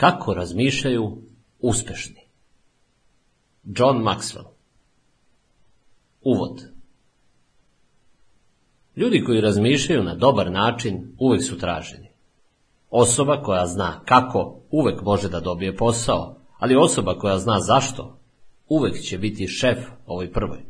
Kako razmišljaju uspešni? John Maxwell Uvod Ljudi koji razmišljaju na dobar način uvek su traženi. Osoba koja zna kako uvek može da dobije posao, ali osoba koja zna zašto uvek će biti šef ovoj prvoj.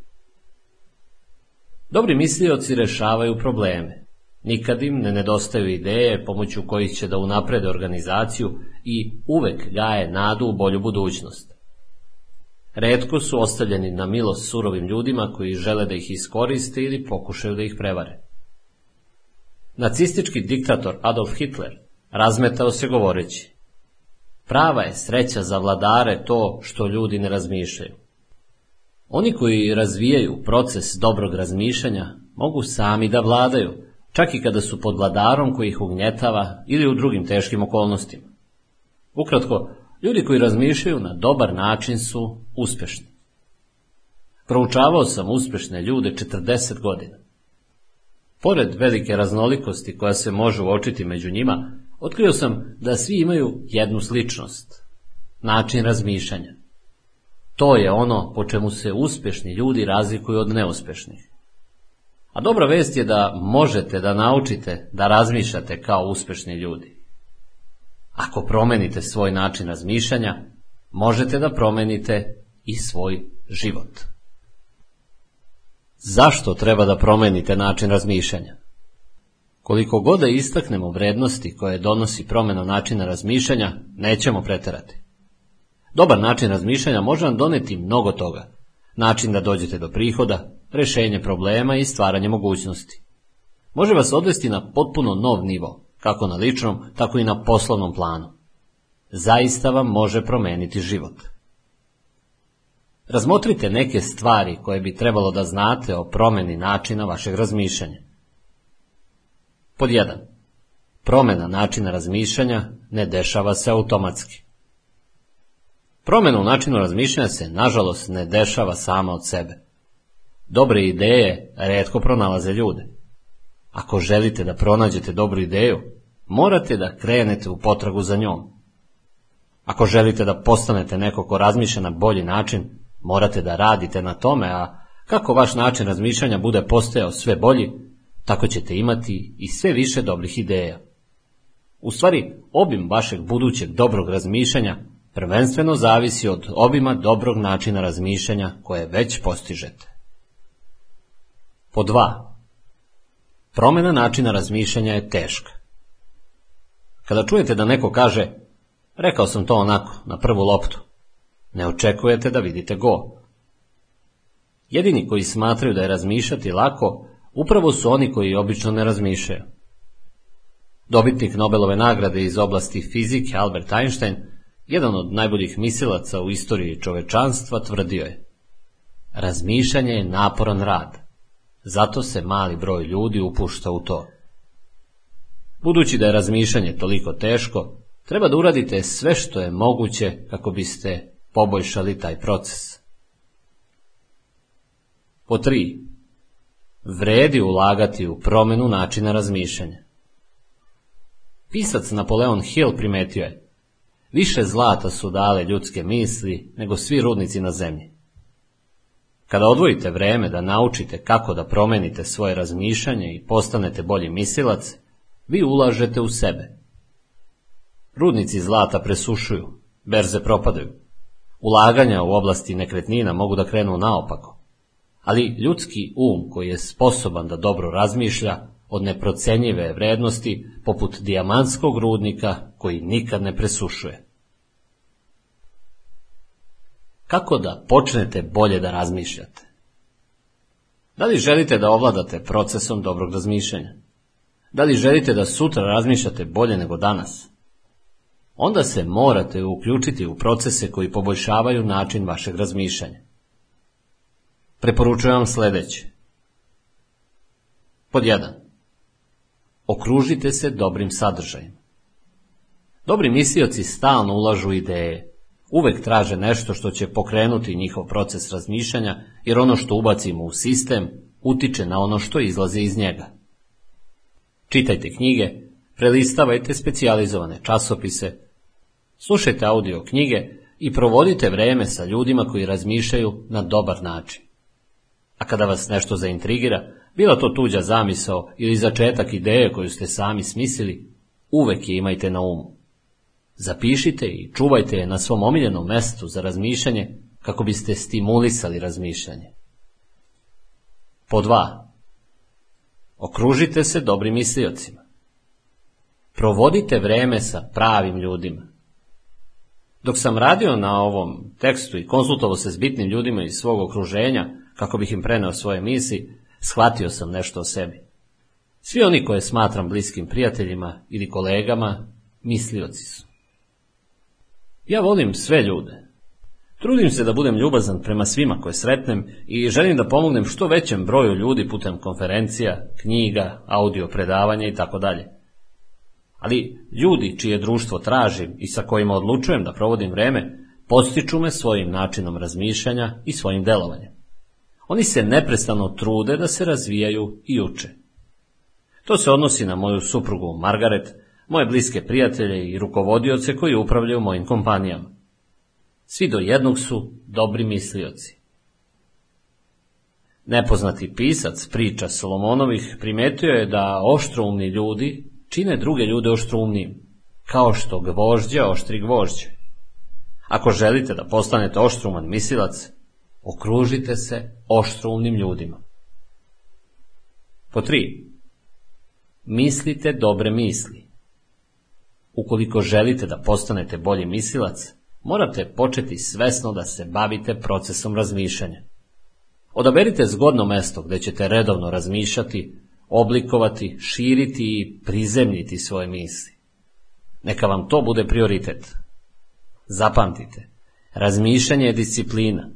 Dobri mislioci rešavaju probleme. Nikad im ne nedostaju ideje pomoću kojih će da unaprede organizaciju i uvek gaje nadu u bolju budućnost. Redko su ostavljeni na milost surovim ljudima koji žele da ih iskoriste ili pokušaju da ih prevare. Nacistički diktator Adolf Hitler razmetao se govoreći Prava je sreća za vladare to što ljudi ne razmišljaju. Oni koji razvijaju proces dobrog razmišljanja mogu sami da vladaju, čak i kada su pod vladarom koji ih ugnjetava ili u drugim teškim okolnostima. Ukratko, ljudi koji razmišljaju na dobar način su uspešni. Proučavao sam uspešne ljude 40 godina. Pored velike raznolikosti koja se može uočiti među njima, otkrio sam da svi imaju jednu sličnost, način razmišljanja. To je ono po čemu se uspešni ljudi razlikuju od neuspešnih. A dobra vest je da možete da naučite da razmišljate kao uspešni ljudi. Ako promenite svoj način razmišljanja, možete da promenite i svoj život. Zašto treba da promenite način razmišljanja? Koliko god da istaknemo vrednosti koje donosi promena načina razmišljanja, nećemo preterati. Dobar način razmišljanja može vam doneti mnogo toga. Način da dođete do prihoda, rešenje problema i stvaranje mogućnosti. Može vas odvesti na potpuno nov nivo, kako na ličnom, tako i na poslovnom planu. Zaista vam može promeniti život. Razmotrite neke stvari koje bi trebalo da znate o promeni načina vašeg razmišljanja. Pod 1. Promena načina razmišljanja ne dešava se automatski. Promena u načinu razmišljanja se, nažalost, ne dešava sama od sebe. Dobre ideje redko pronalaze ljude. Ako želite da pronađete dobru ideju, morate da krenete u potragu za njom. Ako želite da postanete neko ko razmišlja na bolji način, morate da radite na tome, a kako vaš način razmišljanja bude postajao sve bolji, tako ćete imati i sve više dobrih ideja. U stvari, obim vašeg budućeg dobrog razmišljanja prvenstveno zavisi od obima dobrog načina razmišljanja koje već postižete. Po dva. Promjena načina razmišljanja je teška. Kada čujete da neko kaže, rekao sam to onako, na prvu loptu, ne očekujete da vidite go. Jedini koji smatraju da je razmišljati lako, upravo su oni koji obično ne razmišljaju. Dobitnik Nobelove nagrade iz oblasti fizike Albert Einstein, jedan od najboljih mislilaca u istoriji čovečanstva, tvrdio je Razmišljanje je naporan rad, zato se mali broj ljudi upušta u to. Budući da je razmišljanje toliko teško, treba da uradite sve što je moguće kako biste poboljšali taj proces. Po tri. Vredi ulagati u promenu načina razmišljanja. Pisac Napoleon Hill primetio je Više zlata su dale ljudske misli nego svi rudnici na zemlji. Kada odvojite vreme da naučite kako da promenite svoje razmišljanje i postanete bolji mislilac, vi ulažete u sebe. Rudnici zlata presušuju, berze propadaju. Ulaganja u oblasti nekretnina mogu da krenu naopako. Ali ljudski um koji je sposoban da dobro razmišlja od neprocenjive vrednosti poput dijamantskog rudnika koji nikad ne presušuje. Kako da počnete bolje da razmišljate? Da li želite da ovladate procesom dobrog razmišljanja? Da li želite da sutra razmišljate bolje nego danas? Onda se morate uključiti u procese koji poboljšavaju način vašeg razmišljanja. Preporučujem vam sledeće. Pod 1. Okružite se dobrim sadržajem. Dobri mislioci stalno ulažu ideje. Uvek traže nešto što će pokrenuti njihov proces razmišljanja, jer ono što ubacimo u sistem utiče na ono što izlazi iz njega. Čitajte knjige, prelistavajte specijalizovane časopise, Slušajte audio knjige i provodite vreme sa ljudima koji razmišljaju na dobar način. A kada vas nešto zaintrigira, bila to tuđa zamisao ili začetak ideje koju ste sami smislili, uvek je imajte na umu. Zapišite i čuvajte je na svom omiljenom mestu za razmišljanje kako biste stimulisali razmišljanje. Po dva. Okružite se dobrim misliocima. Provodite vreme sa pravim ljudima. Dok sam radio na ovom tekstu i konsultovao se s bitnim ljudima iz svog okruženja, kako bih im preneo svoje misli, shvatio sam nešto o sebi. Svi oni koje smatram bliskim prijateljima ili kolegama, mislioci su. Ja volim sve ljude. Trudim se da budem ljubazan prema svima koje sretnem i želim da pomognem što većem broju ljudi putem konferencija, knjiga, audio predavanja i tako dalje. Ali ljudi čije društvo tražim i sa kojima odlučujem da provodim vreme, postiču me svojim načinom razmišljanja i svojim delovanjem. Oni se neprestano trude da se razvijaju i uče. To se odnosi na moju suprugu Margaret, moje bliske prijatelje i rukovodioce koji upravljaju mojim kompanijama. Svi do jednog su dobri mislioci. Nepoznati pisac priča Solomonovih primetio je da oštroumni ljudi čine druge ljude oštroumnijim, kao što gvožđe oštri gvožđe. Ako želite da postanete oštruman mislilac, okružite se oštroumnim ljudima. Po tri. Mislite dobre misli. Ukoliko želite da postanete bolji mislilac, morate početi svesno da se bavite procesom razmišljanja. Odaberite zgodno mesto gde ćete redovno razmišljati, oblikovati, širiti i prizemljiti svoje misli. Neka vam to bude prioritet. Zapamtite, razmišljanje je disciplina.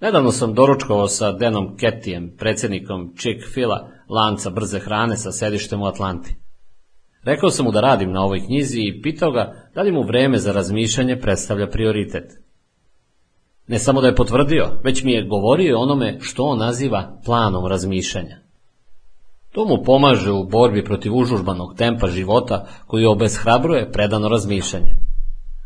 Nedavno sam doručkovao sa Denom Ketijem, predsjednikom Chick-fil-a, lanca brze hrane sa sedištem u Atlanti. Rekao sam mu da radim na ovoj knjizi i pitao ga da li mu vreme za razmišljanje predstavlja prioritet. Ne samo da je potvrdio, već mi je govorio onome što on naziva planom razmišljanja. To mu pomaže u borbi protiv užužbanog tempa života koji obeshrabruje predano razmišljanje.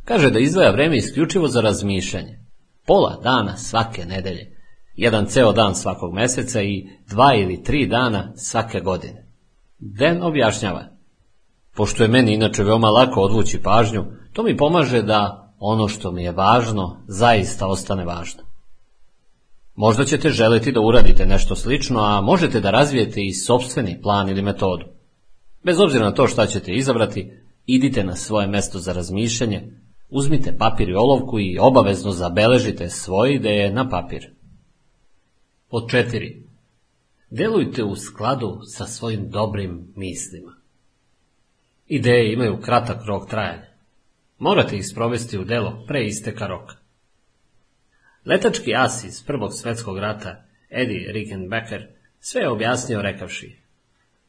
Kaže da izdvaja vreme isključivo za razmišljanje. Pola dana svake nedelje, jedan ceo dan svakog meseca i dva ili tri dana svake godine. Den objašnjava. Pošto je meni inače veoma lako odvući pažnju, to mi pomaže da ono što mi je važno zaista ostane važno. Možda ćete želeti da uradite nešto slično, a možete da razvijete i sobstveni plan ili metodu. Bez obzira na to šta ćete izabrati, idite na svoje mesto za razmišljanje, uzmite papir i olovku i obavezno zabeležite svoje ideje na papir. Pod četiri. Delujte u skladu sa svojim dobrim mislima. Ideje imaju kratak rok trajanja. Morate ih sprovesti u delo pre isteka roka. Letački as iz Prvog svetskog rata, Eddie Rickenbacker, sve je objasnio rekavši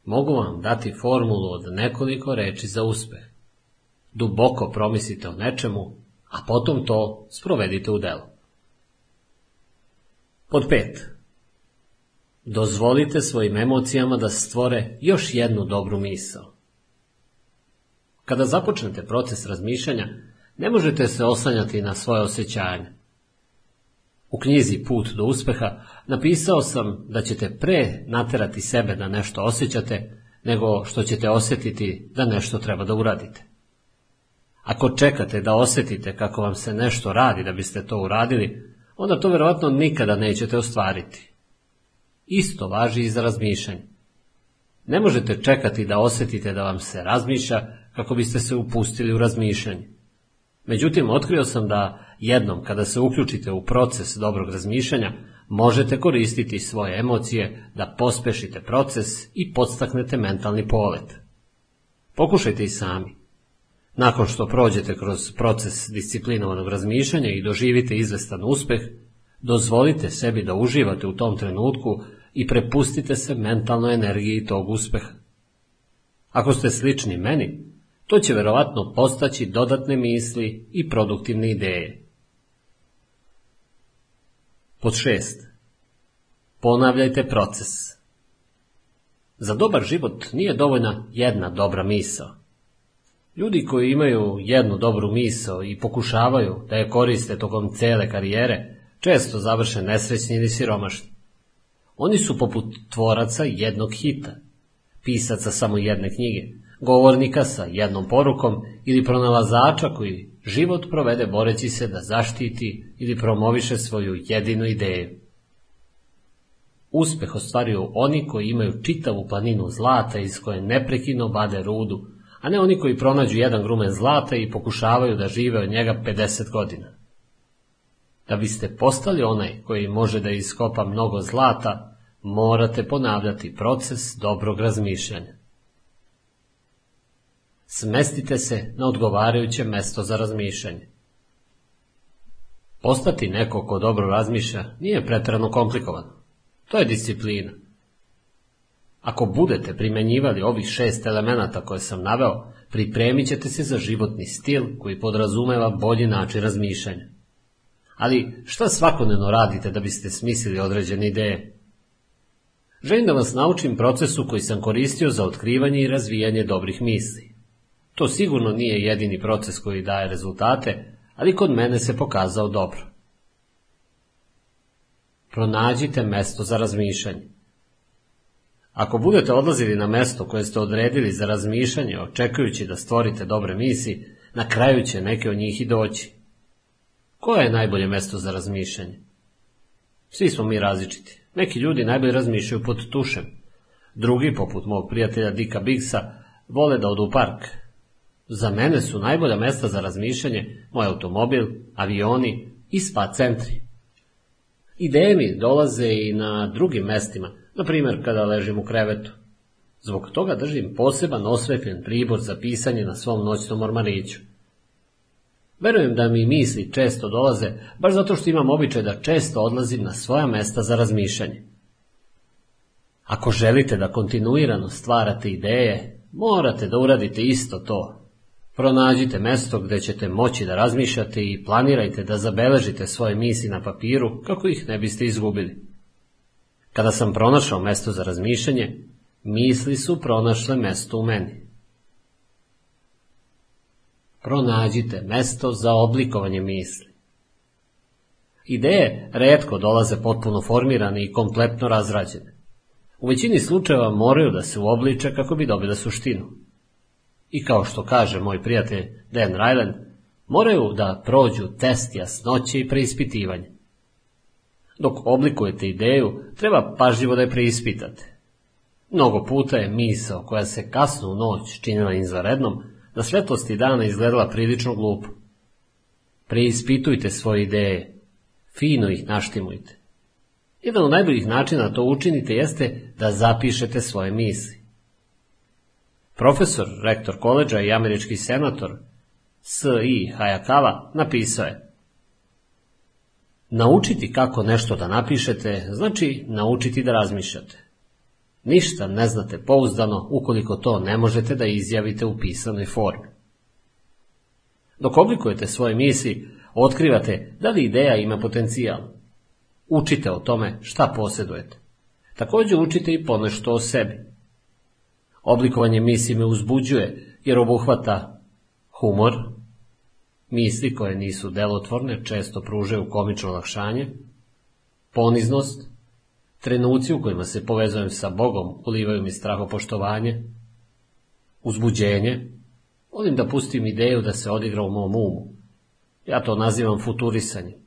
Mogu vam dati formulu od nekoliko reči za uspeh. Duboko promislite o nečemu, a potom to sprovedite u delo. Pod pet. Dozvolite svojim emocijama da stvore još jednu dobru misao. Kada započnete proces razmišljanja, ne možete se oslanjati na svoje osjećanja. U knjizi Put do uspeha napisao sam da ćete pre naterati sebe da nešto osjećate, nego što ćete osjetiti da nešto treba da uradite. Ako čekate da osjetite kako vam se nešto radi da biste to uradili, onda to verovatno nikada nećete ostvariti. Isto važi i za razmišljanje. Ne možete čekati da osjetite da vam se razmišlja kako biste se upustili u razmišljanje. Međutim, otkrio sam da jednom kada se uključite u proces dobrog razmišljanja, možete koristiti svoje emocije da pospešite proces i podstaknete mentalni polet. Pokušajte i sami. Nakon što prođete kroz proces disciplinovanog razmišljanja i doživite izvestan uspeh, dozvolite sebi da uživate u tom trenutku i prepustite se mentalnoj energiji tog uspeha. Ako ste slični meni, to će verovatno postaći dodatne misli i produktivne ideje. Pod šest. Ponavljajte proces. Za dobar život nije dovoljna jedna dobra misao. Ljudi koji imaju jednu dobru misao i pokušavaju da je koriste tokom cele karijere, često završe nesrećni ili siromašni. Oni su poput tvoraca jednog hita, pisaca samo jedne knjige, govornika sa jednom porukom ili pronalazača koji život provede boreći se da zaštiti ili promoviše svoju jedinu ideju. Uspeh ostvaruju oni koji imaju čitavu planinu zlata iz koje neprekino bade rudu, a ne oni koji pronađu jedan grumen zlata i pokušavaju da žive od njega 50 godina. Da biste postali onaj koji može da iskopa mnogo zlata, morate ponavljati proces dobrog razmišljanja. Smestite se na odgovarajuće mesto za razmišljanje. Postati neko ko dobro razmišlja nije pretrano komplikovano. To je disciplina. Ako budete primenjivali ovih šest elemenata koje sam naveo, pripremit ćete se za životni stil koji podrazumeva bolji način razmišljanja. Ali šta svakodnevno radite da biste smislili određene ideje? Želim da vas naučim procesu koji sam koristio za otkrivanje i razvijanje dobrih misli. To sigurno nije jedini proces koji daje rezultate, ali kod mene se pokazao dobro. Pronađite mesto za razmišljanje. Ako budete odlazili na mesto koje ste odredili za razmišljanje, očekujući da stvorite dobre misli, na kraju će neke od njih i doći. Koje je najbolje mesto za razmišljanje? Svi smo mi različiti. Neki ljudi najbolje razmišljaju pod tušem. Drugi, poput mog prijatelja Dika Bigsa, vole da odu u park. Za mene su najbolja mesta za razmišljanje moj automobil, avioni i spa centri. Ideje mi dolaze i na drugim mestima, na primjer kada ležim u krevetu. Zbog toga držim poseban osvetljen pribor za pisanje na svom noćnom ormariću. Verujem da mi misli često dolaze, baš zato što imam običaj da često odlazim na svoja mesta za razmišljanje. Ako želite da kontinuirano stvarate ideje, morate da uradite isto to. Pronađite mesto gde ćete moći da razmišljate i planirajte da zabeležite svoje misli na papiru kako ih ne biste izgubili. Kada sam pronašao mesto za razmišljanje, misli su pronašle mesto u meni. Pronađite mesto za oblikovanje misli. Ideje redko dolaze potpuno formirane i kompletno razrađene. U većini slučajeva moraju da se uobliče kako bi dobile suštinu. I kao što kaže moj prijatelj Dan Ryland, moraju da prođu test jasnoće i preispitivanje. Dok oblikujete ideju, treba pažljivo da je preispitate. Mnogo puta je misao koja se kasno u noć činila izvarednom, na svetlosti dana izgledala prilično glupo. Preispitujte svoje ideje, fino ih naštimujte. Jedan od najboljih načina da to učinite jeste da zapišete svoje misli. Profesor, rektor koleđa i američki senator S.I. Hayakawa napisao je Naučiti kako nešto da napišete znači naučiti da razmišljate. Ništa ne znate pouzdano ukoliko to ne možete da izjavite u pisanoj formi. Dok oblikujete svoje misli, otkrivate da li ideja ima potencijal. Učite o tome šta posjedujete. Također učite i ponešto o sebi. Oblikovanje misli me uzbuđuje jer obuhvata humor, misli koje nisu delotvorne često pružaju komično olakšanje, poniznost, trenuci u kojima se povezujem sa Bogom ulivaju mi strahopoštovanje, uzbuđenje, volim da pustim ideju da se odigra u mom umu. Ja to nazivam futurisanje.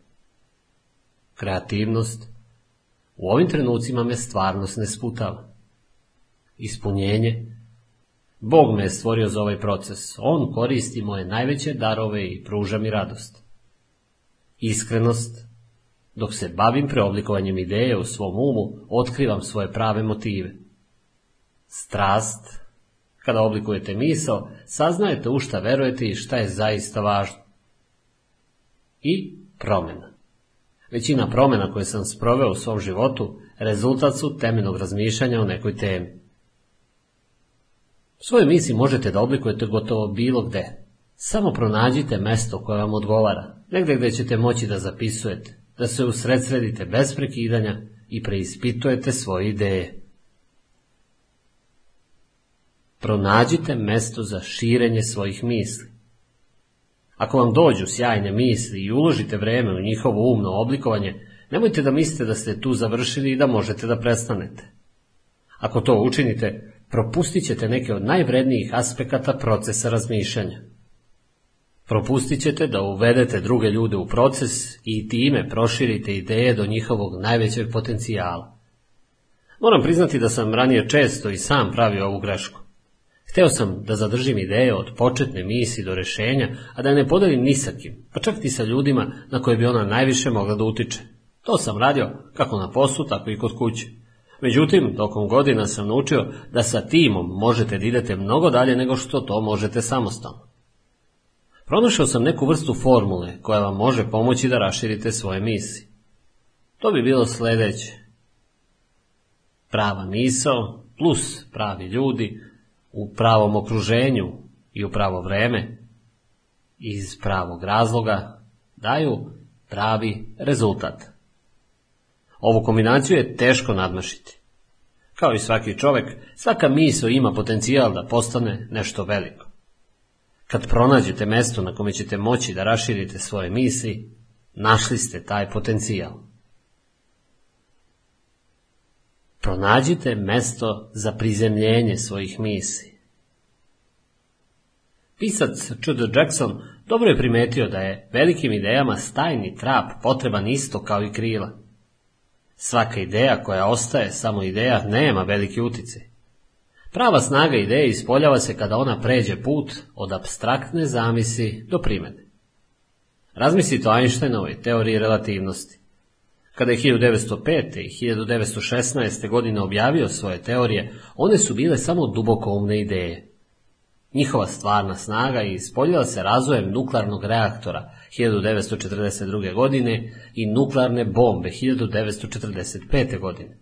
Kreativnost. U ovim trenucima me stvarnost ne sputava. Ispunjenje. Bog me je stvorio za ovaj proces. On koristi moje najveće darove i pruža mi radost. Iskrenost. Dok se bavim preoblikovanjem ideje u svom umu, otkrivam svoje prave motive. Strast. Kada oblikujete misao, saznajete u šta verujete i šta je zaista važno. I promjena. Većina promjena koje sam sproveo u svom životu rezultat su temeljnog razmišljanja o nekoj temi. Svoje misli možete da oblikujete gotovo bilo gde. Samo pronađite mesto koje vam odgovara, negdje gdje ćete moći da zapisujete, da se usredsredite bez prekidanja i preispitujete svoje ideje. Pronađite mesto za širenje svojih misli. Ako vam dođu sjajne misli i uložite vreme u njihovo umno oblikovanje, nemojte da mislite da ste tu završili i da možete da prestanete. Ako to učinite, propustit ćete neke od najvrednijih aspekata procesa razmišljanja. Propustit ćete da uvedete druge ljude u proces i time proširite ideje do njihovog najvećeg potencijala. Moram priznati da sam ranije često i sam pravio ovu grešku. Hteo sam da zadržim ideje od početne misli do rešenja, a da ne podelim ni sa kim, pa čak i sa ljudima na koje bi ona najviše mogla da utiče. To sam radio kako na poslu, tako i kod kuće. Međutim, tokom godina sam naučio da sa timom možete da idete mnogo dalje nego što to možete samostalno. Pronašao sam neku vrstu formule koja vam može pomoći da raširite svoje misli. To bi bilo sledeće. Prava misao plus pravi ljudi u pravom okruženju i u pravo vreme iz pravog razloga daju pravi rezultat. Ovu kombinaciju je teško nadmašiti. Kao i svaki čovek, svaka misao ima potencijal da postane nešto veliko. Kad pronađete mesto na kome ćete moći da raširite svoje misli, našli ste taj potencijal. Pronađite mesto za prizemljenje svojih misli. Pisac Chudo Jackson dobro je primetio da je velikim idejama stajni trap potreban isto kao i krila. Svaka ideja koja ostaje samo ideja nema veliki uticaj. Prava snaga ideje ispoljava se kada ona pređe put od abstraktne zamisli do primene. Razmislite o Einsteinovoj teoriji relativnosti. Kada je 1905. i 1916. godine objavio svoje teorije, one su bile samo dubokoumne ideje. Njihova stvarna snaga ispoljila se razvojem nuklearnog reaktora 1942. godine i nuklearne bombe 1945. godine.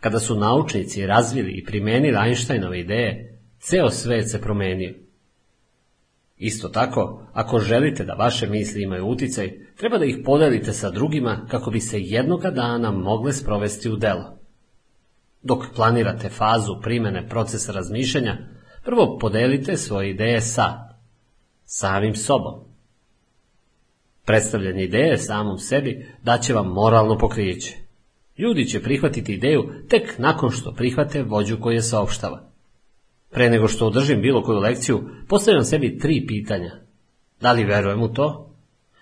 Kada su naučnici razvili i primenili Einsteinove ideje, ceo svet se promenio. Isto tako, ako želite da vaše misli imaju uticaj, treba da ih podelite sa drugima kako bi se jednoga dana mogle sprovesti u delo. Dok planirate fazu primene procesa razmišljanja, prvo podelite svoje ideje sa samim sobom. Predstavljanje ideje samom sebi daće vam moralno pokrijeće. Ljudi će prihvatiti ideju tek nakon što prihvate vođu koji je saopštava. Pre nego što održim bilo koju lekciju, postavljam sebi tri pitanja. Da li verujem u to?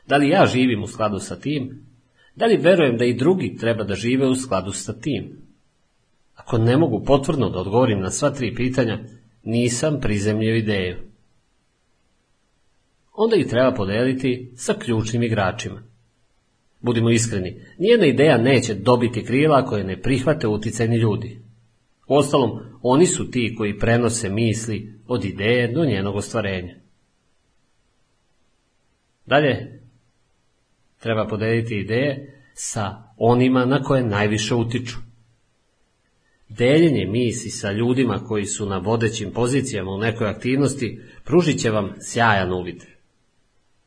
Da li ja živim u skladu sa tim? Da li verujem da i drugi treba da žive u skladu sa tim? Ako ne mogu potvrdno da odgovorim na sva tri pitanja, nisam prizemljio ideju. Onda ih treba podeliti sa ključnim igračima. Budimo iskreni, nijedna ideja neće dobiti krila ako je ne prihvate uticajni ljudi. Uostalom, oni su ti koji prenose misli od ideje do njenog ostvarenja. Dalje, treba podeliti ideje sa onima na koje najviše utiču. Deljenje misli sa ljudima koji su na vodećim pozicijama u nekoj aktivnosti pružit će vam sjajan uvid.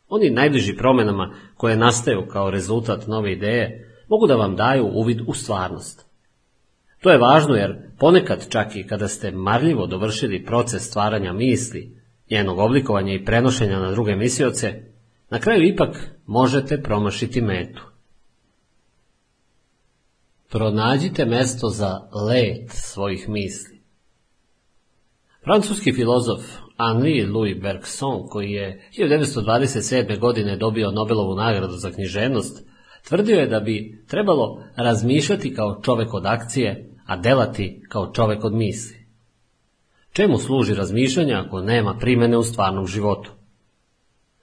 Oni najbliži promenama koje nastaju kao rezultat nove ideje mogu da vam daju uvid u stvarnost. To je važno jer ponekad čak i kada ste marljivo dovršili proces stvaranja misli, njenog oblikovanja i prenošenja na druge mislioce, na kraju ipak možete promašiti metu. Pronađite mesto za let svojih misli. Francuski filozof Henri Louis Bergson, koji je 1927. godine dobio Nobelovu nagradu za književnost, tvrdio je da bi trebalo razmišljati kao čovek od akcije, a delati kao čovek od misli. Čemu služi razmišljanje ako nema primene u stvarnom životu?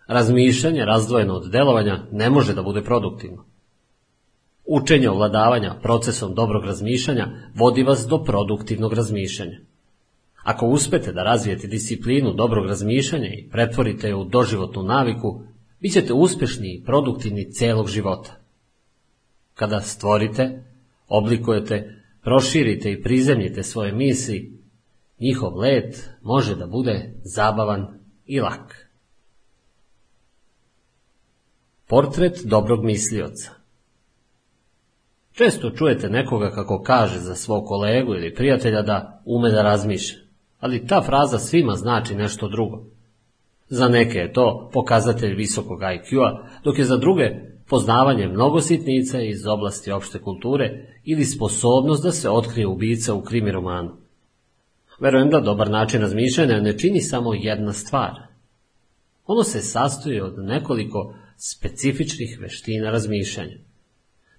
Razmišljanje razdvojeno od delovanja ne može da bude produktivno. Učenje ovladavanja procesom dobrog razmišljanja vodi vas do produktivnog razmišljanja. Ako uspete da razvijete disciplinu dobrog razmišljanja i pretvorite je u doživotnu naviku, bit ćete uspešni i produktivni celog života. Kada stvorite, oblikujete, proširite i prizemljite svoje misli, njihov let može da bude zabavan i lak. Portret dobrog mislioca Često čujete nekoga kako kaže za svog kolegu ili prijatelja da ume da razmišlja ali ta fraza svima znači nešto drugo. Za neke je to pokazatelj visokog IQ-a, dok je za druge poznavanje mnogo sitnica iz oblasti opšte kulture ili sposobnost da se otkrije ubica u krimi romanu. Verujem da dobar način razmišljanja ne čini samo jedna stvar. Ono se sastoji od nekoliko specifičnih veština razmišljanja.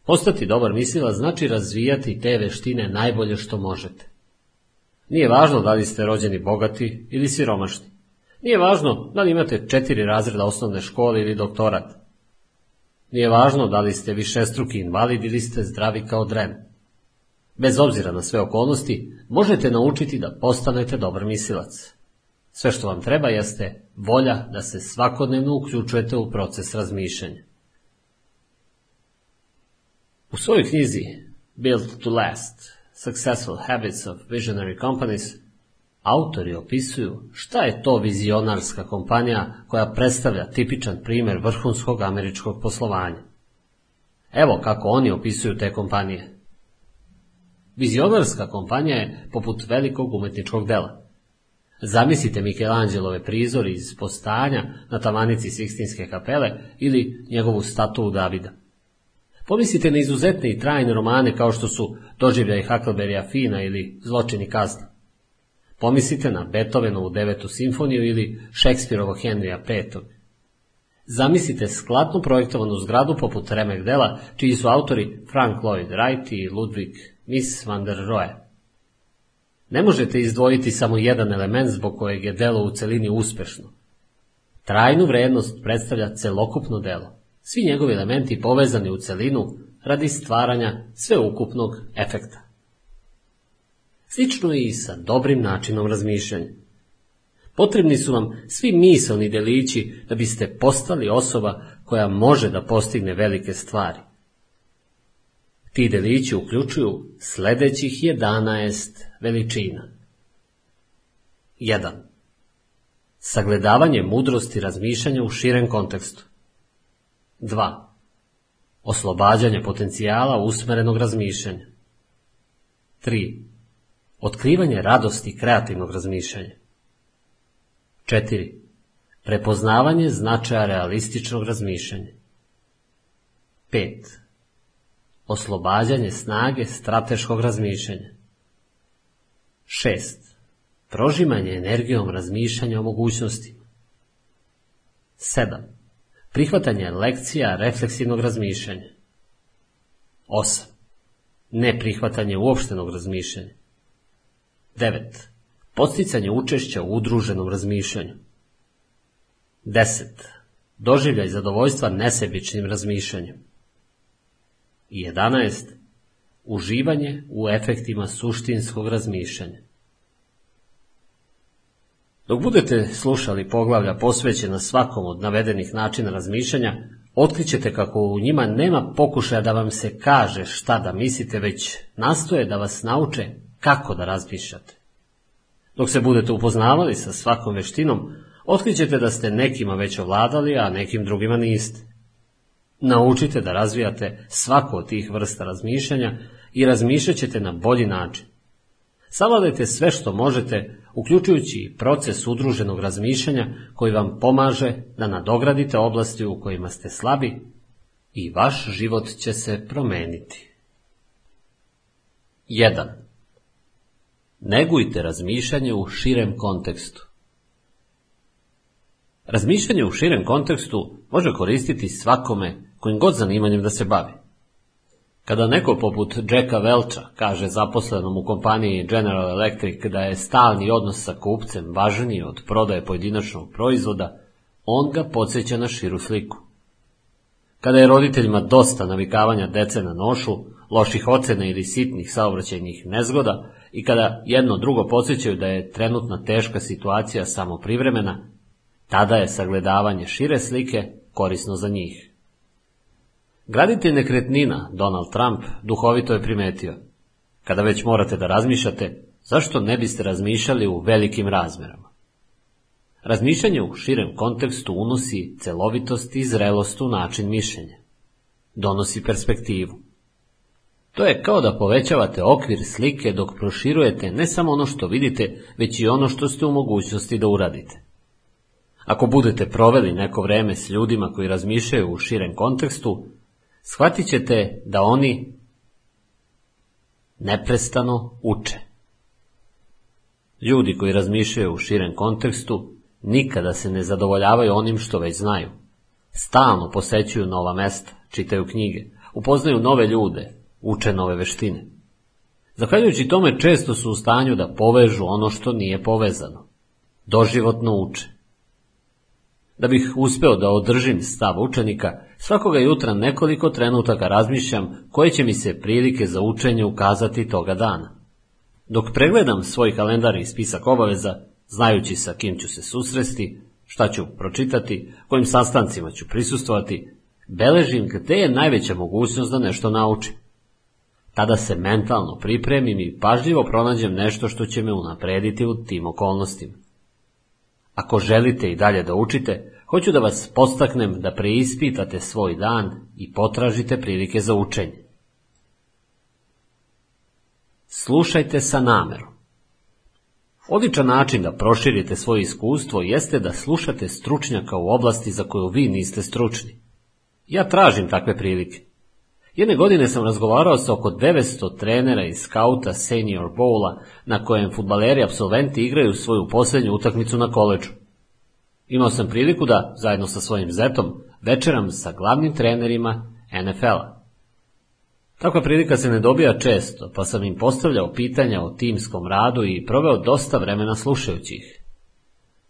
Postati dobar mislila znači razvijati te veštine najbolje što možete. Nije važno da li ste rođeni bogati ili siromašni. Nije važno da li imate četiri razreda osnovne škole ili doktorat. Nije važno da li ste višestruki invalid ili ste zdravi kao dren. Bez obzira na sve okolnosti, možete naučiti da postanete dobar mislilac. Sve što vam treba jeste volja da se svakodnevno uključujete u proces razmišljanja. U svojoj knjizi Built to Last Successful Habits of Visionary Companies autori opisuju šta je to vizionarska kompanija koja predstavlja tipičan primjer vrhunskog američkog poslovanja. Evo kako oni opisuju te kompanije. Vizionarska kompanija je poput velikog umetničkog dela. Zamislite Michelangelove prizori iz postanja na tavanici Sikstinske kapele ili njegovu statu Davida. Pomislite na izuzetne i trajne romane kao što su Doživljaj Huckleberrya Fina ili Zločini kazna. Pomislite na Beethovenovu devetu simfoniju ili Šekspirovo Henrya V. Zamislite skladno projektovanu zgradu poput Remek Dela, čiji su autori Frank Lloyd Wright i Ludwig Miss van der Rohe. Ne možete izdvojiti samo jedan element zbog kojeg je delo u celini uspešno. Trajnu vrednost predstavlja celokupno delo. Svi njegovi elementi povezani u celinu radi stvaranja sveukupnog efekta. Slično je i sa dobrim načinom razmišljanja. Potrebni su vam svi misalni delići da biste postali osoba koja može da postigne velike stvari. Ti delići uključuju sledećih 11 veličina. 1. Sagledavanje mudrosti razmišljanja u širem kontekstu. 2. Oslobađanje potencijala usmerenog razmišljanja. 3. Otkrivanje radosti kreativnog razmišljanja. 4. Prepoznavanje značaja realističnog razmišljanja. 5. Oslobađanje snage strateškog razmišljanja. 6. Prožimanje energijom razmišljanja o mogućnostima. 7. Prihvatanje lekcija refleksivnog razmišljanja. 8. Neprihvatanje uopštenog razmišljanja. 9. Posticanje učešća u udruženom razmišljanju. 10. Doživljaj zadovoljstva nesebičnim razmišljanjem. 11. Uživanje u efektima suštinskog razmišljanja. Dok budete slušali poglavlja posvećena svakom od navedenih načina razmišljanja, otkrićete kako u njima nema pokušaja da vam se kaže šta da mislite, već nastoje da vas nauče kako da razmišljate. Dok se budete upoznavali sa svakom veštinom, otkrićete da ste nekima već ovladali, a nekim drugima niste. Naučite da razvijate svako od tih vrsta razmišljanja i razmišljat ćete na bolji način. Savladajte sve što možete, uključujući proces udruženog razmišljanja koji vam pomaže da nadogradite oblasti u kojima ste slabi i vaš život će se promeniti. 1. Negujte razmišljanje u širem kontekstu. Razmišljanje u širem kontekstu može koristiti svakome kojim god zanimanjem da se bavi. Kada neko poput Jacka Welcha kaže zaposlenom u kompaniji General Electric da je stalni odnos sa kupcem važniji od prodaje pojedinačnog proizvoda, on ga podsjeća na širu sliku. Kada je roditeljima dosta navikavanja dece na nošu, loših ocena ili sitnih saobraćajnih nezgoda i kada jedno drugo podsjećaju da je trenutna teška situacija samo privremena, tada je sagledavanje šire slike korisno za njih. Graditelj nekretnina, Donald Trump, duhovito je primetio. Kada već morate da razmišljate, zašto ne biste razmišljali u velikim razmerama? Razmišljanje u širem kontekstu unosi celovitost i zrelost u način mišljenja. Donosi perspektivu. To je kao da povećavate okvir slike dok proširujete ne samo ono što vidite, već i ono što ste u mogućnosti da uradite. Ako budete proveli neko vreme s ljudima koji razmišljaju u širem kontekstu, shvatit ćete da oni neprestano uče. Ljudi koji razmišljaju u širem kontekstu nikada se ne zadovoljavaju onim što već znaju. Stalno posećuju nova mesta, čitaju knjige, upoznaju nove ljude, uče nove veštine. Zahvaljujući tome često su u stanju da povežu ono što nije povezano. Doživotno uče. Da bih uspeo da održim stav učenika, svakoga jutra nekoliko trenutaka razmišljam koje će mi se prilike za učenje ukazati toga dana. Dok pregledam svoj kalendar i spisak obaveza, znajući sa kim ću se susresti, šta ću pročitati, kojim sastancima ću prisustovati, beležim gde je najveća mogućnost da nešto naučim. Tada se mentalno pripremim i pažljivo pronađem nešto što će me unaprediti u tim okolnostima. Ako želite i dalje da učite, hoću da vas postaknem da preispitate svoj dan i potražite prilike za učenje. Slušajte sa namerom. Odličan način da proširite svoje iskustvo jeste da slušate stručnjaka u oblasti za koju vi niste stručni. Ja tražim takve prilike. Jedne godine sam razgovarao sa oko 900 trenera iz skauta Senior Bowla na kojem futbaleri apsolventi igraju svoju posljednju utakmicu na koleđu. Imao sam priliku da, zajedno sa svojim zetom, večeram sa glavnim trenerima NFL-a. Takva prilika se ne dobija često, pa sam im postavljao pitanja o timskom radu i proveo dosta vremena slušajući ih.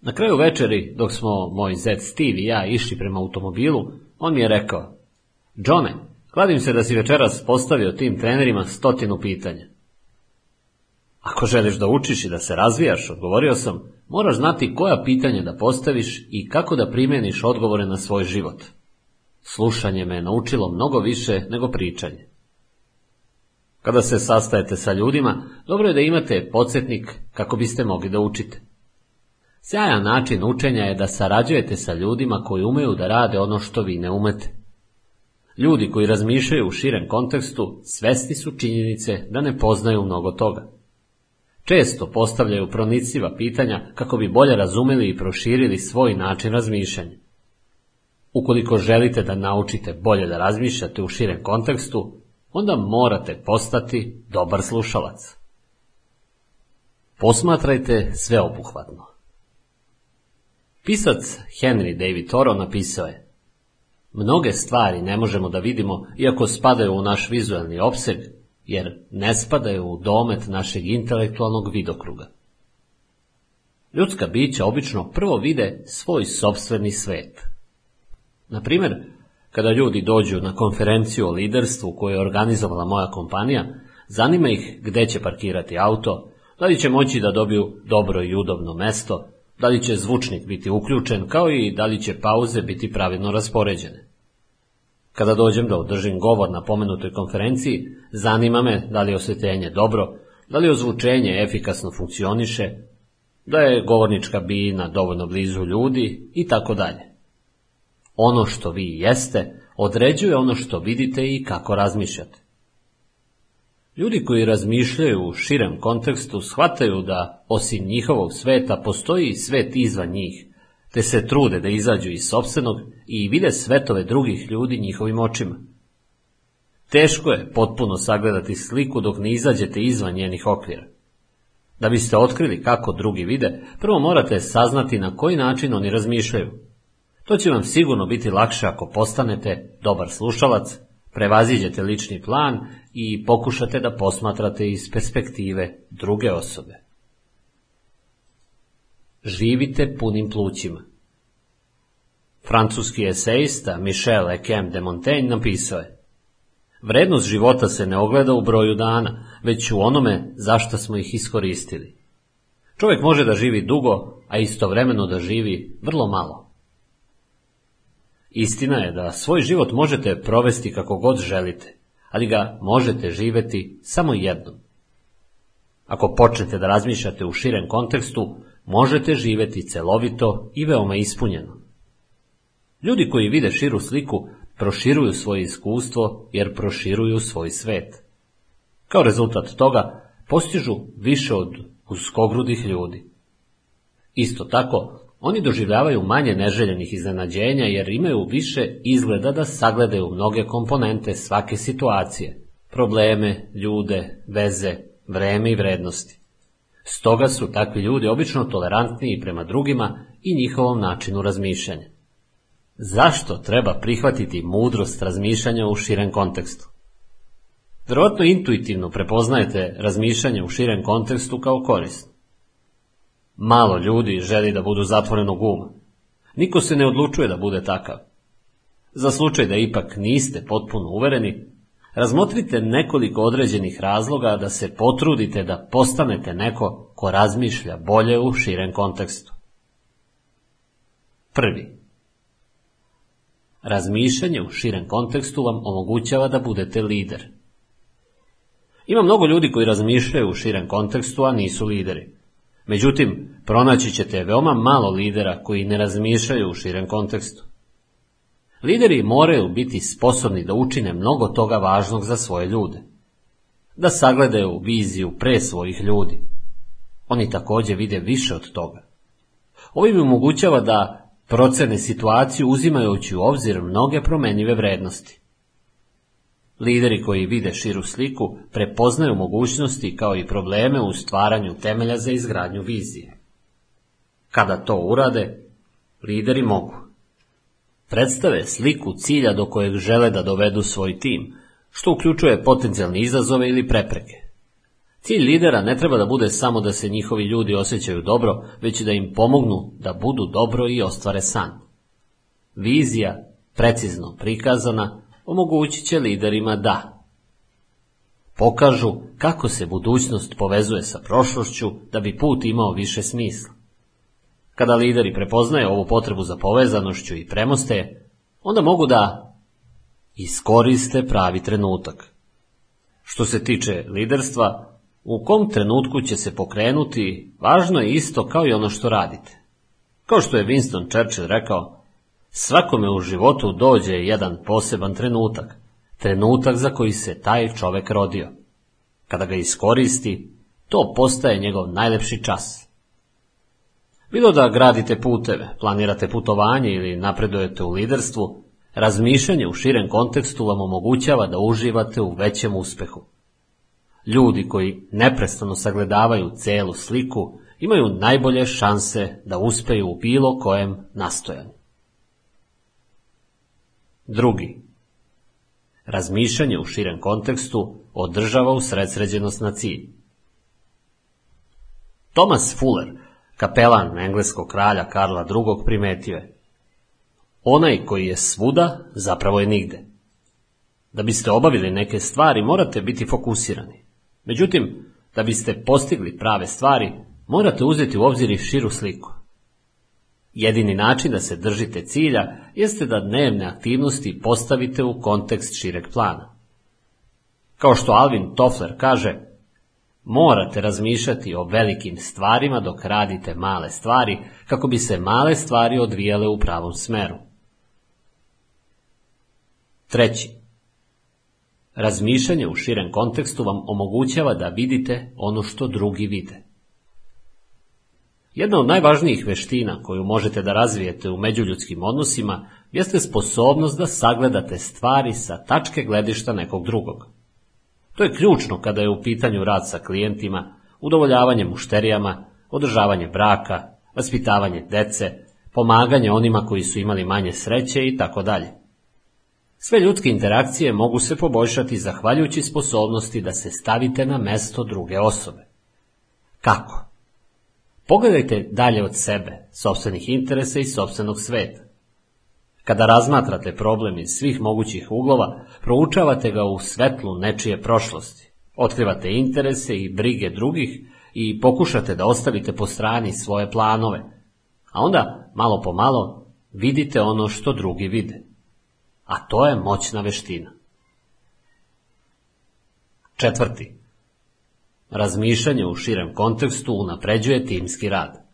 Na kraju večeri, dok smo moj zet Steve i ja išli prema automobilu, on mi je rekao, Johne, kladim se da si večeras postavio tim trenerima stotinu pitanja. Ako želiš da učiš i da se razvijaš, odgovorio sam, moraš znati koja pitanja da postaviš i kako da primjeniš odgovore na svoj život. Slušanje me je naučilo mnogo više nego pričanje. Kada se sastajete sa ljudima, dobro je da imate podsjetnik kako biste mogli da učite. Sjajan način učenja je da sarađujete sa ljudima koji umeju da rade ono što vi ne umete. Ljudi koji razmišljaju u širem kontekstu svesti su činjenice da ne poznaju mnogo toga. Često postavljaju proniciva pitanja kako bi bolje razumeli i proširili svoj način razmišljanja. Ukoliko želite da naučite bolje da razmišljate u širem kontekstu, onda morate postati dobar slušalac. Posmatrajte sveobuhvatno. Pisac Henry David Thoreau napisao je Mnoge stvari ne možemo da vidimo iako spadaju u naš vizualni opseg, jer ne spadaju u domet našeg intelektualnog vidokruga. Ljudska bića obično prvo vide svoj sobstveni svet. Na primjer, kada ljudi dođu na konferenciju o liderstvu koju je organizovala moja kompanija, zanima ih gde će parkirati auto, da li će moći da dobiju dobro i udobno mesto, da li će zvučnik biti uključen, kao i da li će pauze biti pravilno raspoređene. Kada dođem da održim govor na pomenutoj konferenciji, zanima me da li je osvetljenje dobro, da li ozvučenje efikasno funkcioniše, da je govornička bina dovoljno blizu ljudi i tako dalje. Ono što vi jeste, određuje ono što vidite i kako razmišljate. Ljudi koji razmišljaju u širem kontekstu shvataju da, osim njihovog sveta, postoji svet izvan njih, te se trude da izađu iz sobstvenog i vide svetove drugih ljudi njihovim očima. Teško je potpuno sagledati sliku dok ne izađete izvan njenih okvira. Da biste otkrili kako drugi vide, prvo morate saznati na koji način oni razmišljaju. To će vam sigurno biti lakše ako postanete dobar slušalac, prevaziđete lični plan i pokušate da posmatrate iz perspektive druge osobe. Živite punim plućima. Francuski esejista Michel Ekem de Montaigne napisao je Vrednost života se ne ogleda u broju dana, već u onome zašto smo ih iskoristili. Čovjek može da živi dugo, a istovremeno da živi vrlo malo. Istina je da svoj život možete provesti kako god želite, ali ga možete živeti samo jednom. Ako počnete da razmišljate u širem kontekstu, možete živeti celovito i veoma ispunjeno. Ljudi koji vide širu sliku proširuju svoje iskustvo jer proširuju svoj svet. Kao rezultat toga postižu više od uskogrudih ljudi. Isto tako, oni doživljavaju manje neželjenih iznenađenja jer imaju više izgleda da sagledaju mnoge komponente svake situacije, probleme, ljude, veze, vreme i vrednosti. Stoga su takvi ljudi obično tolerantniji prema drugima i njihovom načinu razmišljanja. Zašto treba prihvatiti mudrost razmišljanja u širem kontekstu? Vjerojatno intuitivno prepoznajete razmišljanje u širem kontekstu kao korisno. Malo ljudi želi da budu zatvorenog uma. Niko se ne odlučuje da bude takav. Za slučaj da ipak niste potpuno uvereni, razmotrite nekoliko određenih razloga da se potrudite da postanete neko ko razmišlja bolje u širem kontekstu. Prvi. Razmišljanje u širem kontekstu vam omogućava da budete lider. Ima mnogo ljudi koji razmišljaju u širem kontekstu, a nisu lideri. Međutim, pronaći ćete veoma malo lidera koji ne razmišljaju u širem kontekstu. Lideri moraju biti sposobni da učine mnogo toga važnog za svoje ljude. Da sagledaju viziju pre svojih ljudi. Oni također vide više od toga. Ovo im omogućava da procene situaciju uzimajući u obzir mnoge promenjive vrednosti. Lideri koji vide širu sliku prepoznaju mogućnosti kao i probleme u stvaranju temelja za izgradnju vizije. Kada to urade, lideri mogu predstave sliku cilja do kojeg žele da dovedu svoj tim, što uključuje potencijalne izazove ili prepreke. Cilj lidera ne treba da bude samo da se njihovi ljudi osjećaju dobro, već da im pomognu da budu dobro i ostvare san. Vizija, precizno prikazana, omogućit će liderima da pokažu kako se budućnost povezuje sa prošlošću da bi put imao više smisla. Kada lideri prepoznaju ovu potrebu za povezanošću i premoste, onda mogu da iskoriste pravi trenutak. Što se tiče liderstva, u kom trenutku će se pokrenuti, važno je isto kao i ono što radite. Kao što je Winston Churchill rekao, svakome u životu dođe jedan poseban trenutak, trenutak za koji se taj čovek rodio. Kada ga iskoristi, to postaje njegov najlepši čas. Bilo da gradite puteve, planirate putovanje ili napredujete u liderstvu, razmišljanje u širem kontekstu vam omogućava da uživate u većem uspehu. Ljudi koji neprestano sagledavaju celu sliku imaju najbolje šanse da uspeju u bilo kojem nastojanju. Drugi. Razmišljanje u širem kontekstu održava usredsređenost na cilj. Thomas Fuller, kapelan engleskog kralja Karla II. primetio je Onaj koji je svuda, zapravo je nigde. Da biste obavili neke stvari, morate biti fokusirani. Međutim, da biste postigli prave stvari, morate uzeti u obzir i širu sliku. Jedini način da se držite cilja jeste da dnevne aktivnosti postavite u kontekst šireg plana. Kao što Alvin Toffler kaže, morate razmišljati o velikim stvarima dok radite male stvari, kako bi se male stvari odvijale u pravom smeru. Treći. Razmišljanje u širem kontekstu vam omogućava da vidite ono što drugi vide. Jedna od najvažnijih veština koju možete da razvijete u međuljudskim odnosima jeste sposobnost da sagledate stvari sa tačke gledišta nekog drugog. To je ključno kada je u pitanju rad sa klijentima, udovoljavanje mušterijama, održavanje braka, vaspitavanje dece, pomaganje onima koji su imali manje sreće i tako dalje. Sve ljudske interakcije mogu se poboljšati zahvaljujući sposobnosti da se stavite na mesto druge osobe. Kako? Pogledajte dalje od sebe, sobstvenih interesa i sobstvenog sveta. Kada razmatrate problem iz svih mogućih uglova, proučavate ga u svetlu nečije prošlosti. Otkrivate interese i brige drugih i pokušate da ostavite po strani svoje planove. A onda, malo po malo, vidite ono što drugi vide. A to je moćna veština. Četvrti. Razmišljanje u širem kontekstu unapređuje timski rad.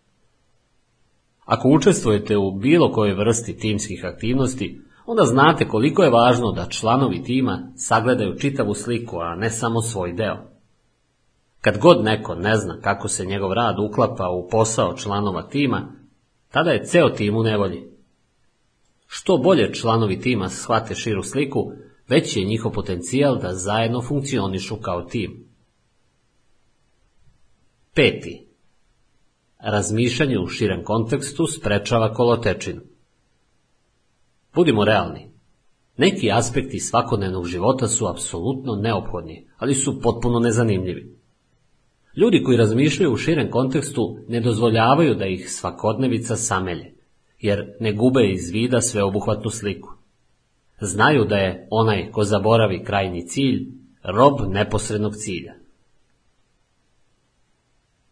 Ako učestvujete u bilo kojoj vrsti timskih aktivnosti, onda znate koliko je važno da članovi tima sagledaju čitavu sliku, a ne samo svoj deo. Kad god neko ne zna kako se njegov rad uklapa u posao članova tima, tada je ceo tim u nevolji. Što bolje članovi tima shvate širu sliku, veći je njihov potencijal da zajedno funkcionišu kao tim. Peti. Razmišljanje u širem kontekstu sprečava kolotečinu. Budimo realni. Neki aspekti svakodnevnog života su apsolutno neophodni, ali su potpuno nezanimljivi. Ljudi koji razmišljaju u širem kontekstu ne dozvoljavaju da ih svakodnevica samelje, jer ne gube iz vida sveobuhvatnu sliku. Znaju da je onaj ko zaboravi krajnji cilj, rob neposrednog cilja.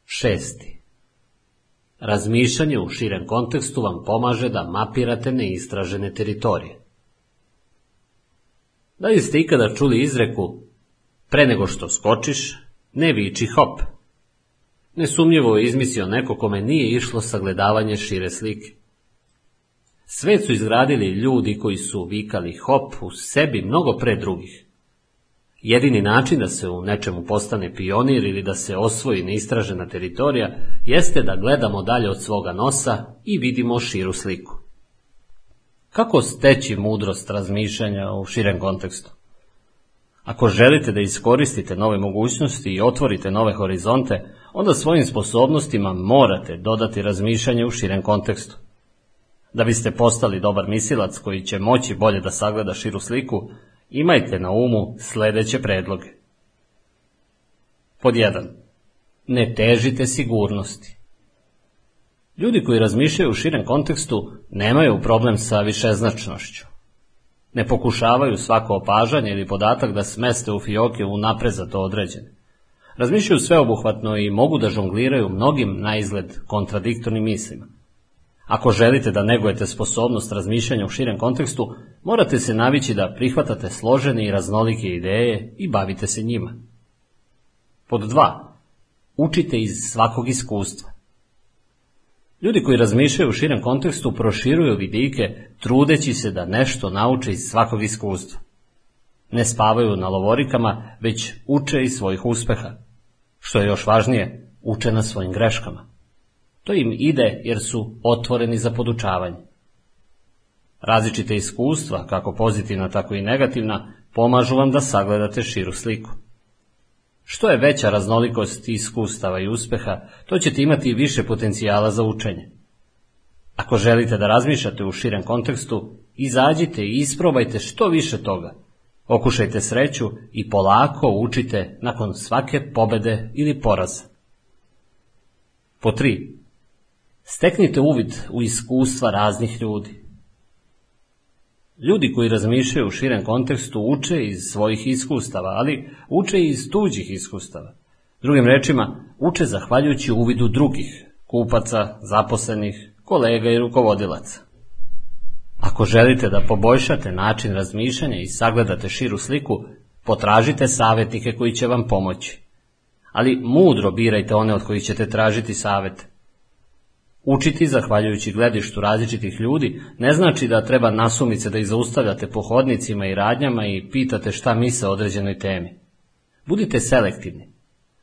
Šesti. Razmišljanje u širem kontekstu vam pomaže da mapirate neistražene teritorije. Da li ste ikada čuli izreku pre nego što skočiš, ne viči hop. Nesumnjivo je izmislio neko kome nije išlo sagledavanje šire slike. Svet su izgradili ljudi koji su vikali hop u sebi mnogo pre drugih. Jedini način da se u nečemu postane pionir ili da se osvoji neistražena teritorija jeste da gledamo dalje od svoga nosa i vidimo širu sliku. Kako steći mudrost razmišljanja u širem kontekstu? Ako želite da iskoristite nove mogućnosti i otvorite nove horizonte, onda svojim sposobnostima morate dodati razmišljanje u širem kontekstu. Da biste postali dobar misilac koji će moći bolje da sagleda širu sliku, imajte na umu sledeće predloge. Pod 1. Ne težite sigurnosti. Ljudi koji razmišljaju u širem kontekstu nemaju problem sa višeznačnošću. Ne pokušavaju svako opažanje ili podatak da smeste u fioke u napred za to određene. Razmišljaju sveobuhvatno i mogu da žongliraju mnogim na izgled kontradiktornim mislima. Ako želite da negujete sposobnost razmišljanja u širem kontekstu, morate se navići da prihvatate složene i raznolike ideje i bavite se njima. Pod 2. Učite iz svakog iskustva. Ljudi koji razmišljaju u širem kontekstu proširuju vidike trudeći se da nešto nauče iz svakog iskustva. Ne spavaju na lovorikama, već uče iz svojih uspeha. Što je još važnije, uče na svojim greškama. To im ide jer su otvoreni za podučavanje. Različite iskustva, kako pozitivna, tako i negativna, pomažu vam da sagledate širu sliku. Što je veća raznolikost iskustava i uspeha, to ćete imati više potencijala za učenje. Ako želite da razmišljate u širem kontekstu, izađite i isprobajte što više toga. Okušajte sreću i polako učite nakon svake pobede ili poraza. Po 3. Steknite uvid u iskustva raznih ljudi. Ljudi koji razmišljaju u širem kontekstu uče iz svojih iskustava, ali uče i iz tuđih iskustava. Drugim rečima, uče zahvaljujući uvidu drugih, kupaca, zaposlenih, kolega i rukovodilaca. Ako želite da poboljšate način razmišljanja i sagledate širu sliku, potražite savjetnike koji će vam pomoći. Ali mudro birajte one od kojih ćete tražiti savete. Učiti, zahvaljujući gledištu različitih ljudi, ne znači da treba nasumice da ih zaustavljate po hodnicima i radnjama i pitate šta misle o određenoj temi. Budite selektivni.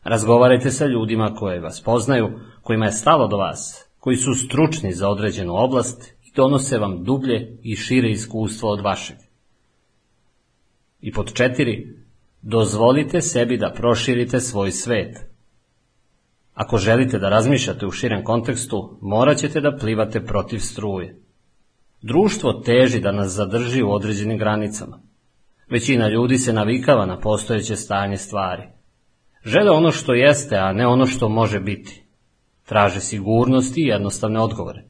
Razgovarajte sa ljudima koje vas poznaju, kojima je stalo do vas, koji su stručni za određenu oblast i donose vam dublje i šire iskustvo od vašeg. I pod četiri, dozvolite sebi da proširite svoj svet – Ako želite da razmišljate u širem kontekstu, morat ćete da plivate protiv struje. Društvo teži da nas zadrži u određenim granicama. Većina ljudi se navikava na postojeće stanje stvari. Žele ono što jeste, a ne ono što može biti. Traže sigurnost i jednostavne odgovore.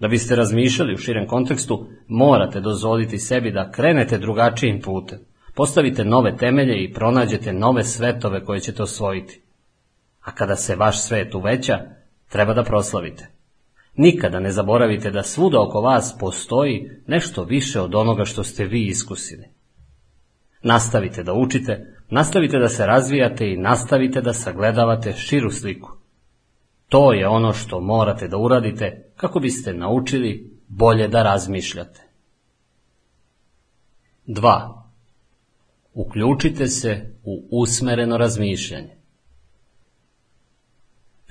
Da biste razmišljali u širem kontekstu, morate dozvoliti sebi da krenete drugačijim putem. Postavite nove temelje i pronađete nove svetove koje ćete osvojiti a kada se vaš svet uveća, treba da proslavite. Nikada ne zaboravite da svuda oko vas postoji nešto više od onoga što ste vi iskusili. Nastavite da učite, nastavite da se razvijate i nastavite da sagledavate širu sliku. To je ono što morate da uradite kako biste naučili bolje da razmišljate. 2. Uključite se u usmereno razmišljanje.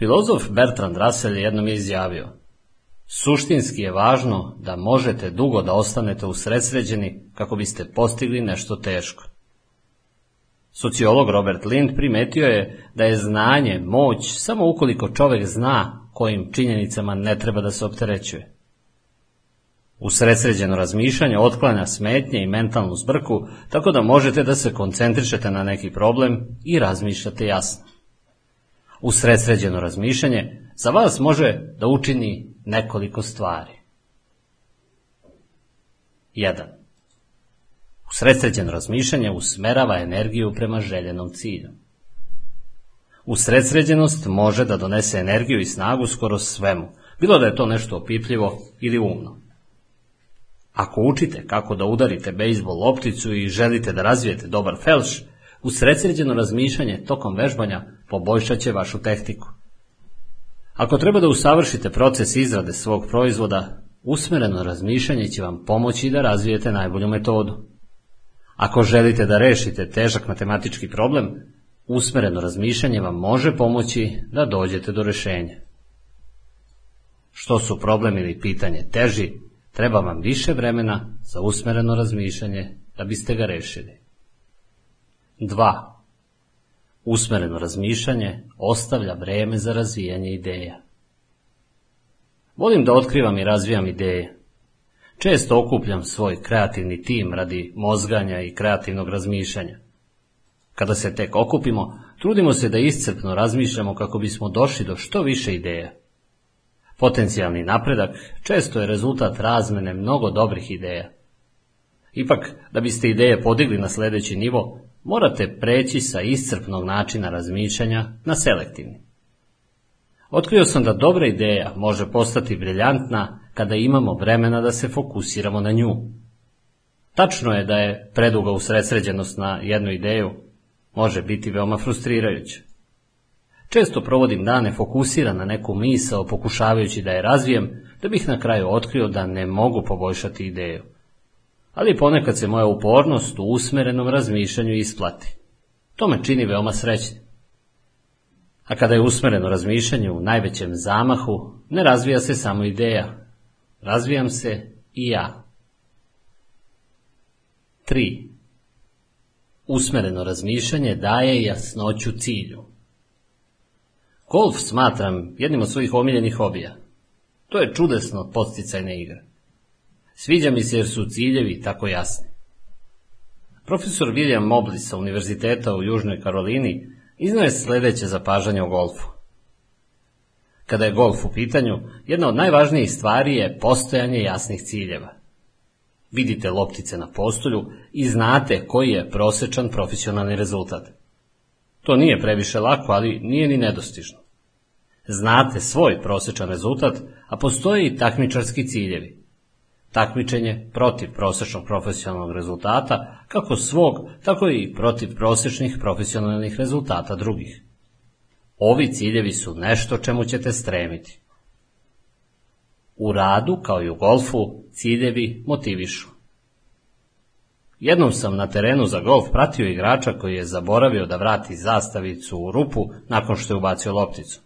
Filozof Bertrand Russell je jednom izjavio Suštinski je važno da možete dugo da ostanete usredsređeni kako biste postigli nešto teško. Sociolog Robert Lind primetio je da je znanje moć samo ukoliko čovek zna kojim činjenicama ne treba da se opterećuje. Usredsređeno razmišljanje otklanja smetnje i mentalnu zbrku, tako da možete da se koncentrišete na neki problem i razmišljate jasno. Usredsređeno razmišljanje za vas može da učini nekoliko stvari. 1. Usredsređeno razmišljanje usmerava energiju prema željenom cilju. Usredsređenost može da donese energiju i snagu skoro svemu, bilo da je to nešto opipljivo ili umno. Ako učite kako da udarite bejsbol lopticu i želite da razvijete dobar felš, usredsređeno razmišljanje tokom vežbanja poboljšat će vašu tehniku. Ako treba da usavršite proces izrade svog proizvoda, usmereno razmišljanje će vam pomoći da razvijete najbolju metodu. Ako želite da rešite težak matematički problem, usmereno razmišljanje vam može pomoći da dođete do rešenja. Što su problem ili pitanje teži, treba vam više vremena za usmereno razmišljanje da biste ga rešili. 2. Usmereno razmišljanje ostavlja vreme za razvijanje ideja. Volim da otkrivam i razvijam ideje. Često okupljam svoj kreativni tim radi mozganja i kreativnog razmišljanja. Kada se tek okupimo, trudimo se da iscrpno razmišljamo kako bismo došli do što više ideja. Potencijalni napredak često je rezultat razmene mnogo dobrih ideja. Ipak, da biste ideje podigli na sledeći nivo, morate preći sa iscrpnog načina razmišljanja na selektivni. Otkrio sam da dobra ideja može postati briljantna kada imamo vremena da se fokusiramo na nju. Tačno je da je preduga usredsređenost na jednu ideju može biti veoma frustrirajuća. Često provodim dane fokusiran na neku misao pokušavajući da je razvijem, da bih na kraju otkrio da ne mogu poboljšati ideju. Ali ponekad se moja upornost u usmerenom razmišljanju isplati. To me čini veoma srećnim. A kada je usmereno razmišljanje u najvećem zamahu, ne razvija se samo ideja, razvijam se i ja. 3. Usmereno razmišljanje daje jasnoću cilju. Golf smatram jednim od svojih omiljenih hobija. To je čudesno podsticajna igra. Sviđa mi se jer su ciljevi tako jasni. Profesor William Mobley sa Univerziteta u Južnoj Karolini iznao je sledeće zapažanje o golfu. Kada je golf u pitanju, jedna od najvažnijih stvari je postojanje jasnih ciljeva. Vidite loptice na postolju i znate koji je prosečan profesionalni rezultat. To nije previše lako, ali nije ni nedostižno. Znate svoj prosečan rezultat, a postoje i takmičarski ciljevi. Takmičenje protiv prosečnog profesionalnog rezultata, kako svog, tako i protiv prosečnih profesionalnih rezultata drugih. Ovi ciljevi su nešto čemu ćete stremiti. U radu, kao i u golfu, ciljevi motivišu. Jednom sam na terenu za golf pratio igrača koji je zaboravio da vrati zastavicu u rupu nakon što je ubacio lopticu.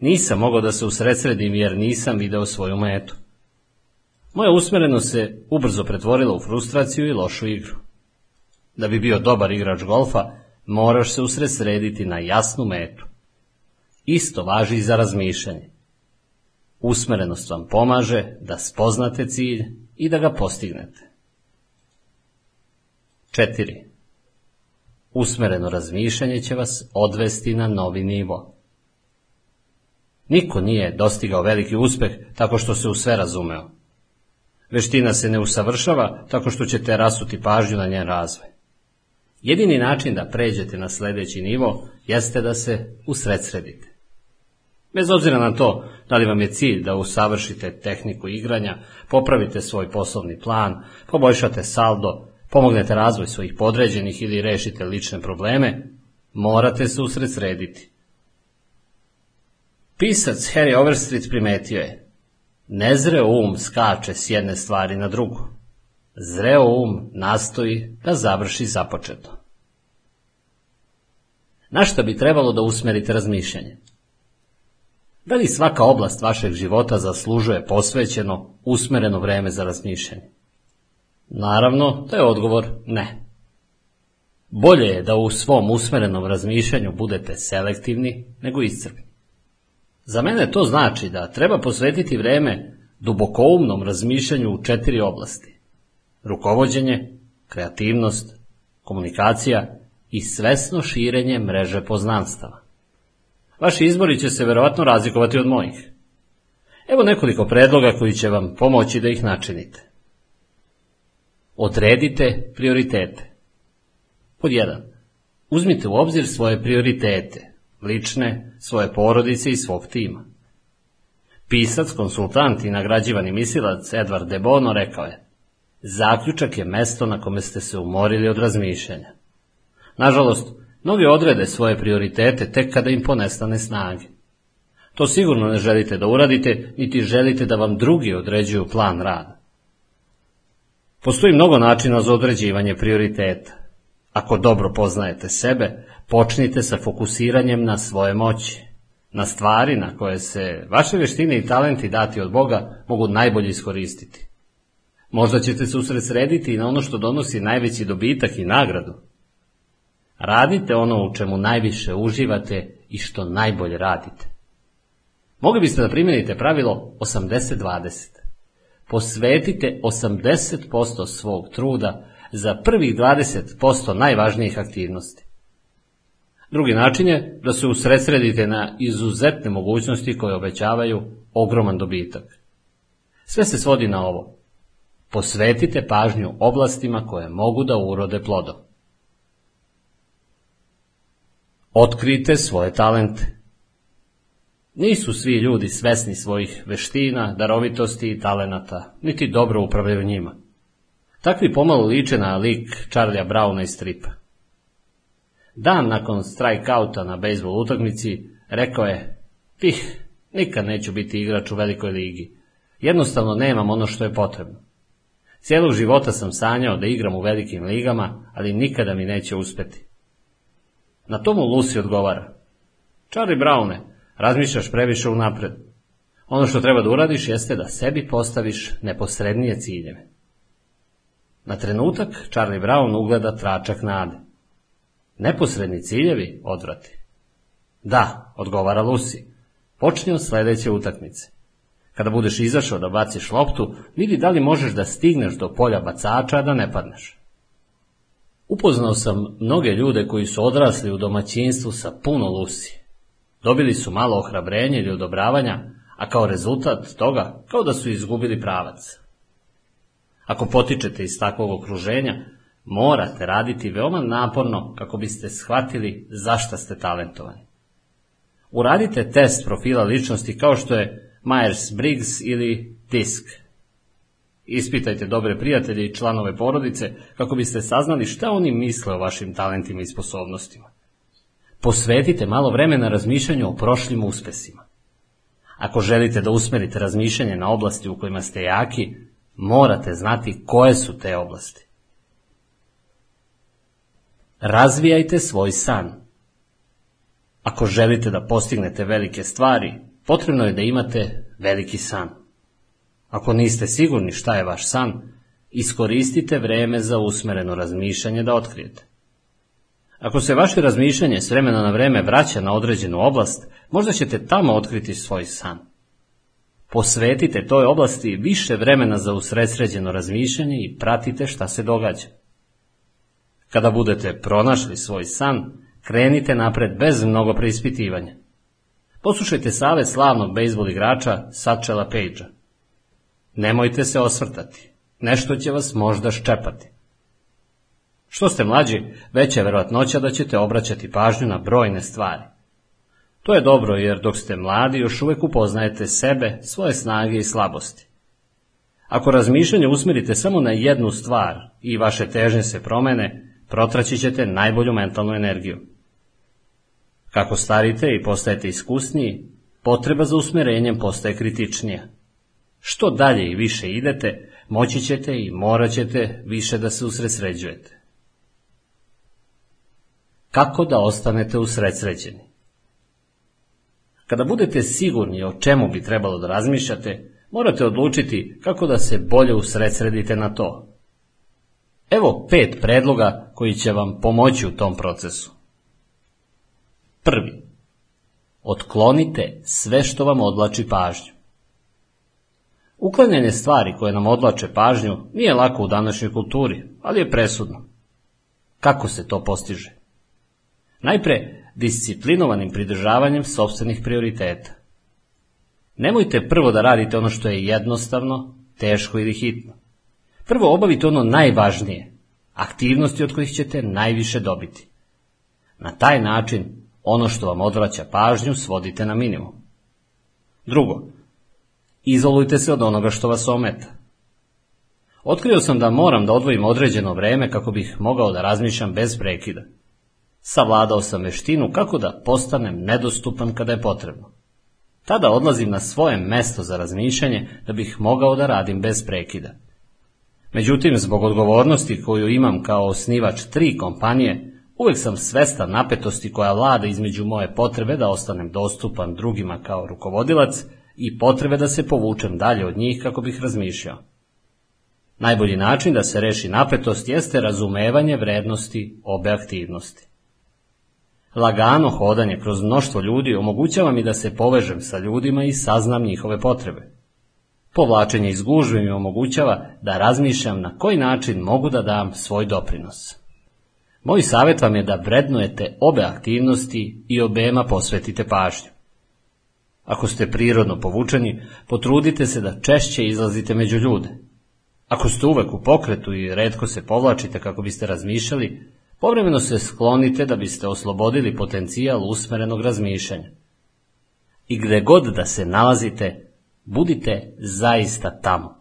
Nisam mogao da se usredsredim jer nisam video svoju metu. Moja usmerenost se ubrzo pretvorila u frustraciju i lošu igru. Da bi bio dobar igrač golfa, moraš se usredsrediti na jasnu metu. Isto važi i za razmišljanje. Usmerenost vam pomaže da spoznate cilj i da ga postignete. 4. Usmereno razmišljanje će vas odvesti na novi nivo. Niko nije dostigao veliki uspeh tako što se u sve razumeo. Veština se ne usavršava tako što ćete rasuti pažnju na njen razvoj. Jedini način da pređete na sledeći nivo jeste da se usredsredite. Bez obzira na to da li vam je cilj da usavršite tehniku igranja, popravite svoj poslovni plan, poboljšate saldo, pomognete razvoj svojih podređenih ili rešite lične probleme, morate se usredsrediti. Pisac Harry Overstreet primetio je, nezreo um skače s jedne stvari na drugu. zreo um nastoji da završi započeto. Na što bi trebalo da usmerite razmišljanje? Da li svaka oblast vašeg života zaslužuje posvećeno, usmereno vreme za razmišljanje? Naravno, to je odgovor ne. Bolje je da u svom usmerenom razmišljanju budete selektivni nego iscrpni. Za mene to znači da treba posvetiti vreme dubokoumnom razmišljanju u četiri oblasti. Rukovođenje, kreativnost, komunikacija i svesno širenje mreže poznanstava. Vaši izbori će se verovatno razlikovati od mojih. Evo nekoliko predloga koji će vam pomoći da ih načinite. Odredite prioritete. Pod 1. Uzmite u obzir svoje prioritete, lične, svoje porodice i svog tima. Pisac, konsultant i nagrađivani mislilac Edward de Bono rekao je Zaključak je mesto na kome ste se umorili od razmišljanja. Nažalost, mnogi odrede svoje prioritete tek kada im ponestane snage. To sigurno ne želite da uradite, niti želite da vam drugi određuju plan rada. Postoji mnogo načina za određivanje prioriteta. Ako dobro poznajete sebe, počnite sa fokusiranjem na svoje moći, na stvari na koje se vaše veštine i talenti dati od Boga mogu najbolje iskoristiti. Možda ćete se usredsrediti na ono što donosi najveći dobitak i nagradu. Radite ono u čemu najviše uživate i što najbolje radite. Mogli biste da primjenite pravilo 80-20. Posvetite 80% svog truda za prvih 20% najvažnijih aktivnosti. Drugi način je da se usredsredite na izuzetne mogućnosti koje obećavaju ogroman dobitak. Sve se svodi na ovo. Posvetite pažnju oblastima koje mogu da urode plodom. Otkrite svoje talente. Nisu svi ljudi svesni svojih veština, darovitosti i talenata, niti dobro upravljaju njima. Takvi pomalo liče na lik Charlija Browna iz stripa. Dan nakon strikeouta na bejsbol utakmici rekao je, pih, nikad neću biti igrač u velikoj ligi. Jednostavno nemam ono što je potrebno. Cijelog života sam sanjao da igram u velikim ligama, ali nikada mi neće uspeti. Na tomu Lucy odgovara. Charlie Browne, razmišljaš previše unapred. Ono što treba da uradiš jeste da sebi postaviš neposrednije ciljeve. Na trenutak Charlie Brown ugleda tračak nade. Neposredni ciljevi odvrati. Da, odgovara Lucy. Počni od sledeće utakmice. Kada budeš izašao da baciš loptu, vidi da li možeš da stigneš do polja bacača, da ne padneš. Upoznao sam mnoge ljude koji su odrasli u domaćinstvu sa puno lusi. Dobili su malo ohrabrenja ili odobravanja, a kao rezultat toga kao da su izgubili pravac. Ako potičete iz takvog okruženja, morate raditi veoma naporno kako biste shvatili zašta ste talentovani. Uradite test profila ličnosti kao što je Myers-Briggs ili DISC. Ispitajte dobre prijatelje i članove porodice kako biste saznali šta oni misle o vašim talentima i sposobnostima. Posvetite malo vremena razmišljanju o prošlim uspesima. Ako želite da usmerite razmišljanje na oblasti u kojima ste jaki, morate znati koje su te oblasti. Razvijajte svoj san. Ako želite da postignete velike stvari, potrebno je da imate veliki san. Ako niste sigurni šta je vaš san, iskoristite vreme za usmereno razmišljanje da otkrijete. Ako se vaše razmišljanje s vremena na vreme vraća na određenu oblast, možda ćete tamo otkriti svoj san. Posvetite toj oblasti više vremena za usredsređeno razmišljanje i pratite šta se događa. Kada budete pronašli svoj san, krenite napred bez mnogo preispitivanja. Poslušajte save slavnog bejsbol igrača Satchela Pagea. Nemojte se osvrtati, nešto će vas možda ščepati. Što ste mlađi, veća je verovatnoća da ćete obraćati pažnju na brojne stvari. To je dobro jer dok ste mladi još uvek upoznajete sebe, svoje snage i slabosti. Ako razmišljanje usmerite samo na jednu stvar i vaše težnje se promene, protraći ćete najbolju mentalnu energiju. Kako starite i postajete iskusniji, potreba za usmerenjem postaje kritičnija. Što dalje i više idete, moći ćete i morat ćete više da se usresređujete. Kako da ostanete usredsređeni? Kada budete sigurni o čemu bi trebalo da razmišljate, morate odlučiti kako da se bolje usredsredite na to. Evo pet predloga koji će vam pomoći u tom procesu. Prvi. Otklonite sve što vam odlači pažnju. Uklanjanje stvari koje nam odlače pažnju nije lako u današnjoj kulturi, ali je presudno. Kako se to postiže? Najpre, disciplinovanim pridržavanjem sobstvenih prioriteta. Nemojte prvo da radite ono što je jednostavno, teško ili hitno. Prvo obavite ono najvažnije, aktivnosti od kojih ćete najviše dobiti. Na taj način ono što vam odvraća pažnju svodite na minimum. Drugo, izolujte se od onoga što vas ometa. Otkrio sam da moram da odvojim određeno vreme kako bih mogao da razmišljam bez prekida. Savladao sam veštinu kako da postanem nedostupan kada je potrebno. Tada odlazim na svoje mesto za razmišljanje da bih mogao da radim bez prekida. Međutim, zbog odgovornosti koju imam kao osnivač tri kompanije, uvek sam svestan napetosti koja vlada između moje potrebe da ostanem dostupan drugima kao rukovodilac i potrebe da se povučem dalje od njih kako bih razmišljao. Najbolji način da se reši napetost jeste razumevanje vrednosti obe aktivnosti. Lagano hodanje kroz mnoštvo ljudi omogućava mi da se povežem sa ljudima i saznam njihove potrebe. Povlačenje iz gužve mi omogućava da razmišljam na koji način mogu da dam svoj doprinos. Moj savjet vam je da vrednujete obe aktivnosti i obema posvetite pažnju. Ako ste prirodno povučeni, potrudite se da češće izlazite među ljude. Ako ste uvek u pokretu i redko se povlačite kako biste razmišljali, Povremeno se sklonite da biste oslobodili potencijal usmerenog razmišljanja. I gde god da se nalazite, budite zaista tamo.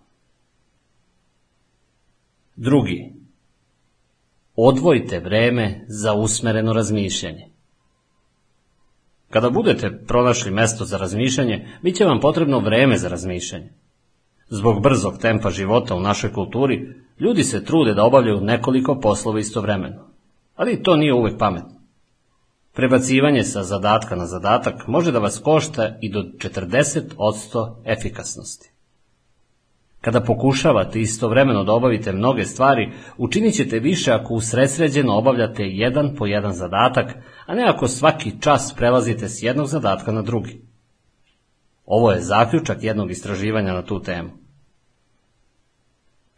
Drugi. Odvojite vreme za usmereno razmišljanje. Kada budete pronašli mesto za razmišljanje, bit će vam potrebno vreme za razmišljanje. Zbog brzog tempa života u našoj kulturi, ljudi se trude da obavljaju nekoliko poslova istovremeno ali to nije uvek pametno. Prebacivanje sa zadatka na zadatak može da vas košta i do 40% efikasnosti. Kada pokušavate istovremeno da obavite mnoge stvari, učinit ćete više ako usredsređeno obavljate jedan po jedan zadatak, a ne ako svaki čas prelazite s jednog zadatka na drugi. Ovo je zaključak jednog istraživanja na tu temu.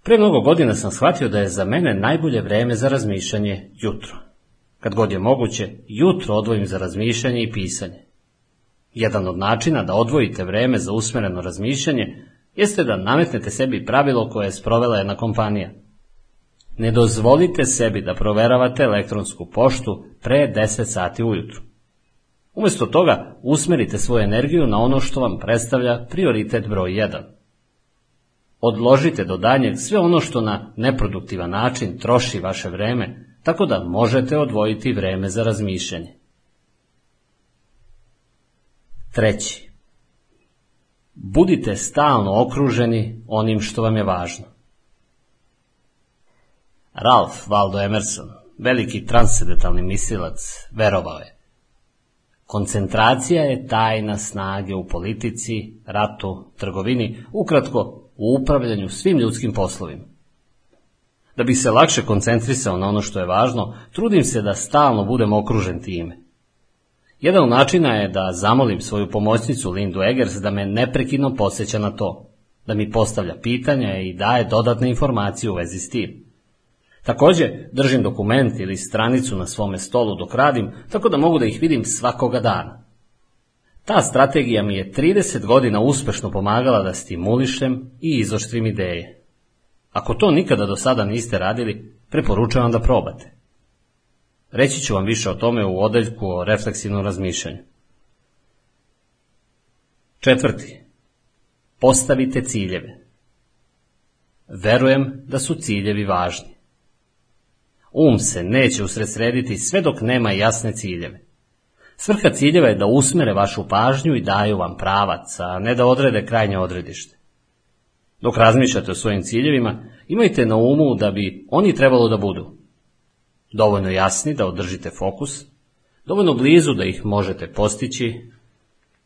Pre mnogo godina sam shvatio da je za mene najbolje vreme za razmišljanje jutro. Kad god je moguće, jutro odvojim za razmišljanje i pisanje. Jedan od načina da odvojite vreme za usmereno razmišljanje jeste da nametnete sebi pravilo koje je sprovela jedna kompanija. Ne dozvolite sebi da proveravate elektronsku poštu pre 10 sati ujutru. Umesto toga usmerite svoju energiju na ono što vam predstavlja prioritet broj 1. Odložite do danjeg sve ono što na neproduktivan način troši vaše vreme, tako da možete odvojiti vreme za razmišljanje. Treći. Budite stalno okruženi onim što vam je važno. Ralph Waldo Emerson, veliki transcendentalni mislilac, verovao je. Koncentracija je tajna snage u politici, ratu, trgovini, ukratko u upravljanju svim ljudskim poslovima. Da bih se lakše koncentrisao na ono što je važno, trudim se da stalno budem okružen time. Jedan od načina je da zamolim svoju pomoćnicu Lindu Eggers da me neprekidno podsjeća na to, da mi postavlja pitanja i daje dodatne informacije u vezi s tim. Takođe, držim dokument ili stranicu na svome stolu dok radim, tako da mogu da ih vidim svakoga dana. Ta strategija mi je 30 godina uspešno pomagala da stimulišem i izoštrim ideje. Ako to nikada do sada niste radili, preporučavam da probate. Reći ću vam više o tome u odeljku o refleksivnom razmišljanju. Četvrti. Postavite ciljeve. Verujem da su ciljevi važni. Um se neće usredsrediti sve dok nema jasne ciljeve. Svrha ciljeva je da usmere vašu pažnju i daju vam pravac, a ne da odrede krajnje odredište. Dok razmišljate o svojim ciljevima, imajte na umu da bi oni trebalo da budu dovoljno jasni da održite fokus, dovoljno blizu da ih možete postići,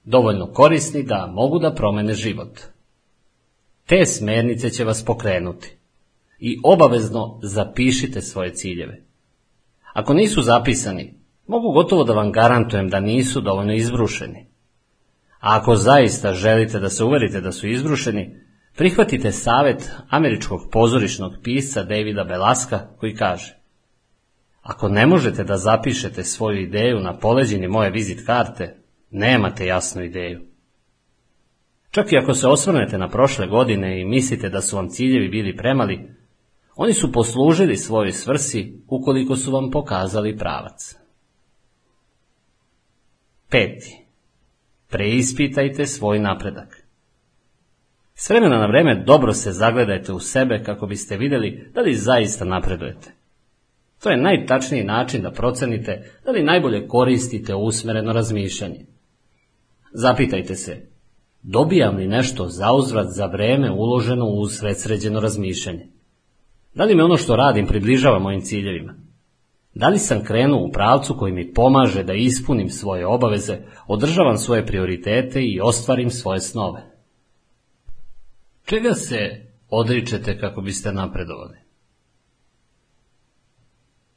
dovoljno korisni da mogu da promene život. Te smernice će vas pokrenuti i obavezno zapišite svoje ciljeve. Ako nisu zapisani, mogu gotovo da vam garantujem da nisu dovoljno izbrušeni. A ako zaista želite da se uverite da su izbrušeni, prihvatite savet američkog pozorišnog pisca Davida Belaska koji kaže Ako ne možete da zapišete svoju ideju na poleđini moje vizit karte, nemate jasnu ideju. Čak i ako se osvrnete na prošle godine i mislite da su vam ciljevi bili premali, oni su poslužili svojoj svrsi ukoliko su vam pokazali pravac. Peti. Preispitajte svoj napredak. S vremena na vreme dobro se zagledajte u sebe kako biste vidjeli da li zaista napredujete. To je najtačniji način da procenite da li najbolje koristite usmereno razmišljanje. Zapitajte se, dobijam li nešto zauzvrat za vreme uloženo u sredsređeno razmišljanje? Da li me ono što radim približava mojim ciljevima? Da li sam krenuo u pravcu koji mi pomaže da ispunim svoje obaveze, održavam svoje prioritete i ostvarim svoje snove? Čega se odričete kako biste napredovali?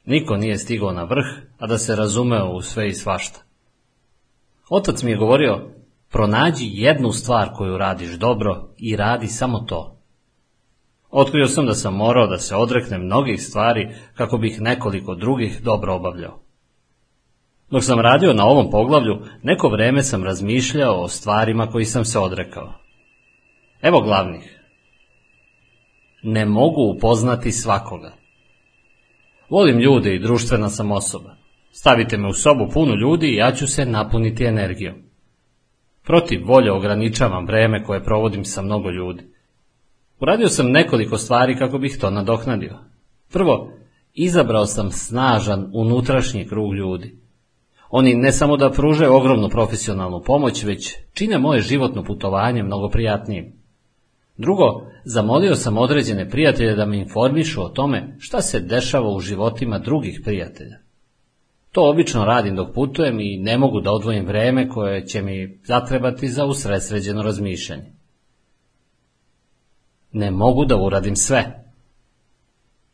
Niko nije stigao na vrh, a da se razumeo u sve i svašta. Otac mi je govorio, pronađi jednu stvar koju radiš dobro i radi samo to. Otkrio sam da sam morao da se odreknem mnogih stvari kako bih nekoliko drugih dobro obavljao. Dok sam radio na ovom poglavlju, neko vreme sam razmišljao o stvarima koji sam se odrekao. Evo glavnih. Ne mogu upoznati svakoga. Volim ljude i društvena sam osoba. Stavite me u sobu punu ljudi i ja ću se napuniti energijom. Protiv volje ograničavam vreme koje provodim sa mnogo ljudi. Uradio sam nekoliko stvari kako bih to nadoknadio. Prvo, izabrao sam snažan unutrašnji krug ljudi. Oni ne samo da pruže ogromnu profesionalnu pomoć, već čine moje životno putovanje mnogo prijatnijim. Drugo, zamolio sam određene prijatelje da me informišu o tome šta se dešava u životima drugih prijatelja. To obično radim dok putujem i ne mogu da odvojim vreme koje će mi zatrebati za usredsređeno razmišljanje. Ne mogu da uradim sve.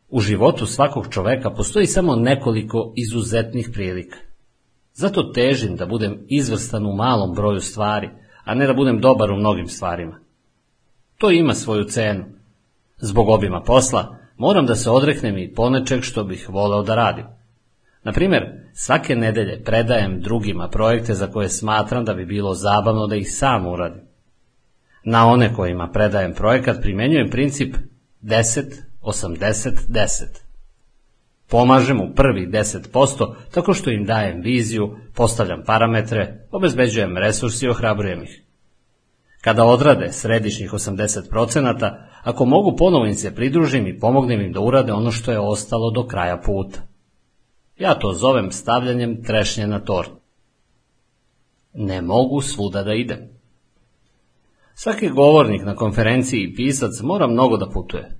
U životu svakog čoveka postoji samo nekoliko izuzetnih prilika. Zato težim da budem izvrstan u malom broju stvari, a ne da budem dobar u mnogim stvarima. To ima svoju cenu. Zbog obima posla moram da se odreknem i ponečeg što bih voleo da radim. Na primjer, svake nedelje predajem drugima projekte za koje smatram da bi bilo zabavno da ih sam uradim. Na one kojima predajem projekat primenjujem princip 10, 80, 10. Pomažem u prvih 10% tako što im dajem viziju, postavljam parametre, obezbeđujem resursi i ohrabrujem ih. Kada odrade središnjih 80%, ako mogu ponovo im se pridružim i pomognem im da urade ono što je ostalo do kraja puta. Ja to zovem stavljanjem trešnje na tort. Ne mogu svuda da idem. Svaki govornik na konferenciji i pisac mora mnogo da putuje.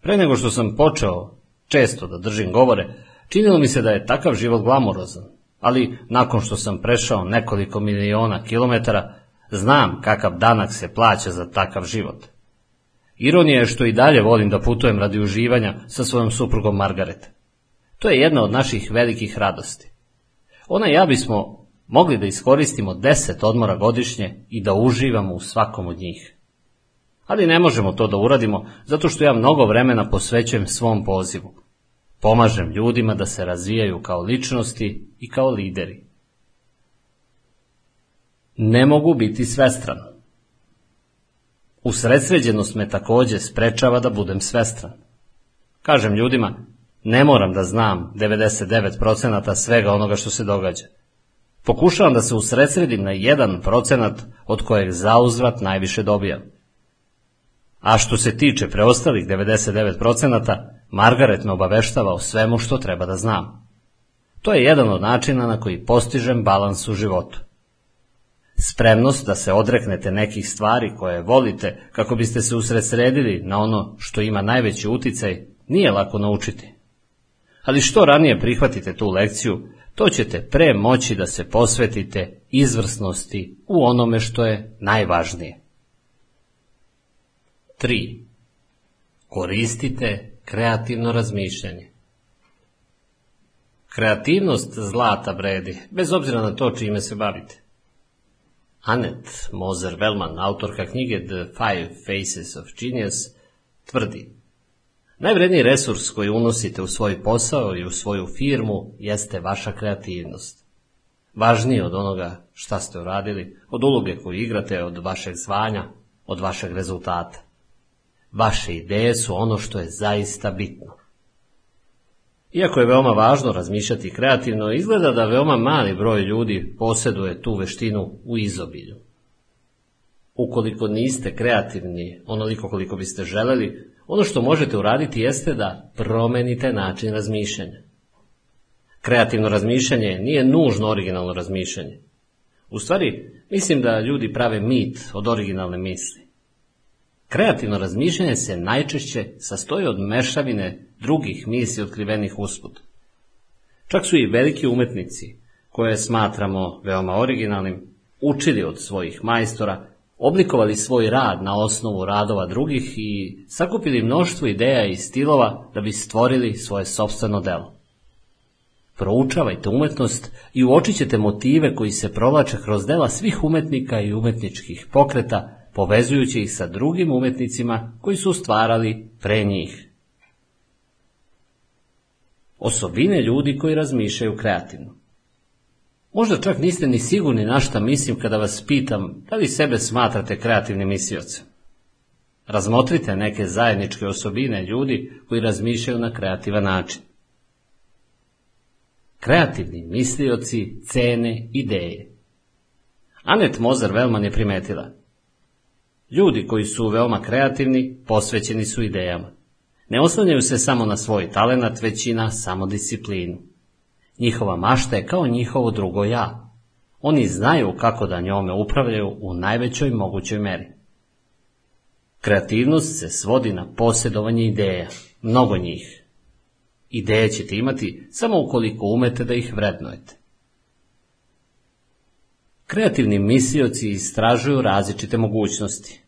Pre nego što sam počeo često da držim govore, činilo mi se da je takav život glamorozan, ali nakon što sam prešao nekoliko miliona kilometara, znam kakav danak se plaća za takav život. Ironija je što i dalje volim da putujem radi uživanja sa svojom suprugom Margaret. To je jedna od naših velikih radosti. Ona i ja bismo mogli da iskoristimo deset odmora godišnje i da uživamo u svakom od njih. Ali ne možemo to da uradimo zato što ja mnogo vremena posvećujem svom pozivu. Pomažem ljudima da se razvijaju kao ličnosti i kao lideri. Ne mogu biti svestran. Usredsređenost me takođe sprečava da budem svestran. Kažem ljudima, ne moram da znam 99% svega onoga što se događa. Pokušavam da se usredsredim na jedan procenat od kojeg zauzvrat najviše dobijam. A što se tiče preostalih 99%, Margaret me obaveštava o svemu što treba da znam. To je jedan od načina na koji postižem balans u životu. Spremnost da se odreknete nekih stvari koje volite kako biste se usredsredili na ono što ima najveći uticaj nije lako naučiti. Ali što ranije prihvatite tu lekciju, to ćete pre moći da se posvetite izvrsnosti u onome što je najvažnije. 3. Koristite kreativno razmišljanje. Kreativnost zlata vredi, bez obzira na to čime se bavite. Annette Moser Wellman, autorka knjige The Five Faces of Genius, tvrdi Najvredniji resurs koji unosite u svoj posao i u svoju firmu jeste vaša kreativnost. Važnije od onoga šta ste uradili, od uloge koju igrate, od vašeg zvanja, od vašeg rezultata. Vaše ideje su ono što je zaista bitno. Iako je veoma važno razmišljati kreativno, izgleda da veoma mali broj ljudi posjeduje tu veštinu u izobilju. Ukoliko niste kreativni onoliko koliko biste želeli, ono što možete uraditi jeste da promenite način razmišljanja. Kreativno razmišljanje nije nužno originalno razmišljanje. U stvari, mislim da ljudi prave mit od originalne misli. Kreativno razmišljanje se najčešće sastoji od mešavine drugih misli otkrivenih usput. Čak su i veliki umetnici, koje smatramo veoma originalnim, učili od svojih majstora, oblikovali svoj rad na osnovu radova drugih i sakupili mnoštvo ideja i stilova da bi stvorili svoje sobstveno delo. Proučavajte umetnost i uočit ćete motive koji se provlače kroz dela svih umetnika i umetničkih pokreta, povezujući ih sa drugim umetnicima koji su stvarali pre njih. Osobine ljudi koji razmišljaju kreativno. Možda čak niste ni sigurni na šta mislim kada vas pitam da li sebe smatrate kreativnim mislioce. Razmotrite neke zajedničke osobine ljudi koji razmišljaju na kreativan način. Kreativni mislioci cene ideje. Anet Mozer Velman je primetila. Ljudi koji su veoma kreativni posvećeni su idejama. Ne oslanjaju se samo na svoj talenat, već i na samodisciplinu. Njihova mašta je kao njihovo drugo ja. Oni znaju kako da njome upravljaju u najvećoj mogućoj meri. Kreativnost se svodi na posjedovanje ideja, mnogo njih. Ideje ćete imati samo ukoliko umete da ih vrednujete. Kreativni mislioci istražuju različite mogućnosti.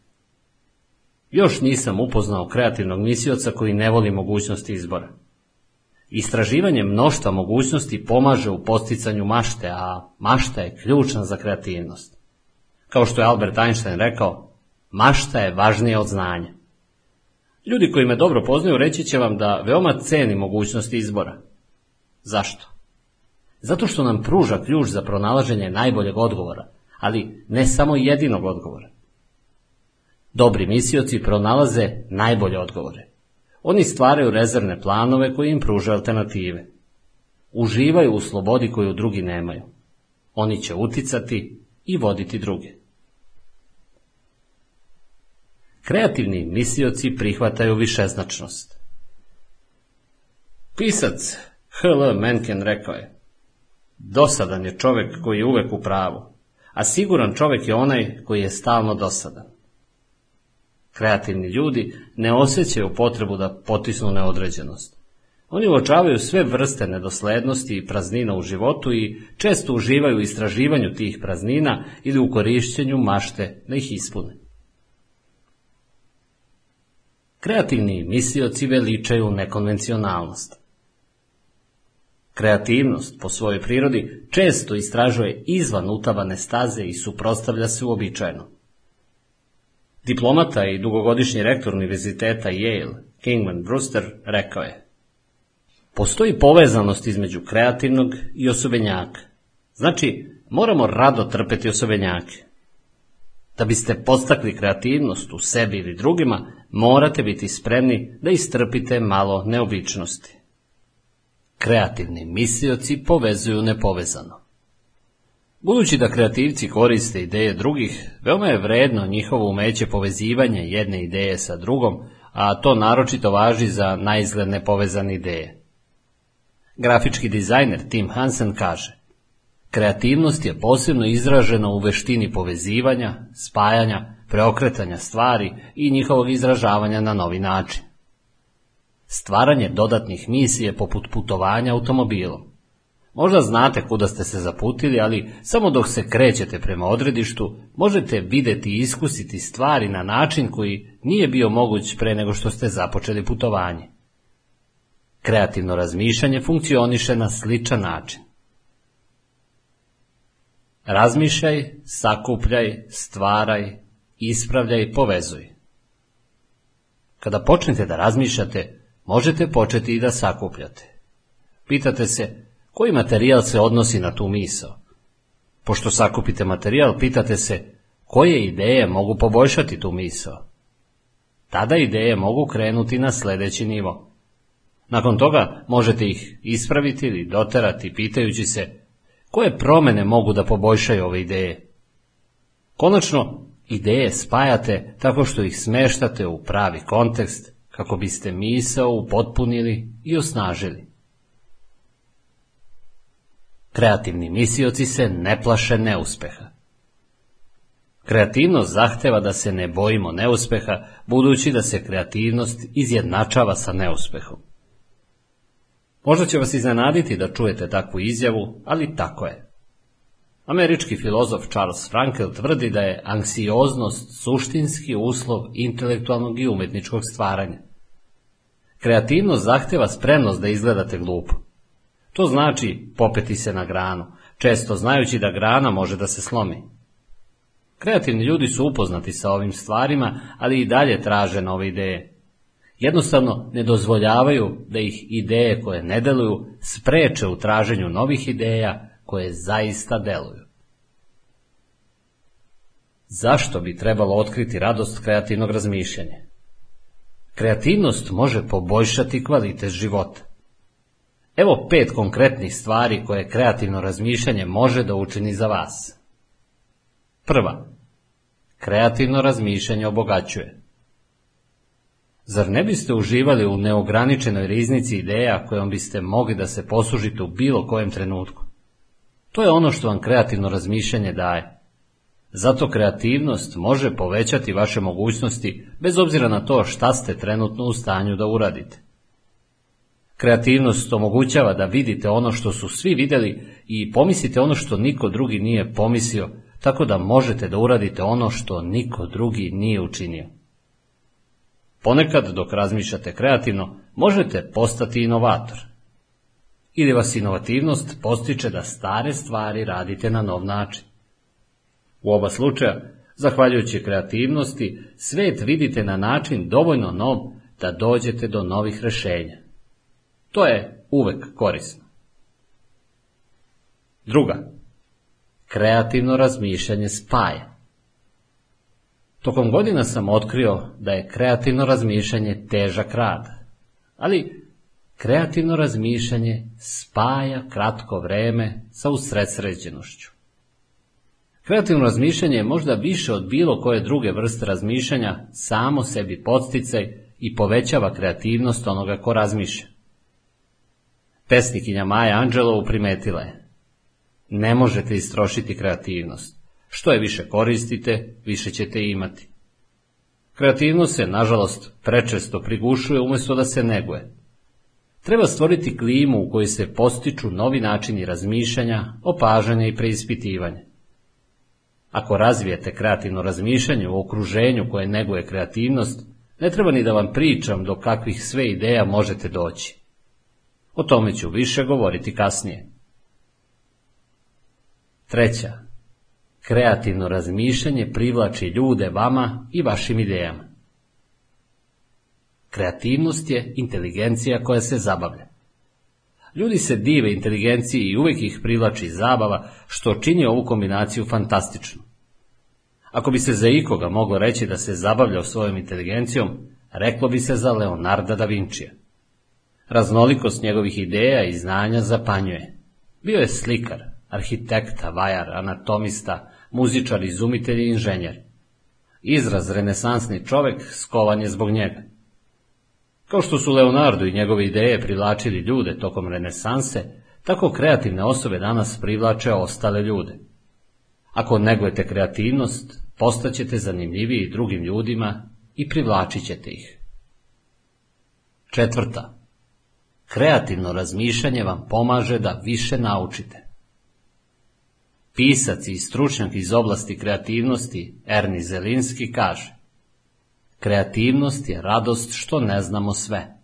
Još nisam upoznao kreativnog mislioca koji ne voli mogućnosti izbora. Istraživanje mnoštva mogućnosti pomaže u posticanju mašte, a mašta je ključna za kreativnost. Kao što je Albert Einstein rekao, mašta je važnija od znanja. Ljudi koji me dobro poznaju reći će vam da veoma ceni mogućnosti izbora. Zašto? Zato što nam pruža ključ za pronalaženje najboljeg odgovora, ali ne samo jedinog odgovora. Dobri misioci pronalaze najbolje odgovore. Oni stvaraju rezervne planove koji im pružaju alternative. Uživaju u slobodi koju drugi nemaju. Oni će uticati i voditi druge. Kreativni mislioci prihvataju višeznačnost. Pisac H.L. Mencken rekao je Dosadan je čovek koji je uvek u pravu, a siguran čovek je onaj koji je stalno dosadan. Kreativni ljudi ne osjećaju potrebu da potisnu neodređenost. Oni uočavaju sve vrste nedoslednosti i praznina u životu i često uživaju u istraživanju tih praznina ili u korišćenju mašte da ih ispune. Kreativni mislioci veličaju nekonvencionalnost. Kreativnost po svojoj prirodi često istražuje izvan utavane staze i suprostavlja se uobičajeno. Diplomata i dugogodišnji rektor univerziteta Yale, Kingman Brewster, rekao je Postoji povezanost između kreativnog i osobenjaka. Znači, moramo rado trpeti osobenjake. Da biste postakli kreativnost u sebi ili drugima, morate biti spremni da istrpite malo neobičnosti. Kreativni mislioci povezuju nepovezano. Budući da kreativci koriste ideje drugih, veoma je vredno njihovo umeće povezivanja jedne ideje sa drugom, a to naročito važi za naizgled nepovezane ideje. Grafički dizajner Tim Hansen kaže Kreativnost je posebno izražena u veštini povezivanja, spajanja, preokretanja stvari i njihovog izražavanja na novi način. Stvaranje dodatnih misije poput putovanja automobilom. Možda znate kuda ste se zaputili, ali samo dok se krećete prema odredištu, možete videti i iskusiti stvari na način koji nije bio moguć pre nego što ste započeli putovanje. Kreativno razmišljanje funkcioniše na sličan način. Razmišljaj, sakupljaj, stvaraj, ispravljaj i povezuj. Kada počnete da razmišljate, možete početi i da sakupljate. Pitate se, koji materijal se odnosi na tu misao? Pošto sakupite materijal, pitate se, koje ideje mogu poboljšati tu misao? Tada ideje mogu krenuti na sljedeći nivo. Nakon toga možete ih ispraviti ili doterati pitajući se koje promene mogu da poboljšaju ove ideje. Konačno, ideje spajate tako što ih smeštate u pravi kontekst kako biste misao upotpunili i osnažili. Kreativni misioci se ne plaše neuspeha. Kreativnost zahteva da se ne bojimo neuspeha, budući da se kreativnost izjednačava sa neuspehom. Možda će vas iznenaditi da čujete takvu izjavu, ali tako je. Američki filozof Charles Frankel tvrdi da je anksioznost suštinski uslov intelektualnog i umetničkog stvaranja. Kreativnost zahteva spremnost da izgledate glupo. To znači popeti se na granu, često znajući da grana može da se slomi. Kreativni ljudi su upoznati sa ovim stvarima, ali i dalje traže nove ideje. Jednostavno ne dozvoljavaju da ih ideje koje ne deluju spreče u traženju novih ideja koje zaista deluju. Zašto bi trebalo otkriti radost kreativnog razmišljanja? Kreativnost može poboljšati kvalitet života. Evo pet konkretnih stvari koje kreativno razmišljanje može da učini za vas. Prva. Kreativno razmišljanje obogaćuje. Zar ne biste uživali u neograničenoj riznici ideja kojom biste mogli da se poslužite u bilo kojem trenutku? To je ono što vam kreativno razmišljanje daje. Zato kreativnost može povećati vaše mogućnosti bez obzira na to šta ste trenutno u stanju da uradite. Kreativnost omogućava da vidite ono što su svi vidjeli i pomislite ono što niko drugi nije pomislio, tako da možete da uradite ono što niko drugi nije učinio. Ponekad dok razmišljate kreativno, možete postati inovator. Ili vas inovativnost postiče da stare stvari radite na nov način. U oba slučaja, zahvaljujući kreativnosti, svet vidite na način dovoljno nov da dođete do novih rešenja. To je uvek korisno. Druga. Kreativno razmišljanje spaja. Tokom godina sam otkrio da je kreativno razmišljanje težak rad, ali kreativno razmišljanje spaja kratko vreme sa usredsređenošću. Kreativno razmišljanje je možda više od bilo koje druge vrste razmišljanja samo sebi podsticaj i povećava kreativnost onoga ko razmišlja. Pesnikinja Maja Anđelovu primetila je. Ne možete istrošiti kreativnost. Što je više koristite, više ćete imati. Kreativnost se, nažalost, prečesto prigušuje umjesto da se neguje. Treba stvoriti klimu u kojoj se postiču novi načini razmišljanja, opažanja i preispitivanja. Ako razvijete kreativno razmišljanje u okruženju koje neguje kreativnost, ne treba ni da vam pričam do kakvih sve ideja možete doći. O tome ću više govoriti kasnije. Treća. Kreativno razmišljanje privlači ljude vama i vašim idejama. Kreativnost je inteligencija koja se zabavlja. Ljudi se dive inteligenciji i uvijek ih privlači zabava, što čini ovu kombinaciju fantastičnu. Ako bi se za ikoga moglo reći da se zabavlja svojom inteligencijom, reklo bi se za Leonarda da Vincija. Raznolikost njegovih ideja i znanja zapanjuje. Bio je slikar, arhitekta, vajar, anatomista, muzičar, izumitelj i inženjer. Izraz renesansni čovek skovan je zbog njega. Kao što su Leonardo i njegove ideje privlačili ljude tokom renesanse, Tako kreativne osobe danas privlače ostale ljude. Ako negujete kreativnost, postaćete zanimljiviji drugim ljudima i privlačit ćete ih. Četvrta. Kreativno razmišljanje vam pomaže da više naučite. Pisac i stručnjak iz oblasti kreativnosti Erni Zelinski kaže Kreativnost je radost što ne znamo sve.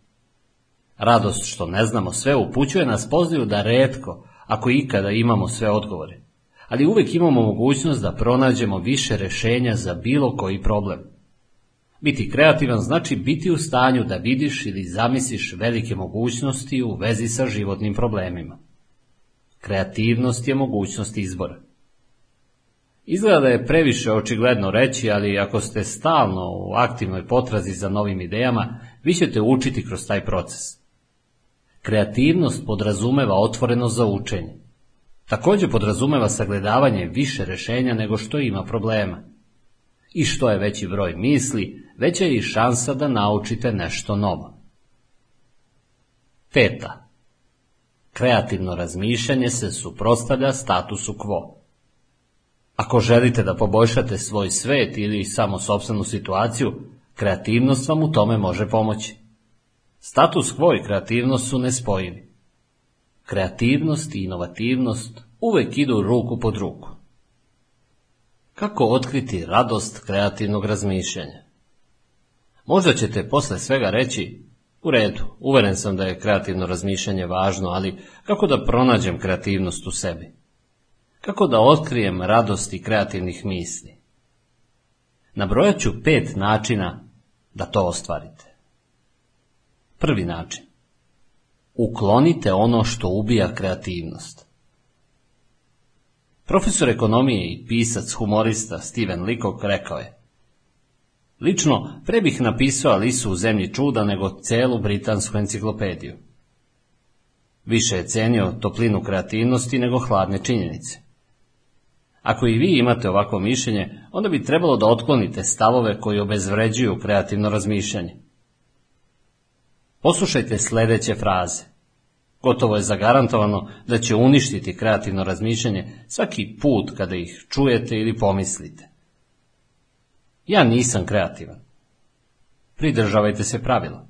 Radost što ne znamo sve upućuje nas pozivu da redko, ako ikada imamo sve odgovore, ali uvijek imamo mogućnost da pronađemo više rešenja za bilo koji problem. Biti kreativan znači biti u stanju da vidiš ili zamisliš velike mogućnosti u vezi sa životnim problemima. Kreativnost je mogućnost izbora. Izgleda da je previše očigledno reći, ali ako ste stalno u aktivnoj potrazi za novim idejama, vi ćete učiti kroz taj proces. Kreativnost podrazumeva otvoreno za učenje. Također podrazumeva sagledavanje više rešenja nego što ima problema. I što je veći broj misli, veća je i šansa da naučite nešto novo. Peta. Kreativno razmišljanje se suprostavlja statusu quo. Ako želite da poboljšate svoj svet ili samo sobstvenu situaciju, kreativnost vam u tome može pomoći. Status quo i kreativnost su nespojivi. Kreativnost i inovativnost uvek idu ruku pod ruku. Kako otkriti radost kreativnog razmišljanja? Možda ćete posle svega reći, u redu, uveren sam da je kreativno razmišljanje važno, ali kako da pronađem kreativnost u sebi? Kako da otkrijem radosti kreativnih misli? Nabrojat ću pet načina da to ostvarite. Prvi način. Uklonite ono što ubija kreativnost. Profesor ekonomije i pisac humorista Steven Leacock rekao je Lično, pre bih napisao Alisu u zemlji čuda nego celu britansku enciklopediju. Više je cenio toplinu kreativnosti nego hladne činjenice. Ako i vi imate ovako mišljenje, onda bi trebalo da otklonite stavove koji obezvređuju kreativno razmišljanje. Poslušajte sljedeće fraze. Gotovo je zagarantovano da će uništiti kreativno razmišljanje svaki put kada ih čujete ili pomislite. Ja nisam kreativan. Pridržavajte se pravila.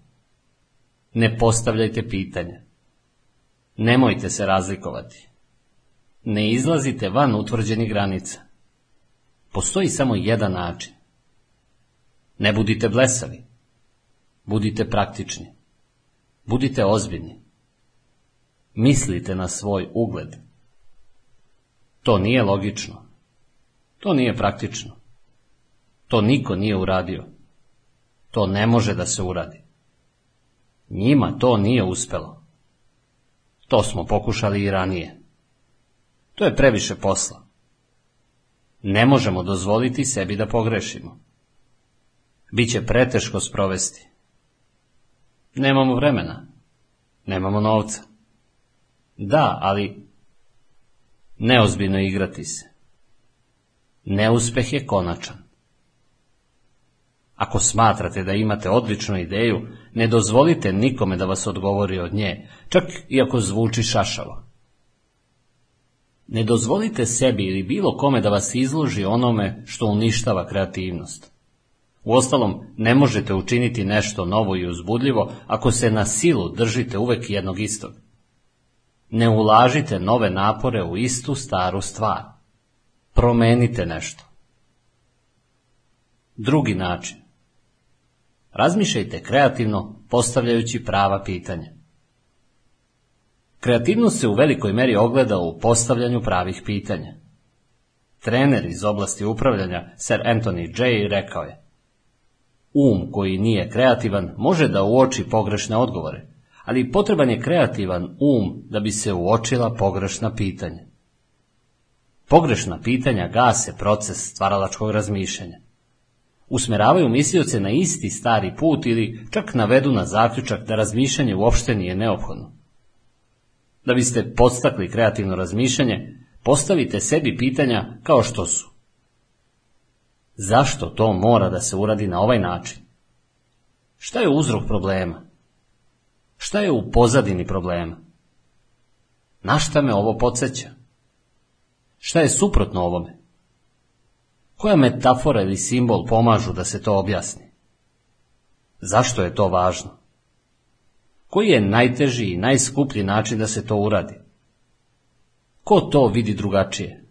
Ne postavljajte pitanja. Nemojte se razlikovati. Ne izlazite van utvrđenih granica. Postoji samo jedan način. Ne budite blesavi. Budite praktični. Budite ozbiljni. Mislite na svoj ugled. To nije logično. To nije praktično. To niko nije uradio. To ne može da se uradi. Njima to nije uspelo. To smo pokušali i ranije. To je previše posla. Ne možemo dozvoliti sebi da pogrešimo. Biće preteško sprovesti. Nemamo vremena. Nemamo novca. Da, ali neozbiljno igrati se. Neuspeh je konačan. Ako smatrate da imate odličnu ideju, ne dozvolite nikome da vas odgovori od nje, čak i ako zvuči šašavo. Ne dozvolite sebi ili bilo kome da vas izloži onome što uništava kreativnost. Uostalom, ne možete učiniti nešto novo i uzbudljivo ako se na silu držite uvek jednog istog. Ne ulažite nove napore u istu staru stvar. Promenite nešto. Drugi način. Razmišljajte kreativno postavljajući prava pitanja. Kreativnost se u velikoj meri ogleda u postavljanju pravih pitanja. Trener iz oblasti upravljanja, Sir Anthony J. rekao je Um koji nije kreativan može da uoči pogrešne odgovore, ali potreban je kreativan um da bi se uočila pogrešna pitanja. Pogrešna pitanja gase proces stvaralačkog razmišljanja. Usmeravaju mislioce na isti stari put ili čak navedu na zaključak da razmišljanje uopšte nije neophodno. Da biste podstakli kreativno razmišljanje, postavite sebi pitanja kao što su. Zašto to mora da se uradi na ovaj način? Šta je uzrok problema? Šta je u pozadini problema? Na šta me ovo podsjeća? Šta je suprotno ovome? Koja metafora ili simbol pomažu da se to objasni? Zašto je to važno? Koji je najteži i najskuplji način da se to uradi? Ko to vidi drugačije?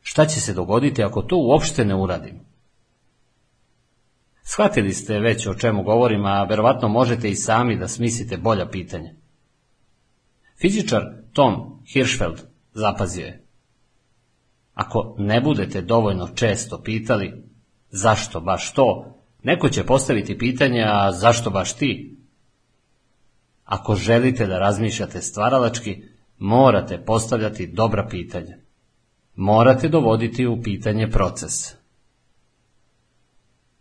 Šta će se dogoditi ako to uopšte ne uradim? Shvatili ste već o čemu govorim, a verovatno možete i sami da smislite bolja pitanja. Fizičar Tom Hirschfeld zapazio je. Ako ne budete dovoljno često pitali zašto baš to, neko će postaviti pitanje, a zašto baš ti? Ako želite da razmišljate stvaralački, morate postavljati dobra pitanja. Morate dovoditi u pitanje proces.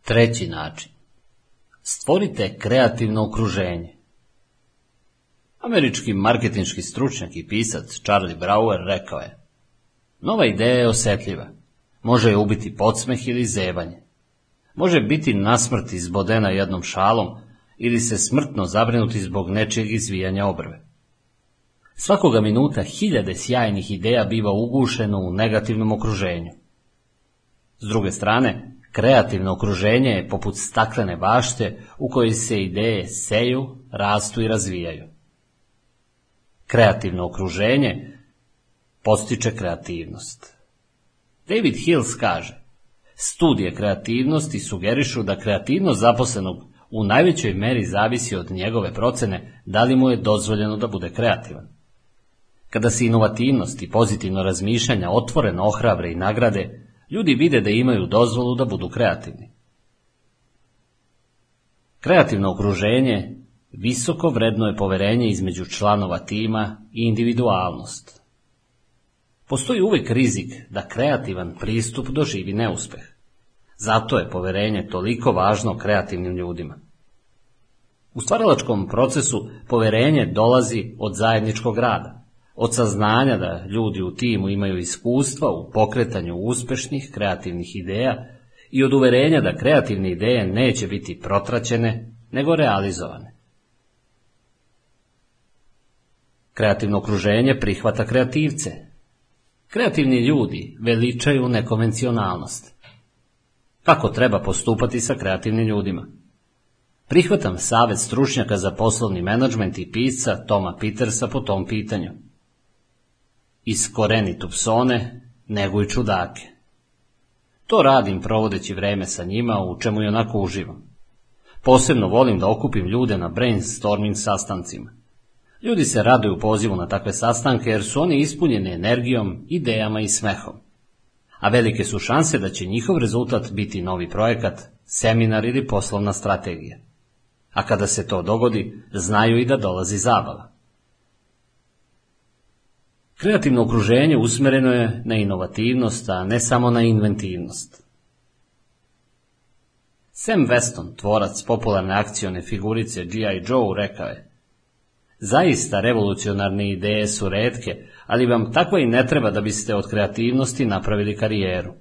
Treći način. Stvorite kreativno okruženje. Američki marketinški stručnjak i pisac Charlie Brauer rekao je Nova ideja je osjetljiva. Može je ubiti podsmeh ili zebanje. Može biti nasmrt izbodena jednom šalom ili se smrtno zabrinuti zbog nečijeg izvijanja obrve. Svakoga minuta hiljade sjajnih ideja biva ugušeno u negativnom okruženju. S druge strane, kreativno okruženje je poput staklene bašte u kojoj se ideje seju, rastu i razvijaju. Kreativno okruženje postiče kreativnost. David Hills kaže, studije kreativnosti sugerišu da kreativnost zaposlenog u najvećoj meri zavisi od njegove procene da li mu je dozvoljeno da bude kreativan. Kada se inovativnost i pozitivno razmišljanja otvoreno ohrabre i nagrade, ljudi vide da imaju dozvolu da budu kreativni. Kreativno okruženje visoko vredno je poverenje između članova tima i individualnost. Postoji uvijek rizik da kreativan pristup doživi neuspeh. Zato je poverenje toliko važno kreativnim ljudima. U stvaralačkom procesu poverenje dolazi od zajedničkog rada od saznanja da ljudi u timu imaju iskustva u pokretanju uspešnih kreativnih ideja i od uverenja da kreativne ideje neće biti protraćene, nego realizovane. Kreativno okruženje prihvata kreativce. Kreativni ljudi veličaju nekonvencionalnost. Kako treba postupati sa kreativnim ljudima? Prihvatam savjet stručnjaka za poslovni menadžment i pisca Toma Petersa po tom pitanju iskoreni psone, nego i čudake. To radim provodeći vreme sa njima, u čemu i onako uživam. Posebno volim da okupim ljude na brainstorming sastancima. Ljudi se raduju pozivu na takve sastanke jer su oni ispunjeni energijom, idejama i smehom. A velike su šanse da će njihov rezultat biti novi projekat, seminar ili poslovna strategija. A kada se to dogodi, znaju i da dolazi zabava. Kreativno okruženje usmjereno je na inovativnost, a ne samo na inventivnost. Sam Weston, tvorac popularne akcione figurice G.I. Joe, rekao je Zaista revolucionarne ideje su redke, ali vam tako i ne treba da biste od kreativnosti napravili karijeru.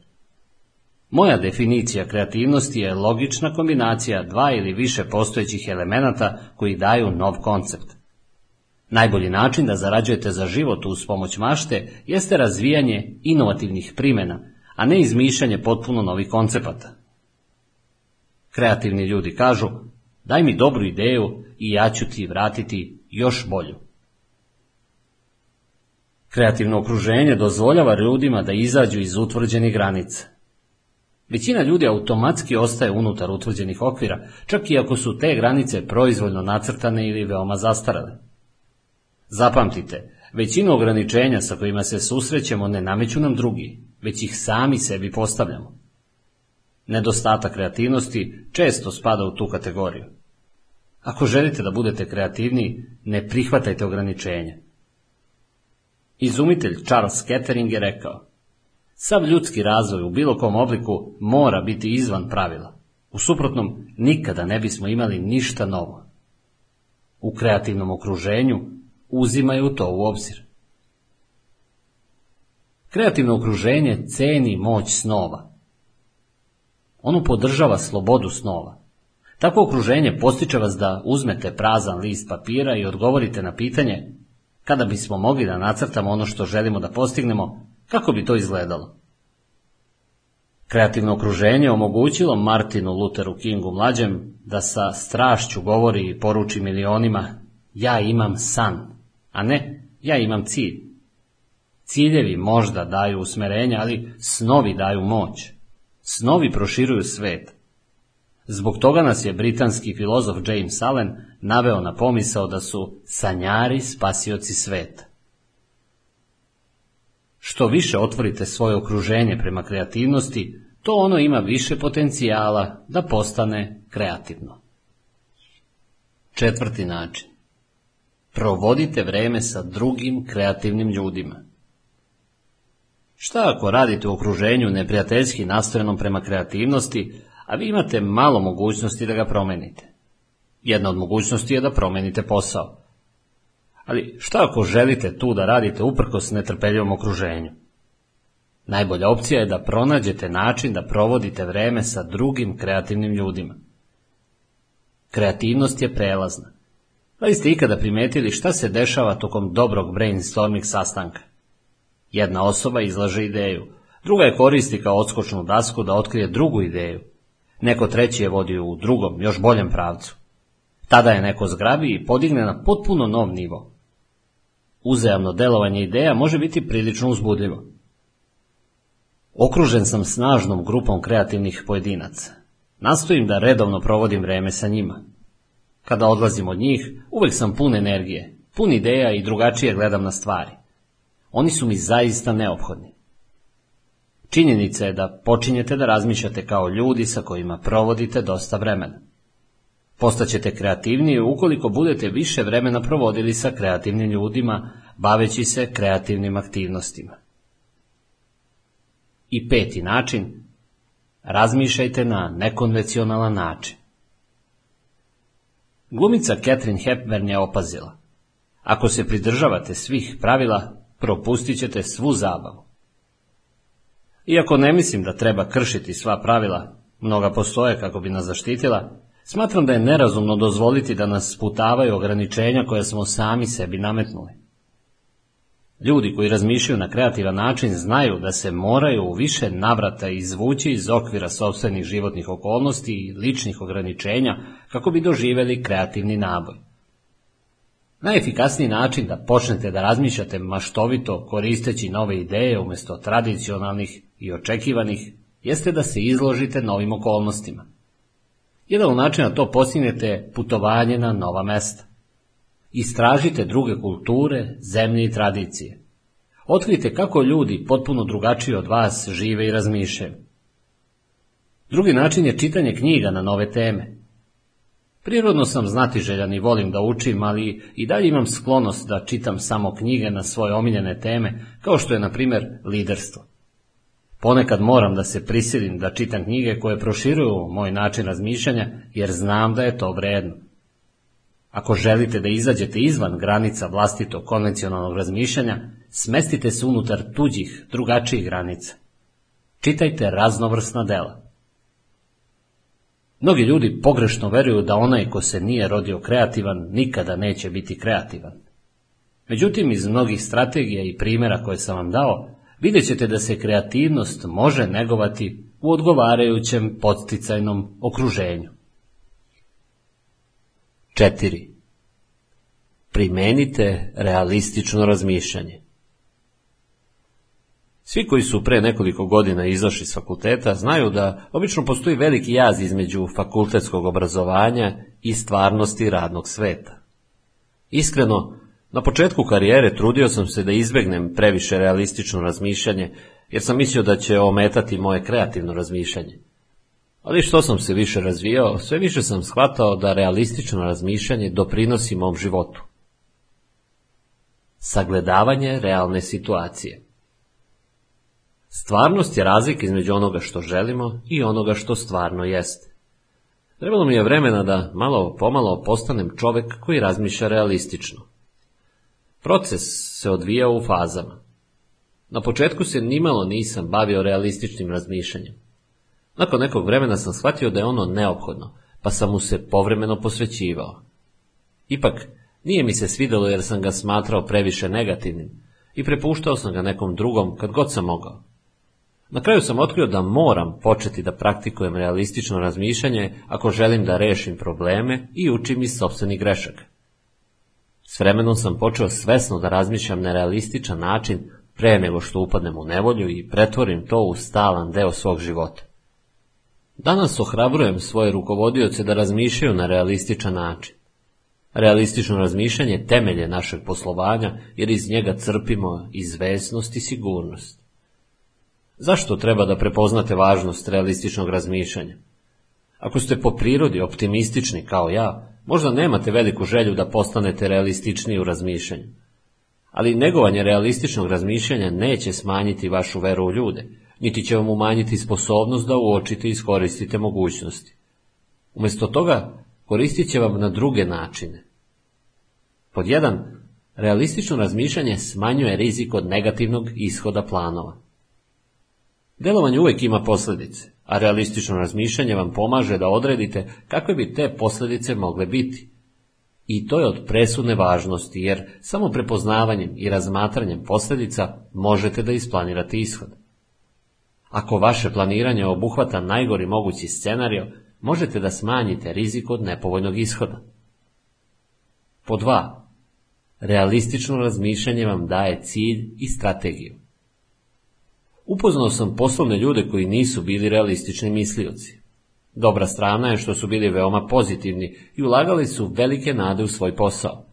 Moja definicija kreativnosti je logična kombinacija dva ili više postojećih elemenata koji daju nov koncept. Najbolji način da zarađujete za život uz pomoć mašte jeste razvijanje inovativnih primjena, a ne izmišljanje potpuno novih koncepata. Kreativni ljudi kažu, daj mi dobru ideju i ja ću ti vratiti još bolju. Kreativno okruženje dozvoljava ljudima da izađu iz utvrđenih granica. Većina ljudi automatski ostaje unutar utvrđenih okvira, čak i ako su te granice proizvoljno nacrtane ili veoma zastarale. Zapamtite, većinu ograničenja sa kojima se susrećemo ne nameću nam drugi, već ih sami sebi postavljamo. Nedostatak kreativnosti često spada u tu kategoriju. Ako želite da budete kreativniji, ne prihvatajte ograničenja. Izumitelj Charles Kettering je rekao, sav ljudski razvoj u bilo kom obliku mora biti izvan pravila. U suprotnom, nikada ne bismo imali ništa novo. U kreativnom okruženju uzimaju to u obzir. Kreativno okruženje ceni moć snova. Ono podržava slobodu snova. Takvo okruženje postiče vas da uzmete prazan list papira i odgovorite na pitanje Kada bismo mogli da nacrtamo ono što želimo da postignemo, kako bi to izgledalo? Kreativno okruženje omogućilo Martinu Lutheru Kingu mlađem da sa strašću govori i poruči milionima ja imam san, a ne ja imam cilj. Ciljevi možda daju usmerenja, ali snovi daju moć. Snovi proširuju svet. Zbog toga nas je britanski filozof James Allen naveo na pomisao da su sanjari spasioci sveta. Što više otvorite svoje okruženje prema kreativnosti, to ono ima više potencijala da postane kreativno. Četvrti način. Provodite vreme sa drugim kreativnim ljudima. Šta ako radite u okruženju neprijateljski nastrojenom prema kreativnosti, a vi imate malo mogućnosti da ga promenite? Jedna od mogućnosti je da promenite posao. Ali šta ako želite tu da radite uprkos netrpeljivom okruženju? Najbolja opcija je da pronađete način da provodite vreme sa drugim kreativnim ljudima. Kreativnost je prelazna. Da li ste ikada primetili šta se dešava tokom dobrog brainstorming sastanka? Jedna osoba izlaže ideju, druga je koristi kao odskočnu dasku da otkrije drugu ideju. Neko treći je vodi u drugom, još boljem pravcu. Tada je neko zgrabi i podigne na potpuno nov nivo. Uzajamno delovanje ideja može biti prilično uzbudljivo. Okružen sam snažnom grupom kreativnih pojedinaca. Nastojim da redovno provodim vreme sa njima. Kada odlazim od njih, uvek sam pun energije, pun ideja i drugačije gledam na stvari. Oni su mi zaista neophodni. Činjenica je da počinjete da razmišljate kao ljudi sa kojima provodite dosta vremena. Postaćete kreativniji ukoliko budete više vremena provodili sa kreativnim ljudima, baveći se kreativnim aktivnostima. I peti način, razmišljajte na nekonvencionalan način. Glumica Catherine Hepburn je opazila. Ako se pridržavate svih pravila, propustit ćete svu zabavu. Iako ne mislim da treba kršiti sva pravila, mnoga postoje kako bi nas zaštitila, smatram da je nerazumno dozvoliti da nas sputavaju ograničenja koje smo sami sebi nametnuli. Ljudi koji razmišljaju na kreativan način znaju da se moraju u više navrata izvući iz okvira sobstvenih životnih okolnosti i ličnih ograničenja kako bi doživjeli kreativni naboj. Najefikasniji način da počnete da razmišljate maštovito koristeći nove ideje umjesto tradicionalnih i očekivanih jeste da se izložite novim okolnostima. Jedan od načina to postignete je putovanje na nova mesta. Istražite druge kulture, zemlje i tradicije. Otkrite kako ljudi potpuno drugačiji od vas žive i razmišljaju. Drugi način je čitanje knjiga na nove teme. Prirodno sam znatiželjan i volim da učim, ali i dalje imam sklonost da čitam samo knjige na svoje omiljene teme, kao što je, na primjer, liderstvo. Ponekad moram da se prisilim da čitam knjige koje proširuju moj način razmišljanja, jer znam da je to vredno. Ako želite da izađete izvan granica vlastitog konvencionalnog razmišljanja, smestite se unutar tuđih, drugačijih granica. Čitajte raznovrsna dela. Mnogi ljudi pogrešno veruju da onaj ko se nije rodio kreativan nikada neće biti kreativan. Međutim, iz mnogih strategija i primjera koje sam vam dao, vidjet ćete da se kreativnost može negovati u odgovarajućem podsticajnom okruženju. 4. Primenite realistično razmišljanje. Svi koji su pre nekoliko godina izašli s fakulteta znaju da obično postoji veliki jaz između fakultetskog obrazovanja i stvarnosti radnog sveta. Iskreno, na početku karijere trudio sam se da izbegnem previše realistično razmišljanje, jer sam mislio da će ometati moje kreativno razmišljanje. Ali što sam se više razvijao, sve više sam shvatao da realistično razmišljanje doprinosi mom životu. Sagledavanje realne situacije Stvarnost je razlika između onoga što želimo i onoga što stvarno jeste. Trebalo mi je vremena da malo pomalo postanem čovek koji razmišlja realistično. Proces se odvijao u fazama. Na početku se nimalo nisam bavio realističnim razmišljanjem. Nakon nekog vremena sam shvatio da je ono neophodno, pa sam mu se povremeno posvećivao. Ipak, Nije mi se svidjelo jer sam ga smatrao previše negativnim i prepuštao sam ga nekom drugom kad god sam mogao. Na kraju sam otkrio da moram početi da praktikujem realistično razmišljanje ako želim da rešim probleme i učim iz sobstvenih grešaka. S vremenom sam počeo svesno da razmišljam na realističan način pre nego što upadnem u nevolju i pretvorim to u stalan deo svog života. Danas ohrabrujem svoje rukovodioce da razmišljaju na realističan način. Realistično razmišljanje temelje našeg poslovanja jer iz njega crpimo izvesnost i sigurnost. Zašto treba da prepoznate važnost realističnog razmišljanja? Ako ste po prirodi optimistični kao ja, možda nemate veliku želju da postanete realističniji u razmišljanju. Ali negovanje realističnog razmišljanja neće smanjiti vašu veru u ljude, niti će vam umanjiti sposobnost da uočite i iskoristite mogućnosti. Umjesto toga, koristit će vam na druge načine. Pod jedan, realistično razmišljanje smanjuje rizik od negativnog ishoda planova. Delovanje uvijek ima posljedice, a realistično razmišljanje vam pomaže da odredite kakve bi te posljedice mogle biti. I to je od presudne važnosti, jer samo prepoznavanjem i razmatranjem posljedica možete da isplanirate ishod. Ako vaše planiranje obuhvata najgori mogući scenario, možete da smanjite rizik od nepovoljnog ishoda. Po dva, realistično razmišljanje vam daje cilj i strategiju. Upoznao sam poslovne ljude koji nisu bili realistični mislioci. Dobra strana je što su bili veoma pozitivni i ulagali su velike nade u svoj posao.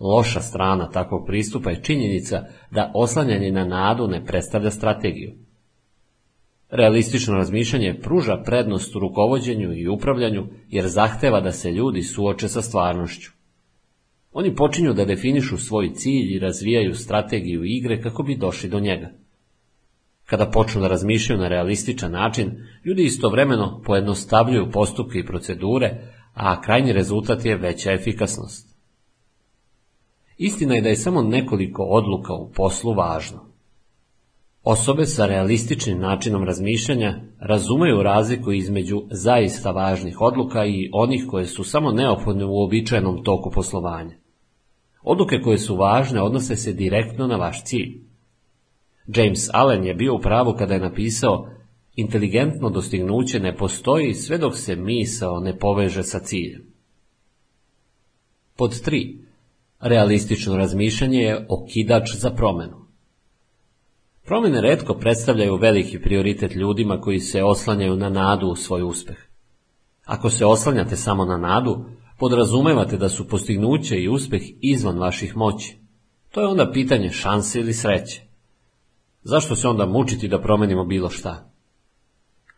Loša strana takvog pristupa je činjenica da oslanjanje na nadu ne predstavlja strategiju. Realistično razmišljanje pruža prednost u rukovođenju i upravljanju jer zahteva da se ljudi suoče sa stvarnošću. Oni počinju da definišu svoj cilj i razvijaju strategiju igre kako bi došli do njega. Kada počnu da razmišljaju na realističan način, ljudi istovremeno pojednostavljuju postupke i procedure, a krajnji rezultat je veća efikasnost. Istina je da je samo nekoliko odluka u poslu važno. Osobe sa realističnim načinom razmišljanja razumeju razliku između zaista važnih odluka i onih koje su samo neophodne u običajnom toku poslovanja. Odluke koje su važne odnose se direktno na vaš cilj. James Allen je bio u pravu kada je napisao Inteligentno dostignuće ne postoji sve dok se misao ne poveže sa ciljem. Pod 3. Realistično razmišljanje je okidač za promenu. Promjene redko predstavljaju veliki prioritet ljudima koji se oslanjaju na nadu u svoj uspeh. Ako se oslanjate samo na nadu, podrazumevate da su postignuće i uspeh izvan vaših moći. To je onda pitanje šanse ili sreće. Zašto se onda mučiti da promenimo bilo šta?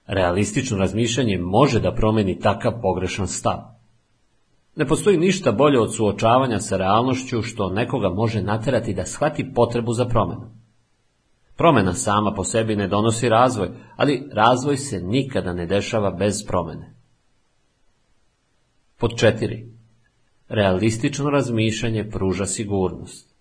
Realistično razmišljanje može da promeni takav pogrešan stav. Ne postoji ništa bolje od suočavanja sa realnošću što nekoga može naterati da shvati potrebu za promenu. Promena sama po sebi ne donosi razvoj, ali razvoj se nikada ne dešava bez promene. Pod četiri. Realistično razmišljanje pruža sigurnost.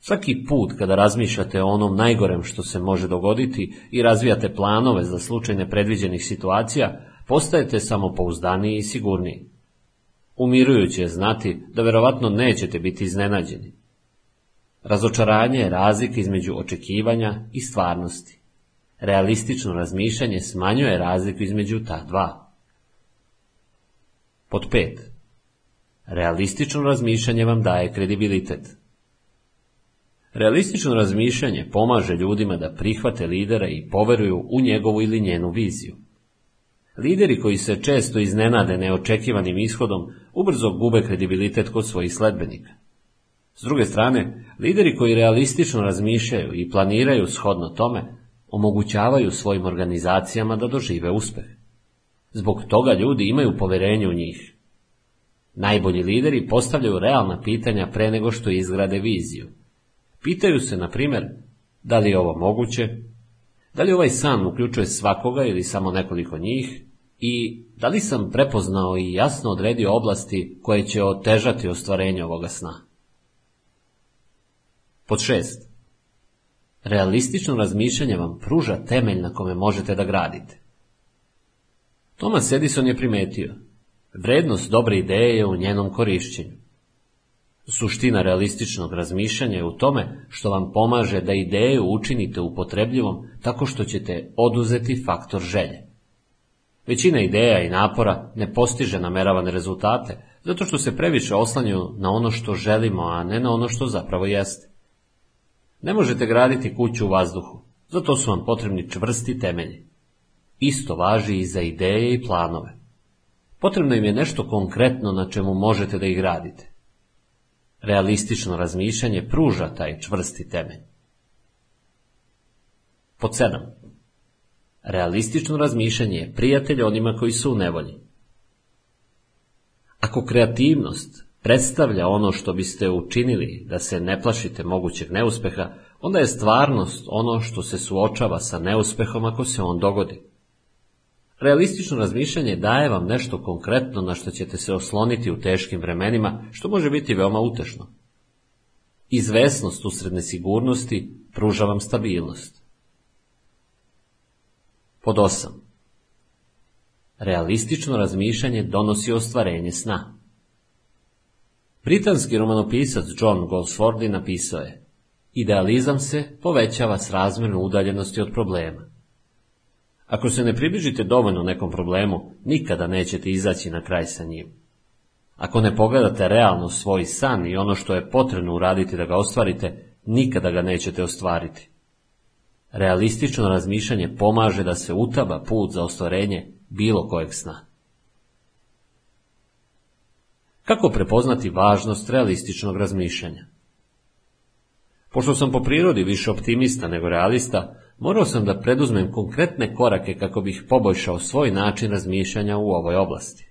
Svaki put kada razmišljate o onom najgorem što se može dogoditi i razvijate planove za slučaj nepredviđenih situacija, postajete samopouzdaniji i sigurniji. Umirujuće je znati da verovatno nećete biti iznenađeni. Razočaranje je razlika između očekivanja i stvarnosti. Realistično razmišljanje smanjuje razliku između ta dva. Pod pet. Realistično razmišljanje vam daje kredibilitet. Realistično razmišljanje pomaže ljudima da prihvate lidera i poveruju u njegovu ili njenu viziju. Lideri koji se često iznenade neočekivanim ishodom ubrzo gube kredibilitet kod svojih sledbenika. S druge strane, lideri koji realistično razmišljaju i planiraju shodno tome, omogućavaju svojim organizacijama da dožive uspeh. Zbog toga ljudi imaju poverenje u njih. Najbolji lideri postavljaju realna pitanja pre nego što izgrade viziju. Pitaju se, na primjer, da li je ovo moguće, da li ovaj san uključuje svakoga ili samo nekoliko njih i da li sam prepoznao i jasno odredio oblasti koje će otežati ostvarenje ovoga sna. Pod šest. Realistično razmišljanje vam pruža temelj na kome možete da gradite. Thomas Edison je primetio, vrednost dobre ideje je u njenom korišćenju. Suština realističnog razmišljanja je u tome što vam pomaže da ideju učinite upotrebljivom tako što ćete oduzeti faktor želje. Većina ideja i napora ne postiže nameravane rezultate, zato što se previše oslanjaju na ono što želimo, a ne na ono što zapravo jeste. Ne možete graditi kuću u vazduhu, zato su vam potrebni čvrsti temelji. Isto važi i za ideje i planove. Potrebno im je nešto konkretno na čemu možete da ih gradite. Realistično razmišljanje pruža taj čvrsti temelj. Pod sedam. Realistično razmišljanje je prijatelj onima koji su u nevolji. Ako kreativnost predstavlja ono što biste učinili da se ne plašite mogućeg neuspeha, onda je stvarnost ono što se suočava sa neuspehom ako se on dogodi. Realistično razmišljanje daje vam nešto konkretno na što ćete se osloniti u teškim vremenima, što može biti veoma utešno. Izvesnost usred nesigurnosti pruža vam stabilnost. Pod 8. Realistično razmišljanje donosi ostvarenje sna. Britanski romanopisac John Goldsworthy napisao je Idealizam se povećava s razmjerno udaljenosti od problema. Ako se ne približite dovoljno nekom problemu, nikada nećete izaći na kraj sa njim. Ako ne pogledate realno svoj san i ono što je potrebno uraditi da ga ostvarite, nikada ga nećete ostvariti. Realistično razmišljanje pomaže da se utaba put za ostvarenje bilo kojeg sna. Kako prepoznati važnost realističnog razmišljanja? Pošto sam po prirodi više optimista nego realista, morao sam da preduzmem konkretne korake kako bih poboljšao svoj način razmišljanja u ovoj oblasti.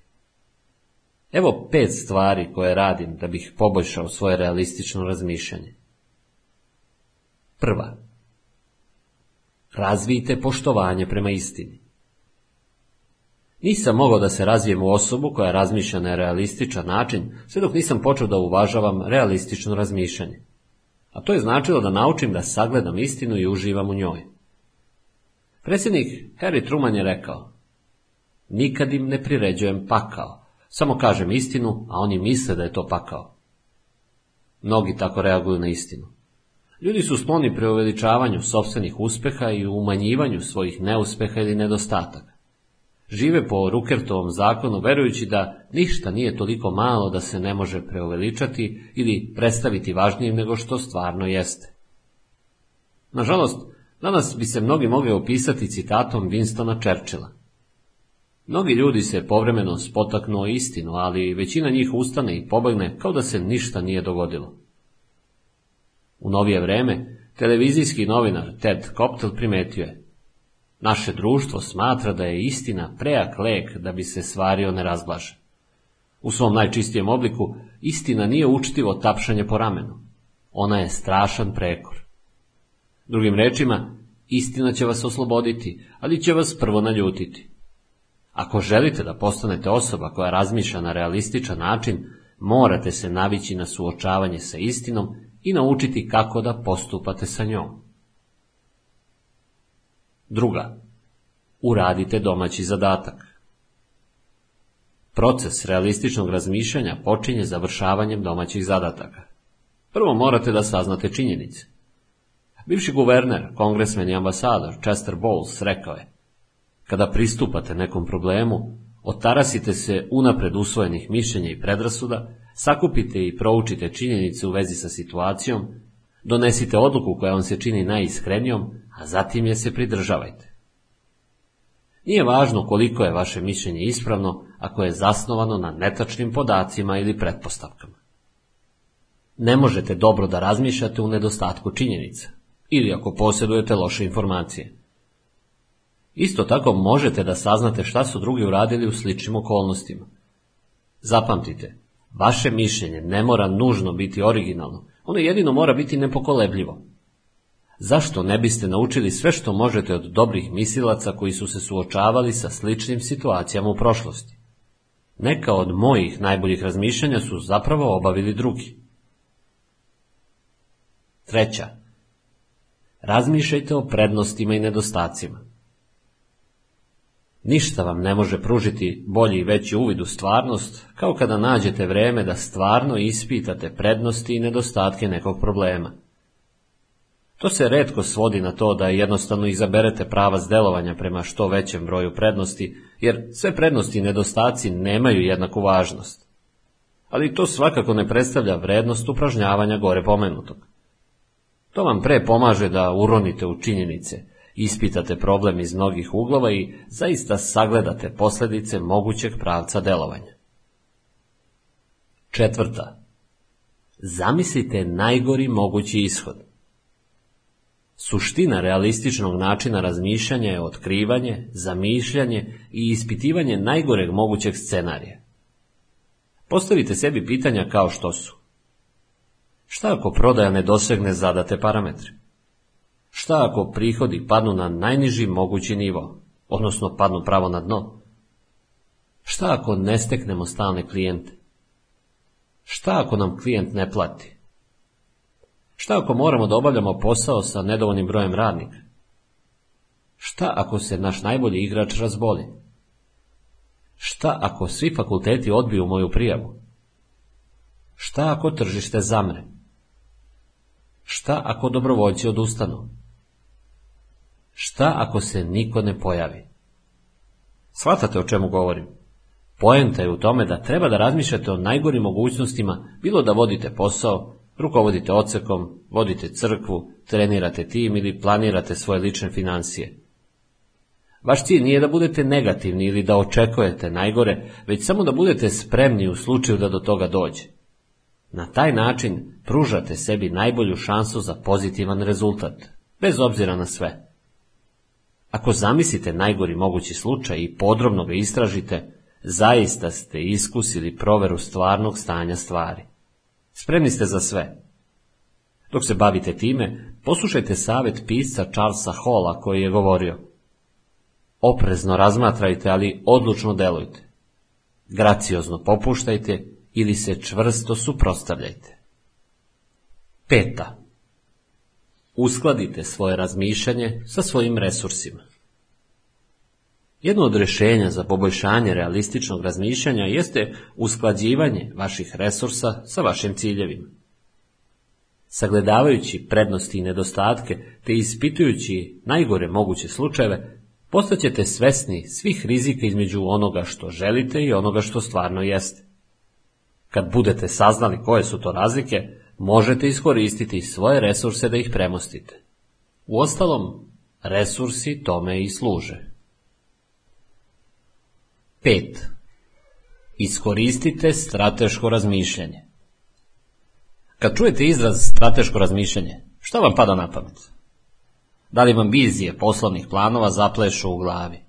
Evo pet stvari koje radim da bih poboljšao svoje realistično razmišljanje. Prva. Razvijte poštovanje prema istini. Nisam mogao da se razvijem u osobu koja razmišlja na realističan način, sve dok nisam počeo da uvažavam realistično razmišljanje. A to je značilo da naučim da sagledam istinu i uživam u njoj. Predsjednik Harry Truman je rekao, nikad im ne priređujem pakao, samo kažem istinu, a oni misle da je to pakao. Mnogi tako reaguju na istinu. Ljudi su skloni preuveličavanju sobstvenih uspeha i umanjivanju svojih neuspeha ili nedostataka. Žive po Rukertovom zakonu verujući da ništa nije toliko malo da se ne može preuveličati ili predstaviti važnijim nego što stvarno jeste. Nažalost, danas bi se mnogi mogli opisati citatom Winstona Churchilla. Mnogi ljudi se povremeno spotaknu o istinu, ali većina njih ustane i pobegne kao da se ništa nije dogodilo. U novije vreme, televizijski novinar Ted Koptel primetio je Naše društvo smatra da je istina prejak lek da bi se stvario nerazglašen. U svom najčistijem obliku istina nije učtivo tapšanje po ramenu. Ona je strašan prekor. Drugim rečima, istina će vas osloboditi, ali će vas prvo naljutiti. Ako želite da postanete osoba koja razmišlja na realističan način, morate se navići na suočavanje sa istinom i naučiti kako da postupate sa njom. Druga. Uradite domaći zadatak. Proces realističnog razmišljanja počinje završavanjem domaćih zadataka. Prvo morate da saznate činjenice. Bivši guverner, kongresmen i ambasador Chester Bowles rekao je Kada pristupate nekom problemu, otarasite se unapred usvojenih mišljenja i predrasuda, sakupite i proučite činjenice u vezi sa situacijom, donesite odluku koja vam se čini najiskrenijom, a zatim je se pridržavajte. Nije važno koliko je vaše mišljenje ispravno ako je zasnovano na netačnim podacima ili pretpostavkama. Ne možete dobro da razmišljate u nedostatku činjenica ili ako posjedujete loše informacije. Isto tako možete da saznate šta su drugi uradili u sličnim okolnostima. Zapamtite, vaše mišljenje ne mora nužno biti originalno, ono jedino mora biti nepokolebljivo. Zašto ne biste naučili sve što možete od dobrih misilaca koji su se suočavali sa sličnim situacijama u prošlosti? Neka od mojih najboljih razmišljanja su zapravo obavili drugi. Treća. Razmišljajte o prednostima i nedostacima. Ništa vam ne može pružiti bolji i veći uvid u stvarnost, kao kada nađete vreme da stvarno ispitate prednosti i nedostatke nekog problema. To se redko svodi na to da jednostavno izaberete pravac delovanja prema što većem broju prednosti, jer sve prednosti i nedostaci nemaju jednaku važnost. Ali to svakako ne predstavlja vrednost upražnjavanja gore pomenutog. To vam pre pomaže da uronite u činjenice, ispitate problem iz mnogih uglova i zaista sagledate posljedice mogućeg pravca delovanja. Četvrta. Zamislite najgori mogući ishod. Suština realističnog načina razmišljanja je otkrivanje, zamišljanje i ispitivanje najgoreg mogućeg scenarija. Postavite sebi pitanja kao što su. Šta ako prodaja ne dosegne zadate parametre? Šta ako prihodi padnu na najniži mogući nivo, odnosno padnu pravo na dno? Šta ako ne steknemo stalne klijente? Šta ako nam klijent ne plati? Šta ako moramo da obavljamo posao sa nedovoljnim brojem radnika? Šta ako se naš najbolji igrač razboli? Šta ako svi fakulteti odbiju moju prijavu? Šta ako tržište zamre? Šta ako dobrovoljci odustanu? Šta ako se niko ne pojavi? Shvatate o čemu govorim? Poenta je u tome da treba da razmišljate o najgorim mogućnostima, bilo da vodite posao, rukovodite ocekom, vodite crkvu, trenirate tim ili planirate svoje lične financije. Vaš cilj nije da budete negativni ili da očekujete najgore, već samo da budete spremni u slučaju da do toga dođe. Na taj način pružate sebi najbolju šansu za pozitivan rezultat, bez obzira na sve. Ako zamislite najgori mogući slučaj i podrobno ga istražite, zaista ste iskusili proveru stvarnog stanja stvari. Spremni ste za sve. Dok se bavite time, poslušajte savjet pisca Charlesa Halla koji je govorio Oprezno razmatrajte, ali odlučno delujte. Graciozno popuštajte ili se čvrsto suprostavljajte. Peta. Uskladite svoje razmišljanje sa svojim resursima. Jedno od rješenja za poboljšanje realističnog razmišljanja jeste usklađivanje vaših resursa sa vašim ciljevima. Sagledavajući prednosti i nedostatke te ispitujući najgore moguće slučajeve, postaćete svesni svih rizika između onoga što želite i onoga što stvarno jeste. Kad budete saznali koje su to razlike, možete iskoristiti svoje resurse da ih premostite. Uostalom, resursi tome i služe. 5. Iskoristite strateško razmišljanje. Kad čujete izraz strateško razmišljanje, šta vam pada na pamet? Da li vam vizije poslovnih planova zaplešu u glavi?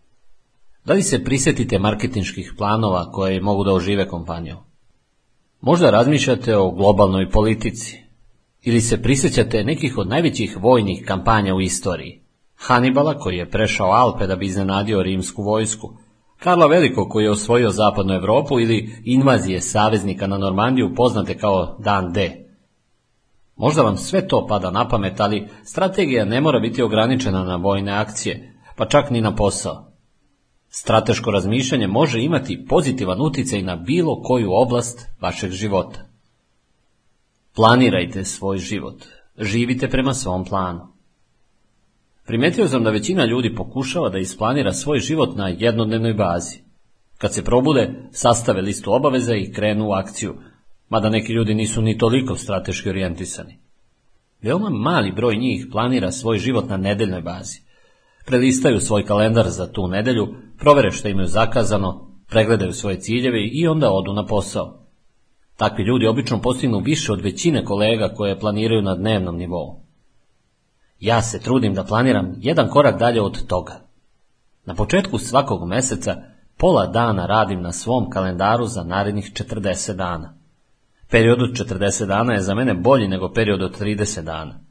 Da li se prisjetite marketinških planova koje mogu da ožive kompaniju? Možda razmišljate o globalnoj politici ili se prisjećate nekih od najvećih vojnih kampanja u istoriji. Hanibala koji je prešao Alpe da bi iznenadio rimsku vojsku, Karla Veliko koji je osvojio zapadnu Europu ili invazije saveznika na Normandiju poznate kao Dan D. Možda vam sve to pada na pamet, ali strategija ne mora biti ograničena na vojne akcije, pa čak ni na posao. Strateško razmišljanje može imati pozitivan utjecaj na bilo koju oblast vašeg života. Planirajte svoj život. Živite prema svom planu. Primetio sam da većina ljudi pokušava da isplanira svoj život na jednodnevnoj bazi. Kad se probude, sastave listu obaveza i krenu u akciju, mada neki ljudi nisu ni toliko strateški orijentisani. Veoma mali broj njih planira svoj život na nedeljnoj bazi prelistaju svoj kalendar za tu nedelju, provere što imaju zakazano, pregledaju svoje ciljeve i onda odu na posao. Takvi ljudi obično postignu više od većine kolega koje planiraju na dnevnom nivou. Ja se trudim da planiram jedan korak dalje od toga. Na početku svakog meseca pola dana radim na svom kalendaru za narednih 40 dana. Period od 40 dana je za mene bolji nego period od 30 dana.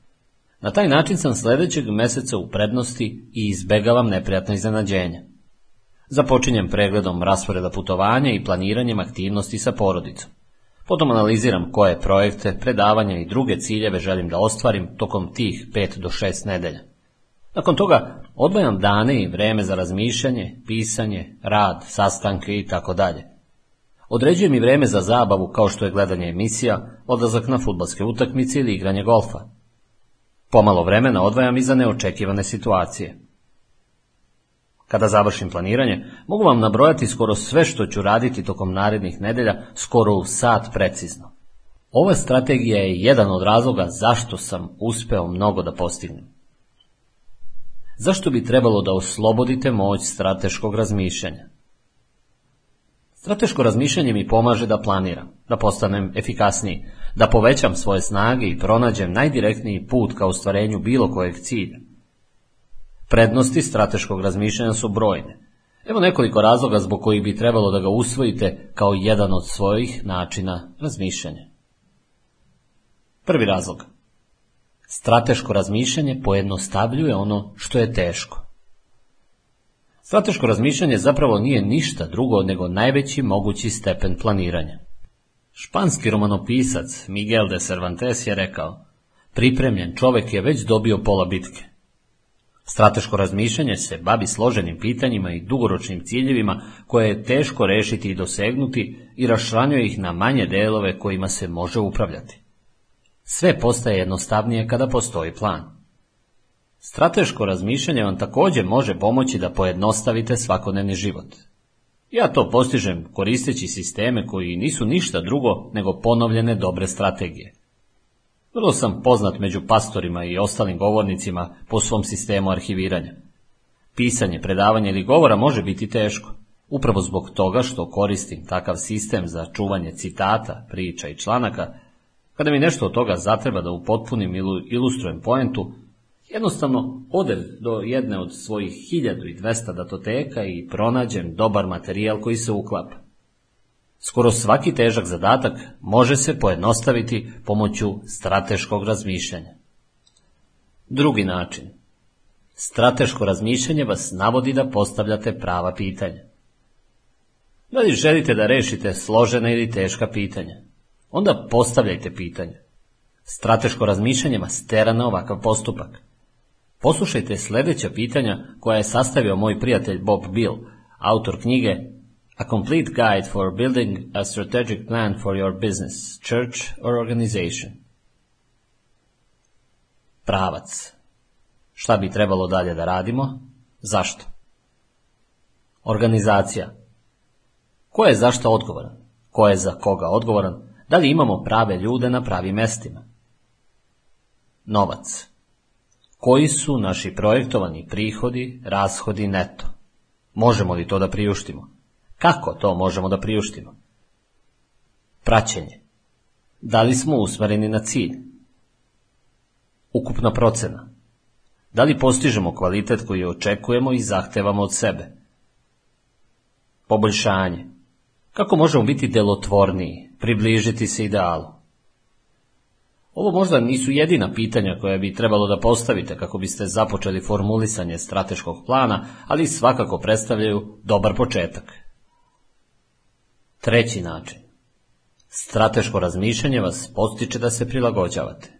Na taj način sam sljedećeg mjeseca u prednosti i izbegavam neprijatno iznenađenja. Započinjem pregledom rasporeda putovanja i planiranjem aktivnosti sa porodicom. Potom analiziram koje projekte, predavanja i druge ciljeve želim da ostvarim tokom tih 5 do 6 nedelja. Nakon toga odvajam dane i vreme za razmišljanje, pisanje, rad, sastanke i tako dalje. Određujem i vreme za zabavu kao što je gledanje emisija, odlazak na futbalske utakmice ili igranje golfa. Pomalo vremena odvajam i za neočekivane situacije. Kada završim planiranje, mogu vam nabrojati skoro sve što ću raditi tokom narednih nedelja, skoro u sat precizno. Ova strategija je jedan od razloga zašto sam uspeo mnogo da postignem. Zašto bi trebalo da oslobodite moć strateškog razmišljanja? Strateško razmišljanje mi pomaže da planiram, da postanem efikasniji, da povećam svoje snage i pronađem najdirektniji put ka ostvarenju bilo kojeg cilja. Prednosti strateškog razmišljanja su brojne. Evo nekoliko razloga zbog kojih bi trebalo da ga usvojite kao jedan od svojih načina razmišljanja. Prvi razlog. Strateško razmišljanje pojednostavljuje ono što je teško. Strateško razmišljanje zapravo nije ništa drugo nego najveći mogući stepen planiranja. Španski romanopisac Miguel de Cervantes je rekao, pripremljen čovek je već dobio pola bitke. Strateško razmišljanje se bavi složenim pitanjima i dugoročnim ciljevima koje je teško rešiti i dosegnuti i rašranjuje ih na manje delove kojima se može upravljati. Sve postaje jednostavnije kada postoji plan. Strateško razmišljanje vam također može pomoći da pojednostavite svakodnevni život. Ja to postižem koristeći sisteme koji nisu ništa drugo nego ponovljene dobre strategije. Vrlo sam poznat među pastorima i ostalim govornicima po svom sistemu arhiviranja. Pisanje, predavanje ili govora može biti teško, upravo zbog toga što koristim takav sistem za čuvanje citata, priča i članaka, kada mi nešto od toga zatreba da upotpunim ili ilustrujem poentu, jednostavno odem do jedne od svojih 1200 datoteka i pronađem dobar materijal koji se uklapa. Skoro svaki težak zadatak može se pojednostaviti pomoću strateškog razmišljanja. Drugi način. Strateško razmišljanje vas navodi da postavljate prava pitanja. Da li želite da rešite složena ili teška pitanja? Onda postavljajte pitanja. Strateško razmišljanje vas tera na ovakav postupak. Poslušajte sljedeća pitanja koja je sastavio moj prijatelj Bob Bill, autor knjige A Complete Guide for Building a Strategic Plan for Your Business, Church or Organization. Pravac. Šta bi trebalo dalje da radimo? Zašto? Organizacija. Ko je zašto odgovoran? Ko je za koga odgovoran? Da li imamo prave ljude na pravim mestima? Novac. Koji su naši projektovani prihodi, rashodi neto? Možemo li to da priuštimo? Kako to možemo da priuštimo? Praćenje. Da li smo usmereni na cilj? Ukupna procena. Da li postižemo kvalitet koji očekujemo i zahtevamo od sebe? Poboljšanje. Kako možemo biti delotvorniji, približiti se idealu? Ovo možda nisu jedina pitanja koja bi trebalo da postavite kako biste započeli formulisanje strateškog plana, ali svakako predstavljaju dobar početak. Treći način. Strateško razmišljanje vas postiče da se prilagođavate.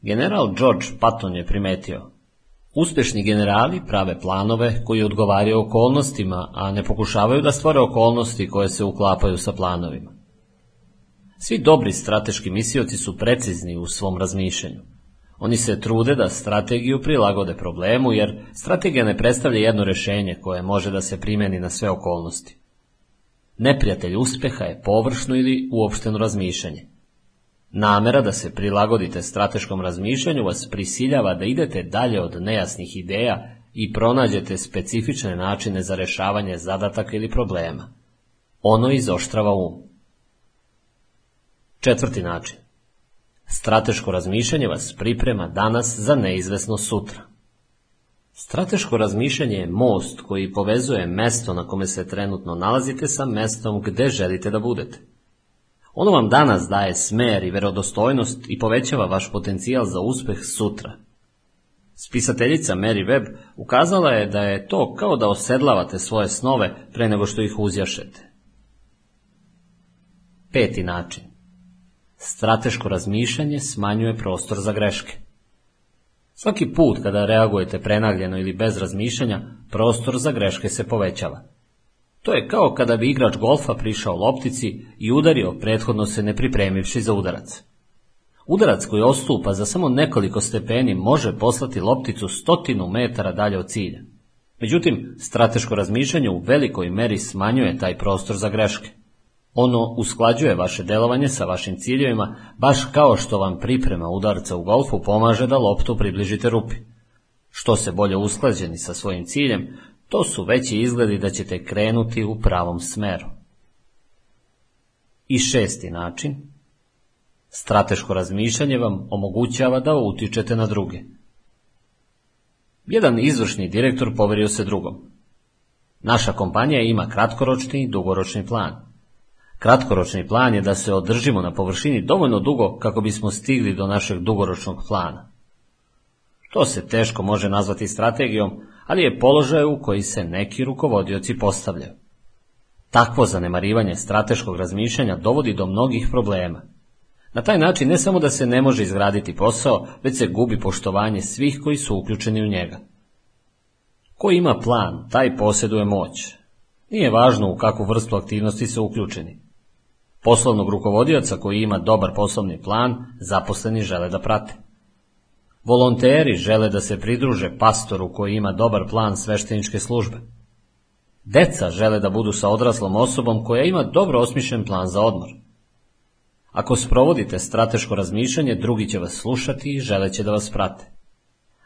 General George Patton je primetio Uspešni generali prave planove koji odgovaraju okolnostima, a ne pokušavaju da stvore okolnosti koje se uklapaju sa planovima. Svi dobri strateški misioci su precizni u svom razmišljanju. Oni se trude da strategiju prilagode problemu, jer strategija ne predstavlja jedno rešenje koje može da se primeni na sve okolnosti. Neprijatelj uspeha je površno ili uopšteno razmišljanje. Namera da se prilagodite strateškom razmišljanju vas prisiljava da idete dalje od nejasnih ideja i pronađete specifične načine za rešavanje zadataka ili problema. Ono izoštrava um. Četvrti način. Strateško razmišljanje vas priprema danas za neizvesno sutra. Strateško razmišljanje je most koji povezuje mesto na kome se trenutno nalazite sa mestom gde želite da budete. Ono vam danas daje smer i verodostojnost i povećava vaš potencijal za uspeh sutra. Spisateljica Mary Webb ukazala je da je to kao da osedlavate svoje snove pre nego što ih uzjašete. Peti način. Strateško razmišljanje smanjuje prostor za greške. Svaki put kada reagujete prenagljeno ili bez razmišljanja, prostor za greške se povećava. To je kao kada bi igrač golfa prišao loptici i udario prethodno se ne pripremivši za udarac. Udarac koji ostupa za samo nekoliko stepeni može poslati lopticu stotinu metara dalje od cilja. Međutim, strateško razmišljanje u velikoj meri smanjuje taj prostor za greške. Ono usklađuje vaše delovanje sa vašim ciljevima, baš kao što vam priprema udarca u golfu pomaže da loptu približite rupi. Što se bolje usklađeni sa svojim ciljem, to su veći izgledi da ćete krenuti u pravom smeru. I šesti način. Strateško razmišljanje vam omogućava da utičete na druge. Jedan izvršni direktor poverio se drugom. Naša kompanija ima kratkoročni i dugoročni plan. Kratkoročni plan je da se održimo na površini dovoljno dugo kako bismo stigli do našeg dugoročnog plana. To se teško može nazvati strategijom, ali je položaj u koji se neki rukovodioci postavljaju. Takvo zanemarivanje strateškog razmišljanja dovodi do mnogih problema. Na taj način ne samo da se ne može izgraditi posao, već se gubi poštovanje svih koji su uključeni u njega. Ko ima plan, taj posjeduje moć. Nije važno u kakvu vrstu aktivnosti se uključeni. Poslovnog rukovodioca koji ima dobar poslovni plan, zaposleni žele da prate. Volonteri žele da se pridruže pastoru koji ima dobar plan svešteničke službe. Deca žele da budu sa odraslom osobom koja ima dobro osmišljen plan za odmor. Ako sprovodite strateško razmišljanje, drugi će vas slušati i želeće da vas prate.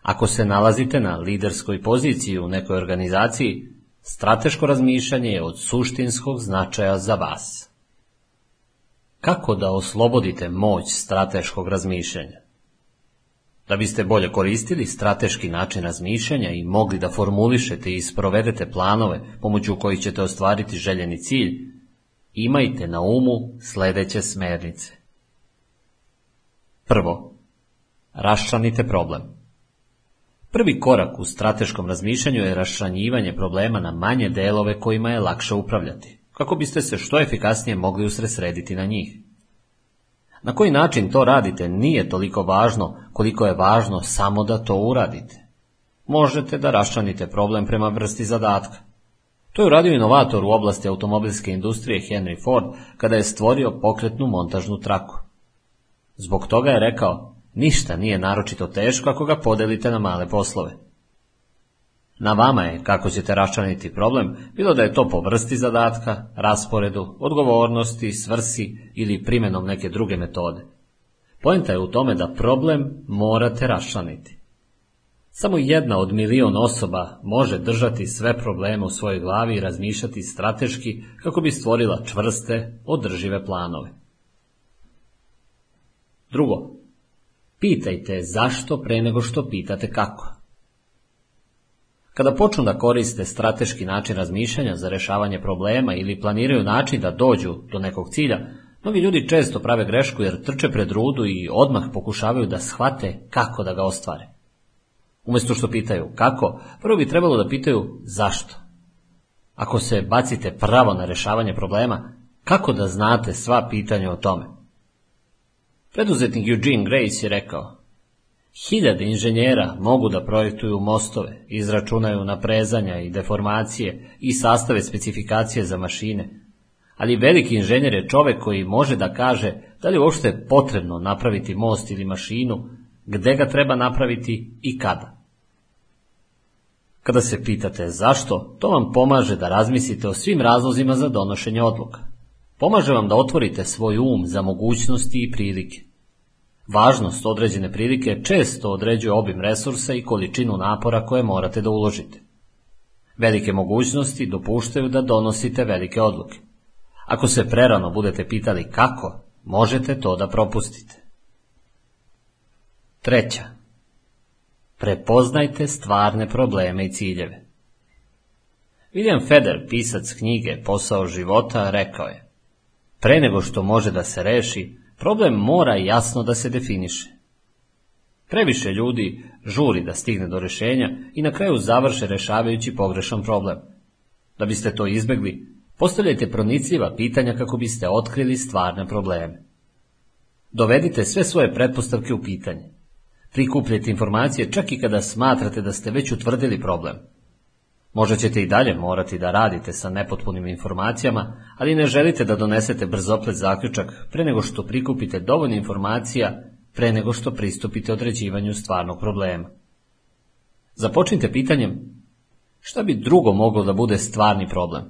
Ako se nalazite na liderskoj poziciji u nekoj organizaciji, strateško razmišljanje je od suštinskog značaja za vas. Kako da oslobodite moć strateškog razmišljanja? Da biste bolje koristili strateški način razmišljanja i mogli da formulišete i sprovedete planove pomoću kojih ćete ostvariti željeni cilj, imajte na umu sledeće smernice. Prvo, raščlanite problem. Prvi korak u strateškom razmišljanju je raščlanjivanje problema na manje delove kojima je lakše upravljati, kako biste se što efikasnije mogli usresrediti na njih. Na koji način to radite nije toliko važno koliko je važno samo da to uradite. Možete da raščlanite problem prema vrsti zadatka. To je uradio inovator u oblasti automobilske industrije Henry Ford kada je stvorio pokretnu montažnu traku. Zbog toga je rekao, ništa nije naročito teško ako ga podelite na male poslove. Na vama je kako ćete raščlaniti problem, bilo da je to po vrsti zadatka, rasporedu, odgovornosti, svrsi ili primjenom neke druge metode. Poenta je u tome da problem morate raščlaniti. Samo jedna od milion osoba može držati sve probleme u svojoj glavi i razmišljati strateški kako bi stvorila čvrste, održive planove. Drugo, pitajte zašto pre nego što pitate kako. Kada počnu da koriste strateški način razmišljanja za rešavanje problema ili planiraju način da dođu do nekog cilja, mnogi ljudi često prave grešku jer trče pred rudu i odmah pokušavaju da shvate kako da ga ostvare. Umesto što pitaju kako, prvo bi trebalo da pitaju zašto. Ako se bacite pravo na rešavanje problema, kako da znate sva pitanja o tome? Preduzetnik Eugene Grace je rekao, Hiljade inženjera mogu da projektuju mostove, izračunaju naprezanja i deformacije i sastave specifikacije za mašine, ali veliki inženjer je čovek koji može da kaže da li je uopšte potrebno napraviti most ili mašinu, gde ga treba napraviti i kada. Kada se pitate zašto, to vam pomaže da razmislite o svim razlozima za donošenje odluka. Pomaže vam da otvorite svoj um za mogućnosti i prilike. Važnost određene prilike često određuje obim resursa i količinu napora koje morate da uložite. Velike mogućnosti dopuštaju da donosite velike odluke. Ako se prerano budete pitali kako, možete to da propustite. Treća. Prepoznajte stvarne probleme i ciljeve. William Feder, pisac knjige Posao života, rekao je Pre nego što može da se reši, Problem mora jasno da se definiše. Previše ljudi žuri da stigne do rešenja i na kraju završe rešavajući pogrešan problem. Da biste to izbegli, postavljajte pronicljiva pitanja kako biste otkrili stvarne probleme. Dovedite sve svoje pretpostavke u pitanje. Prikupljajte informacije čak i kada smatrate da ste već utvrdili problem. Možda ćete i dalje morati da radite sa nepotpunim informacijama, ali ne želite da donesete brzoplet zaključak pre nego što prikupite dovoljno informacija pre nego što pristupite određivanju stvarnog problema. Započnite pitanjem šta bi drugo moglo da bude stvarni problem.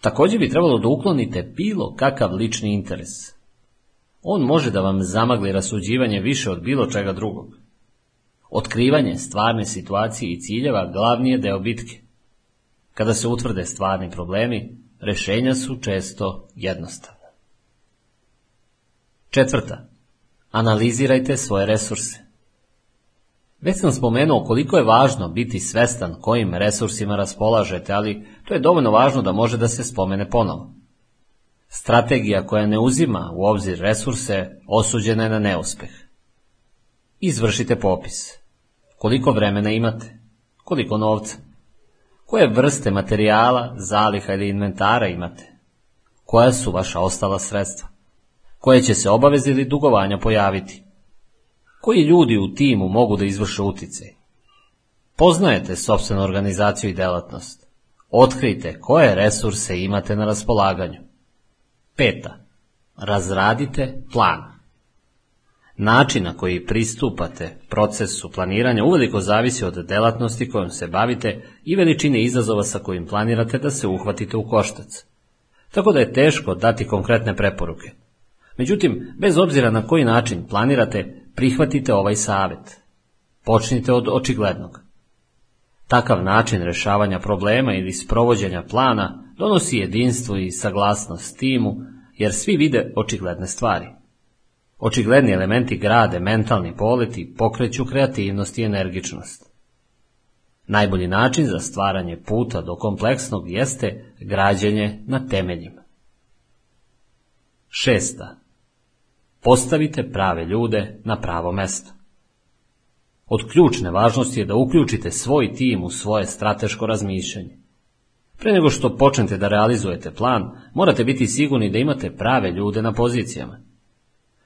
Također bi trebalo da uklonite bilo kakav lični interes. On može da vam zamagli rasuđivanje više od bilo čega drugog. Otkrivanje stvarne situacije i ciljeva glavni je deo bitke. Kada se utvrde stvarni problemi, rešenja su često jednostavna. Četvrta. Analizirajte svoje resurse. Već sam spomenuo koliko je važno biti svestan kojim resursima raspolažete, ali to je dovoljno važno da može da se spomene ponovo. Strategija koja ne uzima u obzir resurse osuđena je na neuspeh. Izvršite popis. Koliko vremena imate? Koliko novca? Koje vrste materijala, zaliha ili inventara imate? Koja su vaša ostala sredstva? Koje će se obaveze ili dugovanja pojaviti? Koji ljudi u timu mogu da izvrše uticaj? Poznajete sobstvenu organizaciju i delatnost. Otkrijte koje resurse imate na raspolaganju. Peta. Razradite plan. Način na koji pristupate procesu planiranja uveliko zavisi od delatnosti kojom se bavite i veličine izazova sa kojim planirate da se uhvatite u koštac. Tako da je teško dati konkretne preporuke. Međutim, bez obzira na koji način planirate, prihvatite ovaj savjet. Počnite od očiglednog. Takav način rešavanja problema ili sprovođenja plana donosi jedinstvo i saglasnost timu, jer svi vide očigledne stvari. Očigledni elementi grade mentalni polet i pokreću kreativnost i energičnost. Najbolji način za stvaranje puta do kompleksnog jeste građenje na temeljima. Šesta. Postavite prave ljude na pravo mesto. Od ključne važnosti je da uključite svoj tim u svoje strateško razmišljanje. Pre nego što počnete da realizujete plan, morate biti sigurni da imate prave ljude na pozicijama.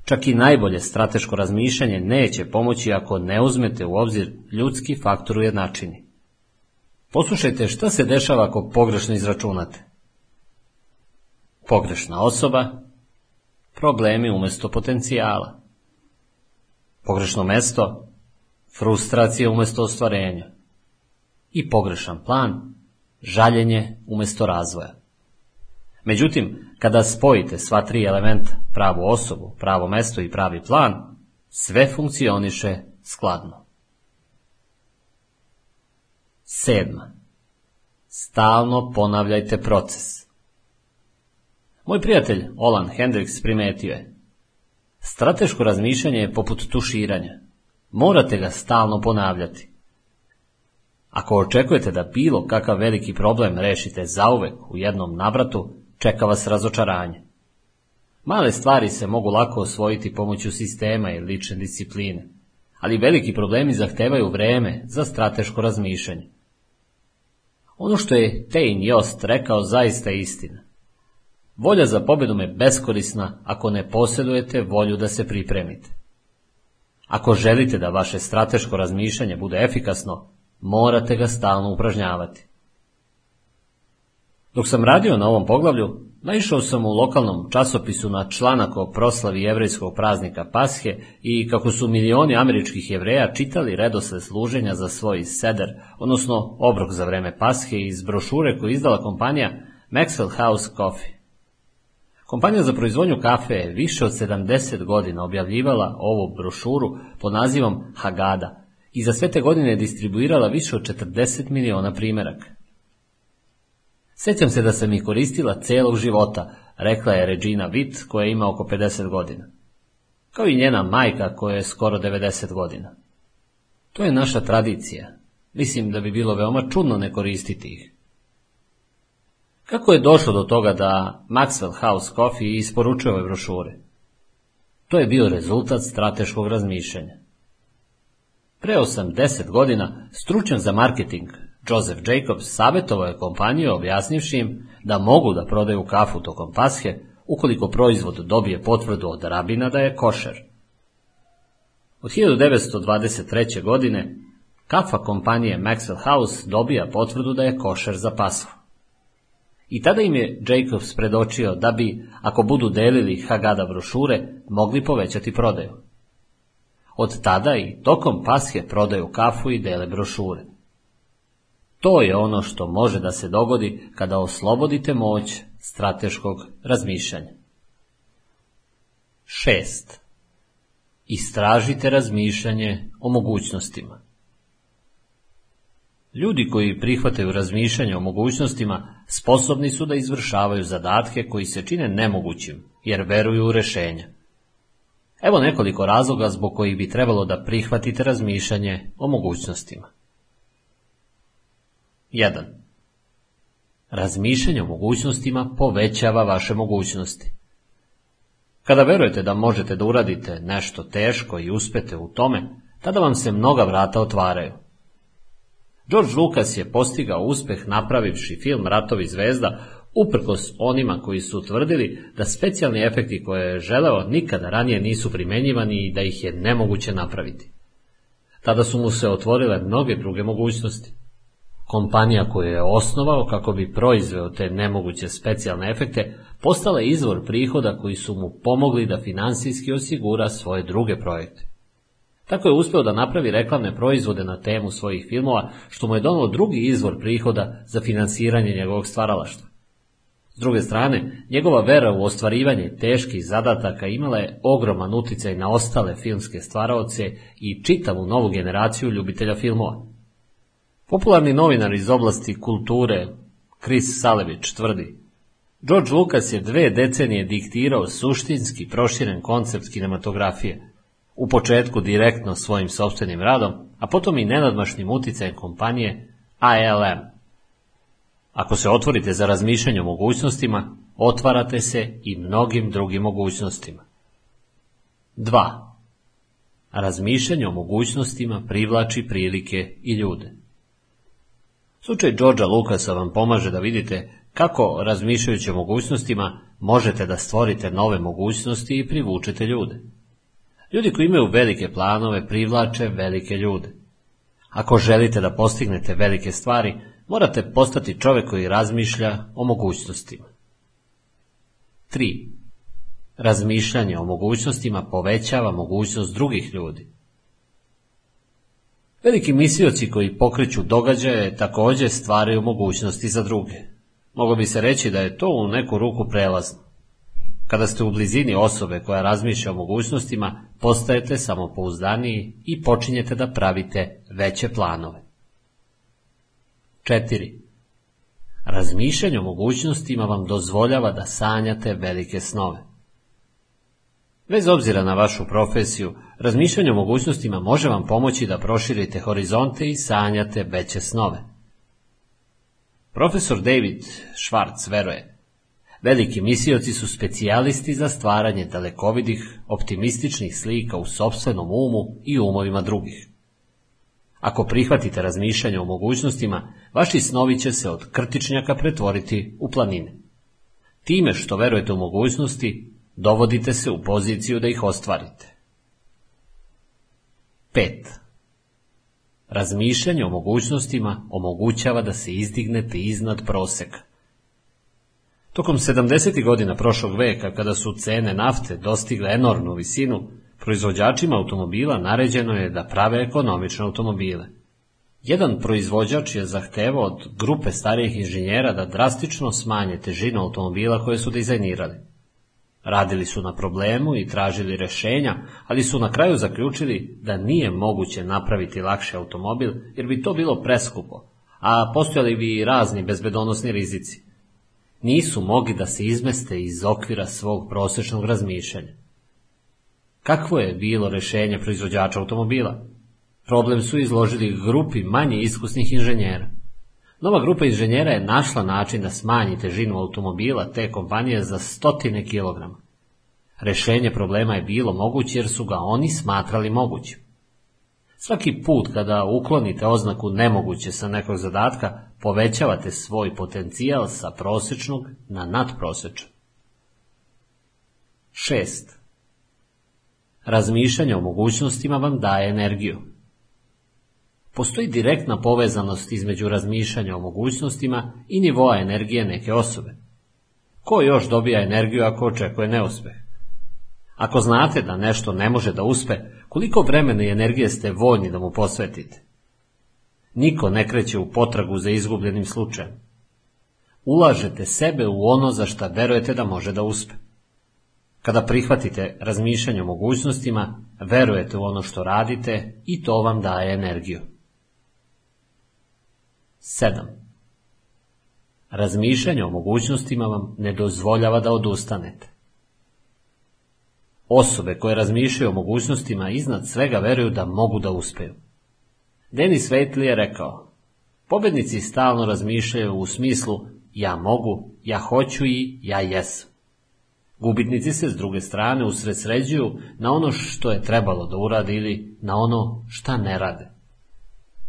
Čak i najbolje strateško razmišljanje neće pomoći ako ne uzmete u obzir ljudski faktor u jednačini. Poslušajte šta se dešava ako pogrešno izračunate. Pogrešna osoba, problemi umjesto potencijala. Pogrešno mesto, frustracija umjesto ostvarenja. I pogrešan plan, žaljenje umjesto razvoja. Međutim, kada spojite sva tri elementa, pravu osobu, pravo mesto i pravi plan, sve funkcioniše skladno. Sedma. Stalno ponavljajte proces. Moj prijatelj Olan Hendricks primetio je. Strateško razmišljanje je poput tuširanja. Morate ga stalno ponavljati. Ako očekujete da bilo kakav veliki problem rešite zauvek u jednom nabratu, čeka vas razočaranje. Male stvari se mogu lako osvojiti pomoću sistema i lične discipline, ali veliki problemi zahtevaju vreme za strateško razmišljanje. Ono što je Tein Jost rekao zaista je istina. Volja za pobjedom je beskorisna ako ne posjedujete volju da se pripremite. Ako želite da vaše strateško razmišljanje bude efikasno, morate ga stalno upražnjavati. Dok sam radio na ovom poglavlju, naišao sam u lokalnom časopisu na članak o proslavi jevrejskog praznika Pashe i kako su milioni američkih jevreja čitali redosled služenja za svoj seder, odnosno obrok za vreme Pashe iz brošure koju izdala kompanija Maxwell House Coffee. Kompanija za proizvodnju kafe je više od 70 godina objavljivala ovu brošuru pod nazivom Hagada i za sve te godine je distribuirala više od 40 miliona primjeraka. Sjećam se da sam ih koristila celog života, rekla je Regina Witt koja ima oko 50 godina. Kao i njena majka koja je skoro 90 godina. To je naša tradicija. Mislim da bi bilo veoma čudno ne koristiti ih. Kako je došlo do toga da Maxwell House Coffee isporučuje ove brošure? To je bio rezultat strateškog razmišljanja. Pre 80 godina stručnjak za marketing Joseph Jacobs savjetovao je kompaniju objasnivši im da mogu da prodaju kafu tokom pashe ukoliko proizvod dobije potvrdu od rabina da je košer. Od 1923. godine kafa kompanije Maxwell House dobija potvrdu da je košer za pasu. I tada im je Jacobs predočio da bi, ako budu delili Hagada brošure, mogli povećati prodaju. Od tada i tokom pashe prodaju kafu i dele brošure. To je ono što može da se dogodi kada oslobodite moć strateškog razmišljanja. 6. Istražite razmišljanje o mogućnostima. Ljudi koji prihvataju razmišljanje o mogućnostima sposobni su da izvršavaju zadatke koji se čine nemogućim, jer veruju u rešenja. Evo nekoliko razloga zbog kojih bi trebalo da prihvatite razmišljanje o mogućnostima. 1. Razmišljanje o mogućnostima povećava vaše mogućnosti. Kada verujete da možete da uradite nešto teško i uspete u tome, tada vam se mnoga vrata otvaraju. George Lucas je postigao uspeh napravivši film Ratovi zvezda uprkos onima koji su tvrdili da specijalni efekti koje je želeo nikada ranije nisu primenjivani i da ih je nemoguće napraviti. Tada su mu se otvorile mnoge druge mogućnosti. Kompanija koju je osnovao kako bi proizveo te nemoguće specijalne efekte postala je izvor prihoda koji su mu pomogli da finansijski osigura svoje druge projekte. Tako je uspeo da napravi reklamne proizvode na temu svojih filmova, što mu je donalo drugi izvor prihoda za finansiranje njegovog stvaralaštva. S druge strane, njegova vera u ostvarivanje teških zadataka imala je ogroman uticaj na ostale filmske stvaraoce i čitavu novu generaciju ljubitelja filmova. Popularni novinar iz oblasti kulture, Chris Salević, tvrdi George Lucas je dve decenije diktirao suštinski proširen koncept kinematografije, u početku direktno svojim sobstvenim radom, a potom i nenadmašnim uticajem kompanije ALM. Ako se otvorite za razmišljanje o mogućnostima, otvarate se i mnogim drugim mogućnostima. 2. Razmišljanje o mogućnostima privlači prilike i ljude. Slučaj Georgea Lukasa vam pomaže da vidite kako, razmišljajući o mogućnostima, možete da stvorite nove mogućnosti i privučete ljude. Ljudi koji imaju velike planove privlače velike ljude. Ako želite da postignete velike stvari, morate postati čovek koji razmišlja o mogućnostima. 3. Razmišljanje o mogućnostima povećava mogućnost drugih ljudi. Veliki mislioci koji pokreću događaje takođe stvaraju mogućnosti za druge. Mogu bi se reći da je to u neku ruku prelazno. Kada ste u blizini osobe koja razmišlja o mogućnostima, postajete samopouzdaniji i počinjete da pravite veće planove. 4. Razmišljanje o mogućnostima vam dozvoljava da sanjate velike snove. Bez obzira na vašu profesiju, razmišljanje o mogućnostima može vam pomoći da proširite horizonte i sanjate veće snove. Profesor David Schwartz veruje Veliki misioci su specijalisti za stvaranje dalekovidih, optimističnih slika u sobstvenom umu i umovima drugih. Ako prihvatite razmišljanje o mogućnostima, vaši snovi će se od krtičnjaka pretvoriti u planine. Time što verujete u mogućnosti, dovodite se u poziciju da ih ostvarite. 5. Razmišljanje o mogućnostima omogućava da se izdignete iznad proseka. Tokom 70. godina prošlog veka, kada su cene nafte dostigle enormnu visinu, proizvođačima automobila naređeno je da prave ekonomične automobile. Jedan proizvođač je zahtevao od grupe starijih inženjera da drastično smanje težinu automobila koje su dizajnirali. Radili su na problemu i tražili rešenja, ali su na kraju zaključili da nije moguće napraviti lakši automobil jer bi to bilo preskupo, a postojali bi i razni bezbedonosni rizici nisu mogli da se izmeste iz okvira svog prosečnog razmišljanja. Kakvo je bilo rešenje proizvođača automobila? Problem su izložili grupi manje iskusnih inženjera. Nova grupa inženjera je našla način da smanji težinu automobila te kompanije za stotine kilograma. Rešenje problema je bilo moguće jer su ga oni smatrali mogućim. Svaki put kada uklonite oznaku nemoguće sa nekog zadatka, povećavate svoj potencijal sa prosečnog na nadprosečan. 6. Razmišljanje o mogućnostima vam daje energiju. Postoji direktna povezanost između razmišljanja o mogućnostima i nivoa energije neke osobe. Ko još dobija energiju ako očekuje neuspeh? Ako znate da nešto ne može da uspe, koliko vremena i energije ste voljni da mu posvetite? Niko ne kreće u potragu za izgubljenim slučajem. Ulažete sebe u ono za šta verujete da može da uspe. Kada prihvatite razmišljanje o mogućnostima, verujete u ono što radite i to vam daje energiju. 7. Razmišljanje o mogućnostima vam ne dozvoljava da odustanete. Osobe koje razmišljaju o mogućnostima iznad svega veruju da mogu da uspeju. Denis Waitley je rekao, pobednici stalno razmišljaju u smislu ja mogu, ja hoću i ja jesam. Gubitnici se s druge strane usredsređuju na ono što je trebalo da uradi ili na ono šta ne rade.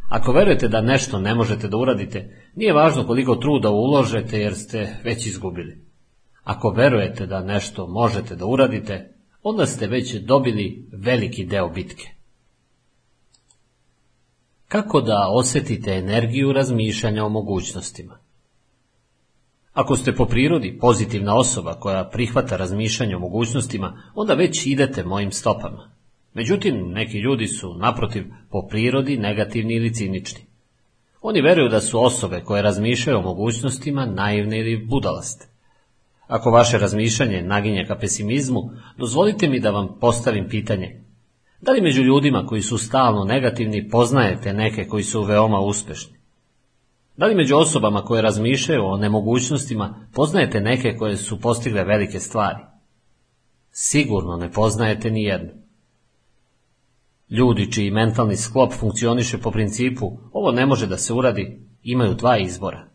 Ako verujete da nešto ne možete da uradite, nije važno koliko truda uložete jer ste već izgubili. Ako verujete da nešto možete da uradite, onda ste već dobili veliki deo bitke. Kako da osetite energiju razmišljanja o mogućnostima? Ako ste po prirodi pozitivna osoba koja prihvata razmišljanje o mogućnostima, onda već idete mojim stopama. Međutim, neki ljudi su, naprotiv, po prirodi negativni ili cinični. Oni veruju da su osobe koje razmišljaju o mogućnostima naivne ili budalaste. Ako vaše razmišljanje naginje ka pesimizmu, dozvolite mi da vam postavim pitanje. Da li među ljudima koji su stalno negativni poznajete neke koji su veoma uspešni? Da li među osobama koje razmišljaju o nemogućnostima poznajete neke koje su postigle velike stvari? Sigurno ne poznajete ni jednu. Ljudi čiji mentalni sklop funkcioniše po principu ovo ne može da se uradi, imaju dva izbora.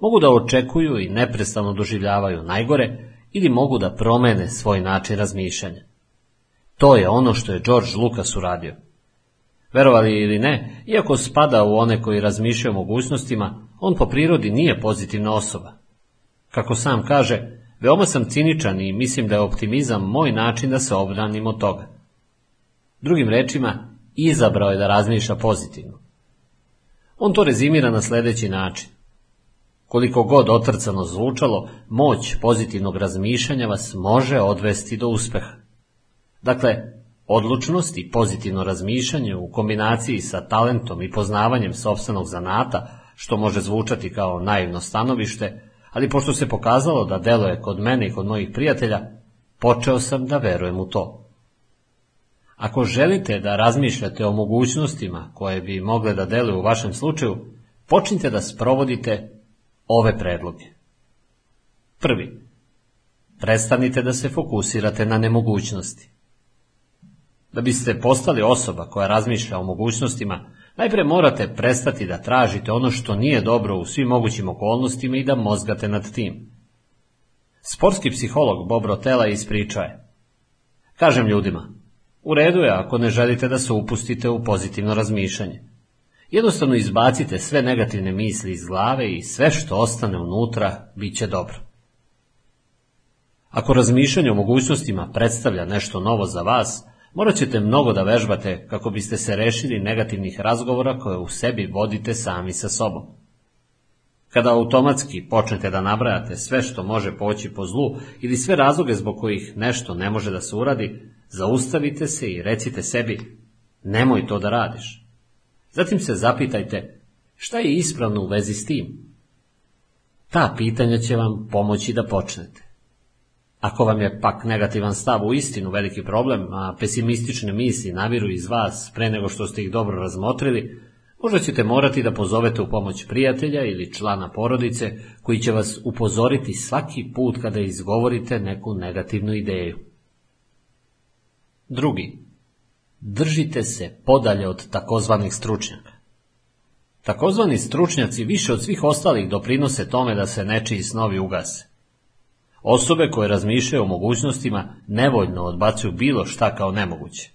Mogu da očekuju i neprestano doživljavaju najgore ili mogu da promene svoj način razmišljanja. To je ono što je George Lucas uradio. Verovali ili ne, iako spada u one koji razmišljaju o mogućnostima, on po prirodi nije pozitivna osoba. Kako sam kaže, veoma sam ciničan i mislim da je optimizam moj način da se obranim od toga. Drugim rečima, izabrao je da razmišlja pozitivno. On to rezimira na sledeći način. Koliko god otrcano zvučalo, moć pozitivnog razmišljanja vas može odvesti do uspeha. Dakle, odlučnost i pozitivno razmišljanje u kombinaciji sa talentom i poznavanjem sobstvenog zanata, što može zvučati kao naivno stanovište, ali pošto se pokazalo da deluje kod mene i kod mojih prijatelja, počeo sam da verujem u to. Ako želite da razmišljate o mogućnostima koje bi mogle da deluju u vašem slučaju, počnite da sprovodite ove predloge. Prvi. Prestanite da se fokusirate na nemogućnosti. Da biste postali osoba koja razmišlja o mogućnostima, najpre morate prestati da tražite ono što nije dobro u svim mogućim okolnostima i da mozgate nad tim. Sportski psiholog Bob Rotella ispričao je. Kažem ljudima, u redu je ako ne želite da se upustite u pozitivno razmišljanje. Jednostavno izbacite sve negativne misli iz glave i sve što ostane unutra bit će dobro. Ako razmišljanje o mogućnostima predstavlja nešto novo za vas, morat ćete mnogo da vežbate kako biste se rešili negativnih razgovora koje u sebi vodite sami sa sobom. Kada automatski počnete da nabrajate sve što može poći po zlu ili sve razloge zbog kojih nešto ne može da se uradi, zaustavite se i recite sebi nemoj to da radiš. Zatim se zapitajte šta je ispravno u vezi s tim. Ta pitanja će vam pomoći da počnete. Ako vam je pak negativan stav u istinu veliki problem, a pesimistične misli naviru iz vas pre nego što ste ih dobro razmotrili, možda ćete morati da pozovete u pomoć prijatelja ili člana porodice koji će vas upozoriti svaki put kada izgovorite neku negativnu ideju. Drugi. Držite se podalje od takozvanih stručnjaka. Takozvani stručnjaci više od svih ostalih doprinose tome da se nečiji snovi ugase. Osobe koje razmišljaju o mogućnostima nevoljno odbacuju bilo šta kao nemoguće.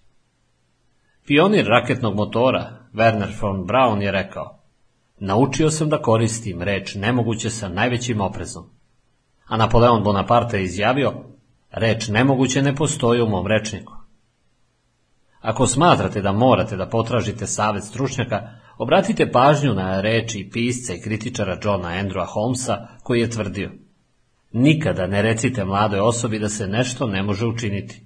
Pionir raketnog motora, Werner von Braun, je rekao Naučio sam da koristim reč nemoguće sa najvećim oprezom. A Napoleon Bonaparte je izjavio Reč nemoguće ne postoji u mom rečniku. Ako smatrate da morate da potražite savjet stručnjaka, obratite pažnju na reči pisca i kritičara Johna Andrewa Holmesa koji je tvrdio Nikada ne recite mladoj osobi da se nešto ne može učiniti.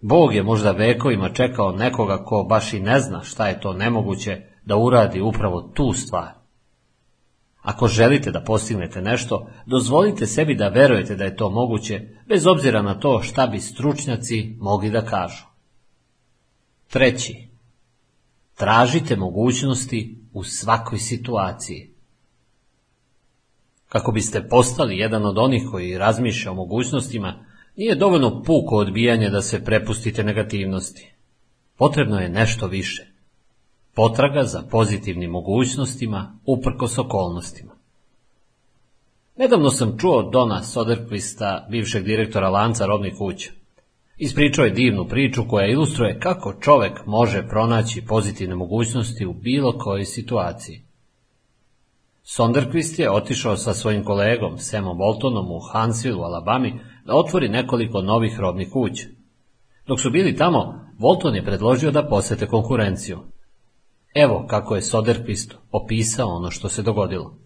Bog je možda vekovima čekao nekoga ko baš i ne zna šta je to nemoguće da uradi upravo tu stvar. Ako želite da postignete nešto, dozvolite sebi da verujete da je to moguće, bez obzira na to šta bi stručnjaci mogli da kažu. Treći. Tražite mogućnosti u svakoj situaciji. Kako biste postali jedan od onih koji razmišlja o mogućnostima, nije dovoljno puko odbijanje da se prepustite negativnosti. Potrebno je nešto više. Potraga za pozitivnim mogućnostima uprkos okolnostima. Nedavno sam čuo Dona Soderquista, bivšeg direktora lanca robnih kuća. Ispričao je divnu priču koja ilustruje kako čovek može pronaći pozitivne mogućnosti u bilo kojoj situaciji. Sonderquist je otišao sa svojim kolegom Samom Boltonom u Huntsville Alabami da otvori nekoliko novih robnih kuća. Dok su bili tamo, Bolton je predložio da posete konkurenciju. Evo kako je Soderquist opisao ono što se dogodilo.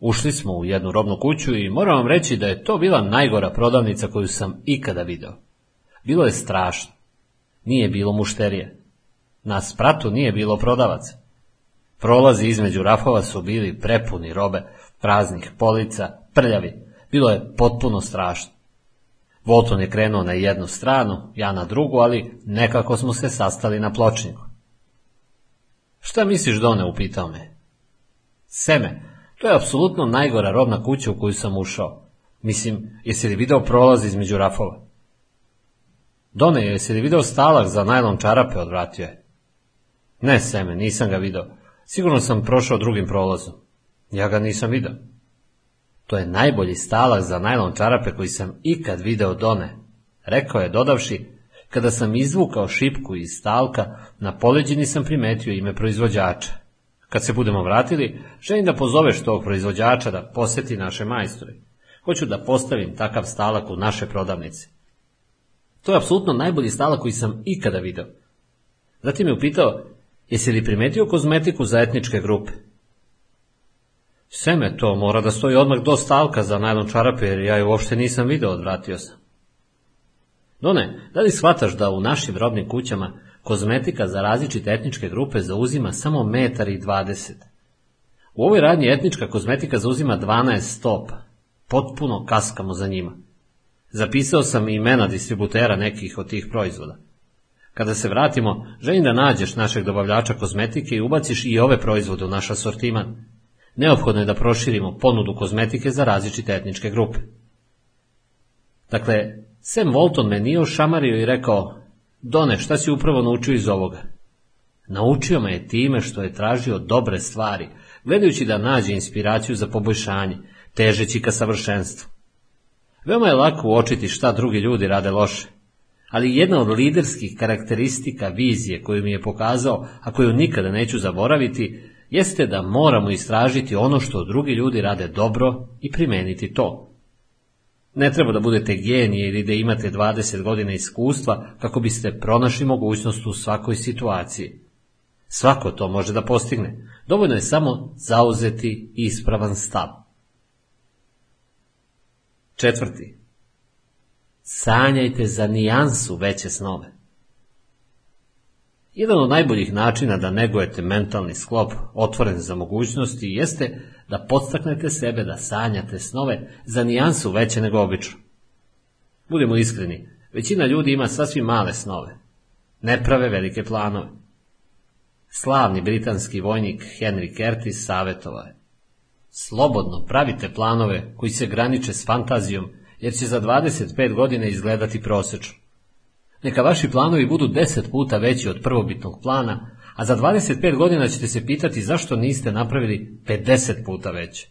Ušli smo u jednu robnu kuću i moram vam reći da je to bila najgora prodavnica koju sam ikada video. Bilo je strašno. Nije bilo mušterije. Na spratu nije bilo prodavaca. Prolazi između rafova su bili prepuni robe, praznih polica, prljavi. Bilo je potpuno strašno. Volton je krenuo na jednu stranu, ja na drugu, ali nekako smo se sastali na pločniku. Šta misliš, Done, upitao me. Seme, to je apsolutno najgora robna kuća u koju sam ušao. Mislim, jesi li video prolaz između rafova? Done, jesi li video stalak za najlon čarape, odvratio je. Ne, Seme, nisam ga video. Sigurno sam prošao drugim prolazom. Ja ga nisam video. To je najbolji stalak za najlon čarape koji sam ikad video Done, rekao je dodavši, kada sam izvukao šipku iz stalka, na poleđini sam primetio ime proizvođača. Kad se budemo vratili, želim da pozoveš tog proizvođača da poseti naše majstore. Hoću da postavim takav stalak u naše prodavnice. To je apsolutno najbolji stalak koji sam ikada video. Zatim je upitao, jesi li primetio kozmetiku za etničke grupe? Seme to mora da stoji odmah do stalka za najlon čarape, jer ja je uopšte nisam video, odvratio sam. Done, da li shvataš da u našim robnim kućama kozmetika za različite etničke grupe zauzima samo metar i dvadeset? U ovoj radnji etnička kozmetika zauzima 12 stopa. Potpuno kaskamo za njima. Zapisao sam imena distributera nekih od tih proizvoda. Kada se vratimo, želim da nađeš našeg dobavljača kozmetike i ubaciš i ove proizvode u naš asortiman. Neophodno je da proširimo ponudu kozmetike za različite etničke grupe. Dakle, Sam Walton me nije ošamario i rekao, Done, šta si upravo naučio iz ovoga? Naučio me je time što je tražio dobre stvari, gledajući da nađe inspiraciju za poboljšanje, težeći ka savršenstvu. Veoma je lako uočiti šta drugi ljudi rade loše, ali jedna od liderskih karakteristika vizije koju mi je pokazao, a koju nikada neću zaboraviti, jeste da moramo istražiti ono što drugi ljudi rade dobro i primeniti to. Ne treba da budete genije ili da imate 20 godina iskustva kako biste pronašli mogućnost u svakoj situaciji. Svako to može da postigne. Dovoljno je samo zauzeti ispravan stav. Četvrti. Sanjajte za nijansu veće snove. Jedan od najboljih načina da negujete mentalni sklop otvoren za mogućnosti jeste da podstaknete sebe da sanjate snove za nijansu veće nego obično. Budemo iskreni, većina ljudi ima sasvim male snove. Ne prave velike planove. Slavni britanski vojnik Henry Curtis savjetovao je. Slobodno pravite planove koji se graniče s fantazijom, jer će za 25 godina izgledati prosečno. Neka vaši planovi budu 10 puta veći od prvobitnog plana, a za 25 godina ćete se pitati zašto niste napravili 50 puta veće.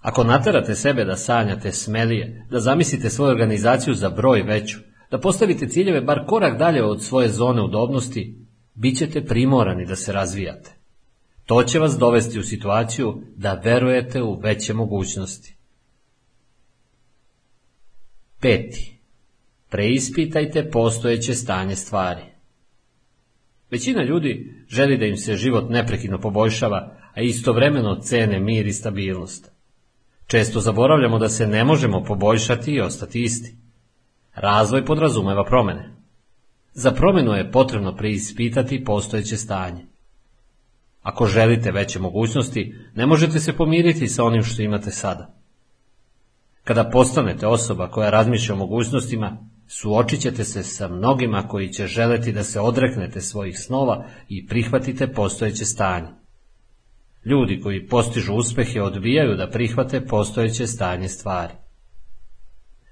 Ako naterate sebe da sanjate smelije, da zamislite svoju organizaciju za broj veću, da postavite ciljeve bar korak dalje od svoje zone udobnosti, bit ćete primorani da se razvijate. To će vas dovesti u situaciju da verujete u veće mogućnosti. Peti. Preispitajte postojeće stanje stvari. Većina ljudi želi da im se život neprekidno poboljšava, a istovremeno cene mir i stabilnost. Često zaboravljamo da se ne možemo poboljšati i ostati isti. Razvoj podrazumeva promene. Za promjenu je potrebno preispitati postojeće stanje. Ako želite veće mogućnosti, ne možete se pomiriti sa onim što imate sada. Kada postanete osoba koja razmišlja o mogućnostima, suočit ćete se sa mnogima koji će želeti da se odreknete svojih snova i prihvatite postojeće stanje. Ljudi koji postižu uspjehe odbijaju da prihvate postojeće stanje stvari.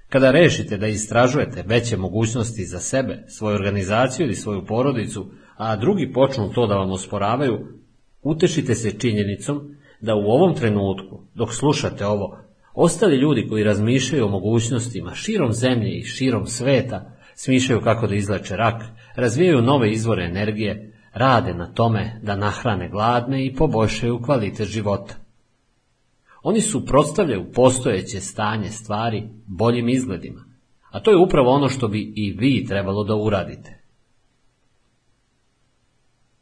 Kada rešite da istražujete veće mogućnosti za sebe, svoju organizaciju ili svoju porodicu, a drugi počnu to da vam osporavaju, utešite se činjenicom da u ovom trenutku, dok slušate ovo, ostali ljudi koji razmišljaju o mogućnostima širom zemlje i širom sveta, smišljaju kako da izlače rak, razvijaju nove izvore energije, rade na tome da nahrane gladne i poboljšaju kvalitet života. Oni suprotstavljaju postojeće stanje stvari boljim izgledima, a to je upravo ono što bi i vi trebalo da uradite.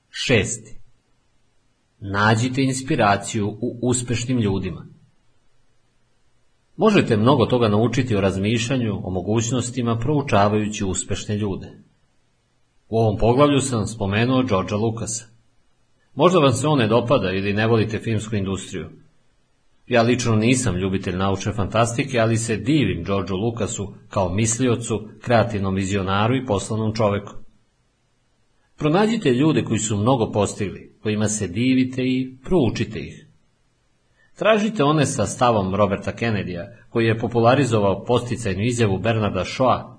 Šesti. Nađite inspiraciju u uspešnim ljudima. Možete mnogo toga naučiti o razmišljanju, o mogućnostima, proučavajući uspešne ljude. U ovom poglavlju sam spomenuo Georgea Lucasa. Možda vam se on ne dopada ili ne volite filmsku industriju. Ja lično nisam ljubitelj naučne fantastike, ali se divim Georgeu Lucasu kao misliocu, kreativnom vizionaru i poslovnom čoveku. Pronađite ljude koji su mnogo postigli, kojima se divite i proučite ih. Tražite one sa stavom Roberta Kennedya, koji je popularizovao posticajnu izjavu Bernarda Shaw.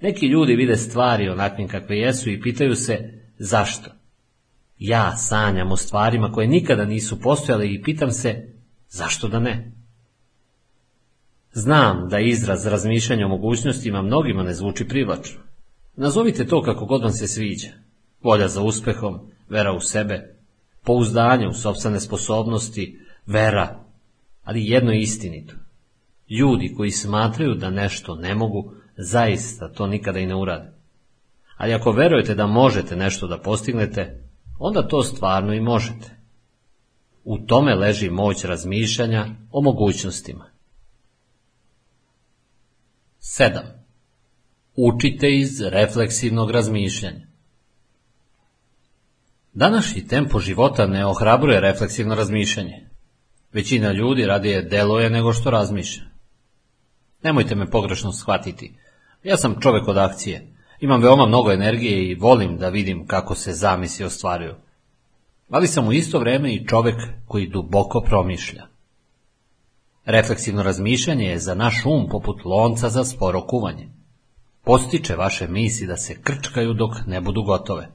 Neki ljudi vide stvari onakvim kakve jesu i pitaju se zašto. Ja sanjam o stvarima koje nikada nisu postojale i pitam se zašto da ne. Znam da izraz razmišljanja o mogućnostima mnogima ne zvuči privlačno. Nazovite to kako god vam se sviđa. Volja za uspehom, vera u sebe, pouzdanje u sobstvene sposobnosti, vera, ali jedno je istinito. Ljudi koji smatraju da nešto ne mogu, zaista to nikada i ne urade. Ali ako verujete da možete nešto da postignete, onda to stvarno i možete. U tome leži moć razmišljanja o mogućnostima. 7. Učite iz refleksivnog razmišljanja. Današnji tempo života ne ohrabruje refleksivno razmišljanje. Većina ljudi radije deluje nego što razmišlja. Nemojte me pogrešno shvatiti. Ja sam čovjek od akcije. Imam veoma mnogo energije i volim da vidim kako se zamisli ostvaruju. Ali sam u isto vrijeme i čovjek koji duboko promišlja. Refleksivno razmišljanje je za naš um poput lonca za sporo kuvanje. Postiče vaše misli da se krčkaju dok ne budu gotove.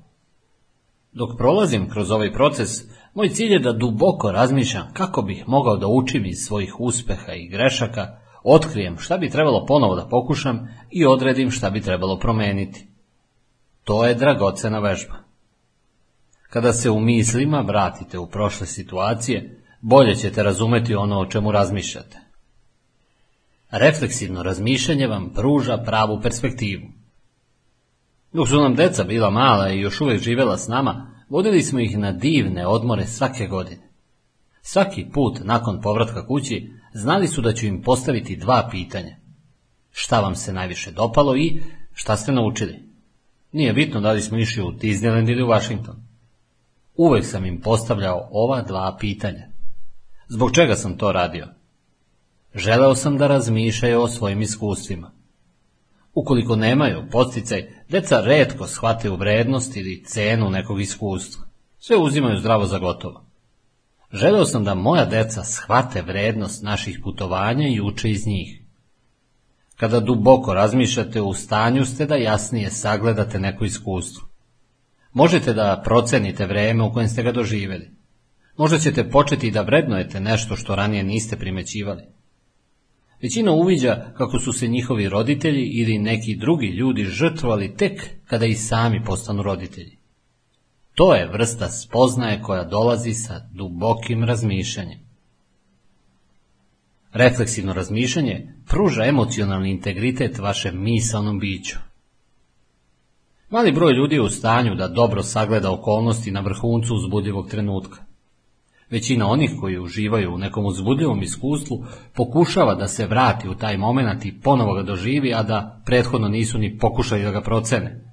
Dok prolazim kroz ovaj proces, moj cilj je da duboko razmišljam kako bih mogao da učim iz svojih uspeha i grešaka, otkrijem šta bi trebalo ponovo da pokušam i odredim šta bi trebalo promeniti. To je dragocena vežba. Kada se u mislima vratite u prošle situacije, bolje ćete razumeti ono o čemu razmišljate. Refleksivno razmišljanje vam pruža pravu perspektivu. Dok su nam deca bila mala i još uvijek živela s nama, vodili smo ih na divne odmore svake godine. Svaki put nakon povratka kući znali su da ću im postaviti dva pitanja. Šta vam se najviše dopalo i šta ste naučili? Nije bitno da li smo išli u Disneyland ili u Washington. Uvijek sam im postavljao ova dva pitanja. Zbog čega sam to radio? Želeo sam da razmišljaju o svojim iskustvima. Ukoliko nemaju posticaj, deca redko shvate u vrednost ili cenu nekog iskustva. Sve uzimaju zdravo za gotovo. Želeo sam da moja deca shvate vrednost naših putovanja i uče iz njih. Kada duboko razmišljate, u stanju ste da jasnije sagledate neko iskustvo. Možete da procenite vreme u kojem ste ga doživjeli. Možda ćete početi da vrednujete nešto što ranije niste primećivali. Većina uviđa kako su se njihovi roditelji ili neki drugi ljudi žrtvovali tek kada i sami postanu roditelji. To je vrsta spoznaje koja dolazi sa dubokim razmišljanjem. Refleksivno razmišljanje pruža emocionalni integritet vašem misalnom biću. Mali broj ljudi je u stanju da dobro sagleda okolnosti na vrhuncu uzbudljivog trenutka. Većina onih koji uživaju u nekom uzbudljivom iskustvu pokušava da se vrati u taj moment i ponovo ga doživi, a da prethodno nisu ni pokušali da ga procene.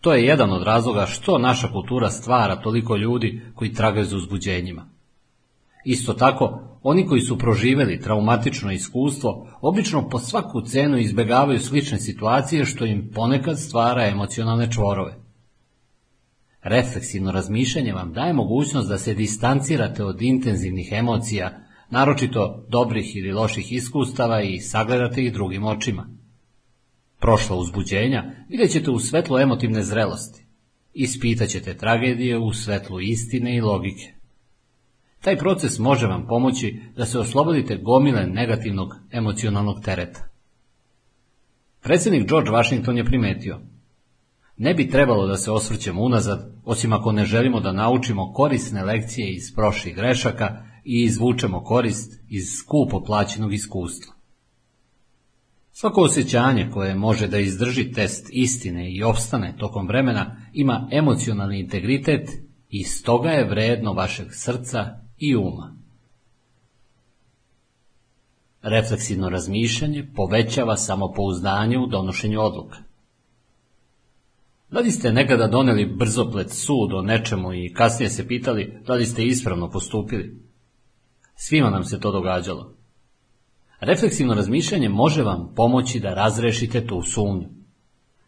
To je jedan od razloga što naša kultura stvara toliko ljudi koji tragaju za uzbuđenjima. Isto tako, oni koji su proživeli traumatično iskustvo, obično po svaku cenu izbegavaju slične situacije što im ponekad stvara emocionalne čvorove. Refleksivno razmišljanje vam daje mogućnost da se distancirate od intenzivnih emocija, naročito dobrih ili loših iskustava i sagledate ih drugim očima. Prošla uzbuđenja vidjet ćete u svetlu emotivne zrelosti. Ispitat ćete tragedije u svetlu istine i logike. Taj proces može vam pomoći da se oslobodite gomile negativnog emocionalnog tereta. Predsjednik George Washington je primetio ne bi trebalo da se osvrćemo unazad, osim ako ne želimo da naučimo korisne lekcije iz prošlih grešaka i izvučemo korist iz skupo plaćenog iskustva. Svako osjećanje koje može da izdrži test istine i opstane tokom vremena ima emocionalni integritet i stoga je vredno vašeg srca i uma. Refleksivno razmišljanje povećava samopouzdanje u donošenju odluka. Da li ste nekada doneli brzoplet sud o nečemu i kasnije se pitali da li ste ispravno postupili? Svima nam se to događalo. Refleksivno razmišljanje može vam pomoći da razrešite tu sumnju.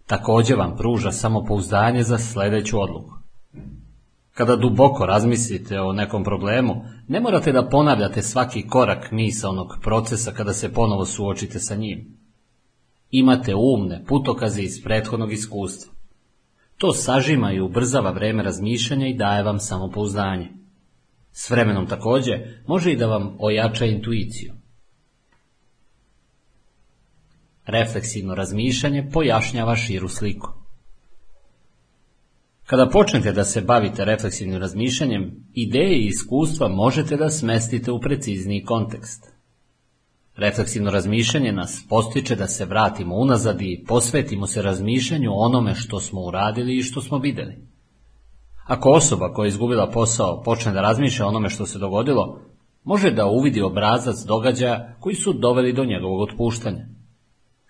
Također vam pruža samopouzdanje za sljedeću odluku. Kada duboko razmislite o nekom problemu, ne morate da ponavljate svaki korak misaonog procesa kada se ponovo suočite sa njim. Imate umne putokaze iz prethodnog iskustva. To sažima i ubrzava vreme razmišljanja i daje vam samopouzdanje. S vremenom također može i da vam ojača intuiciju. Refleksivno razmišljanje pojašnjava širu sliku. Kada počnete da se bavite refleksivnim razmišljanjem, ideje i iskustva možete da smestite u precizniji kontekst. Refleksivno razmišljanje nas postiče da se vratimo unazad i posvetimo se razmišljanju onome što smo uradili i što smo vidjeli. Ako osoba koja je izgubila posao počne da razmišlja onome što se dogodilo, može da uvidi obrazac događaja koji su doveli do njegovog otpuštanja.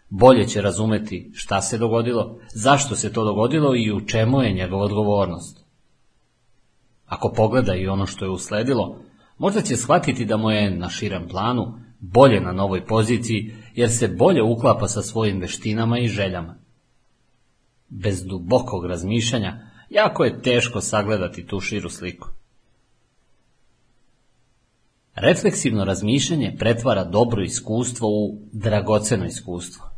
Bolje će razumeti šta se dogodilo, zašto se to dogodilo i u čemu je njegova odgovornost. Ako pogleda i ono što je usledilo, možda će shvatiti da mu je na širem planu bolje na novoj poziciji jer se bolje uklapa sa svojim veštinama i željama. Bez dubokog razmišljanja jako je teško sagledati tu širu sliku. Refleksivno razmišljanje pretvara dobro iskustvo u dragoceno iskustvo.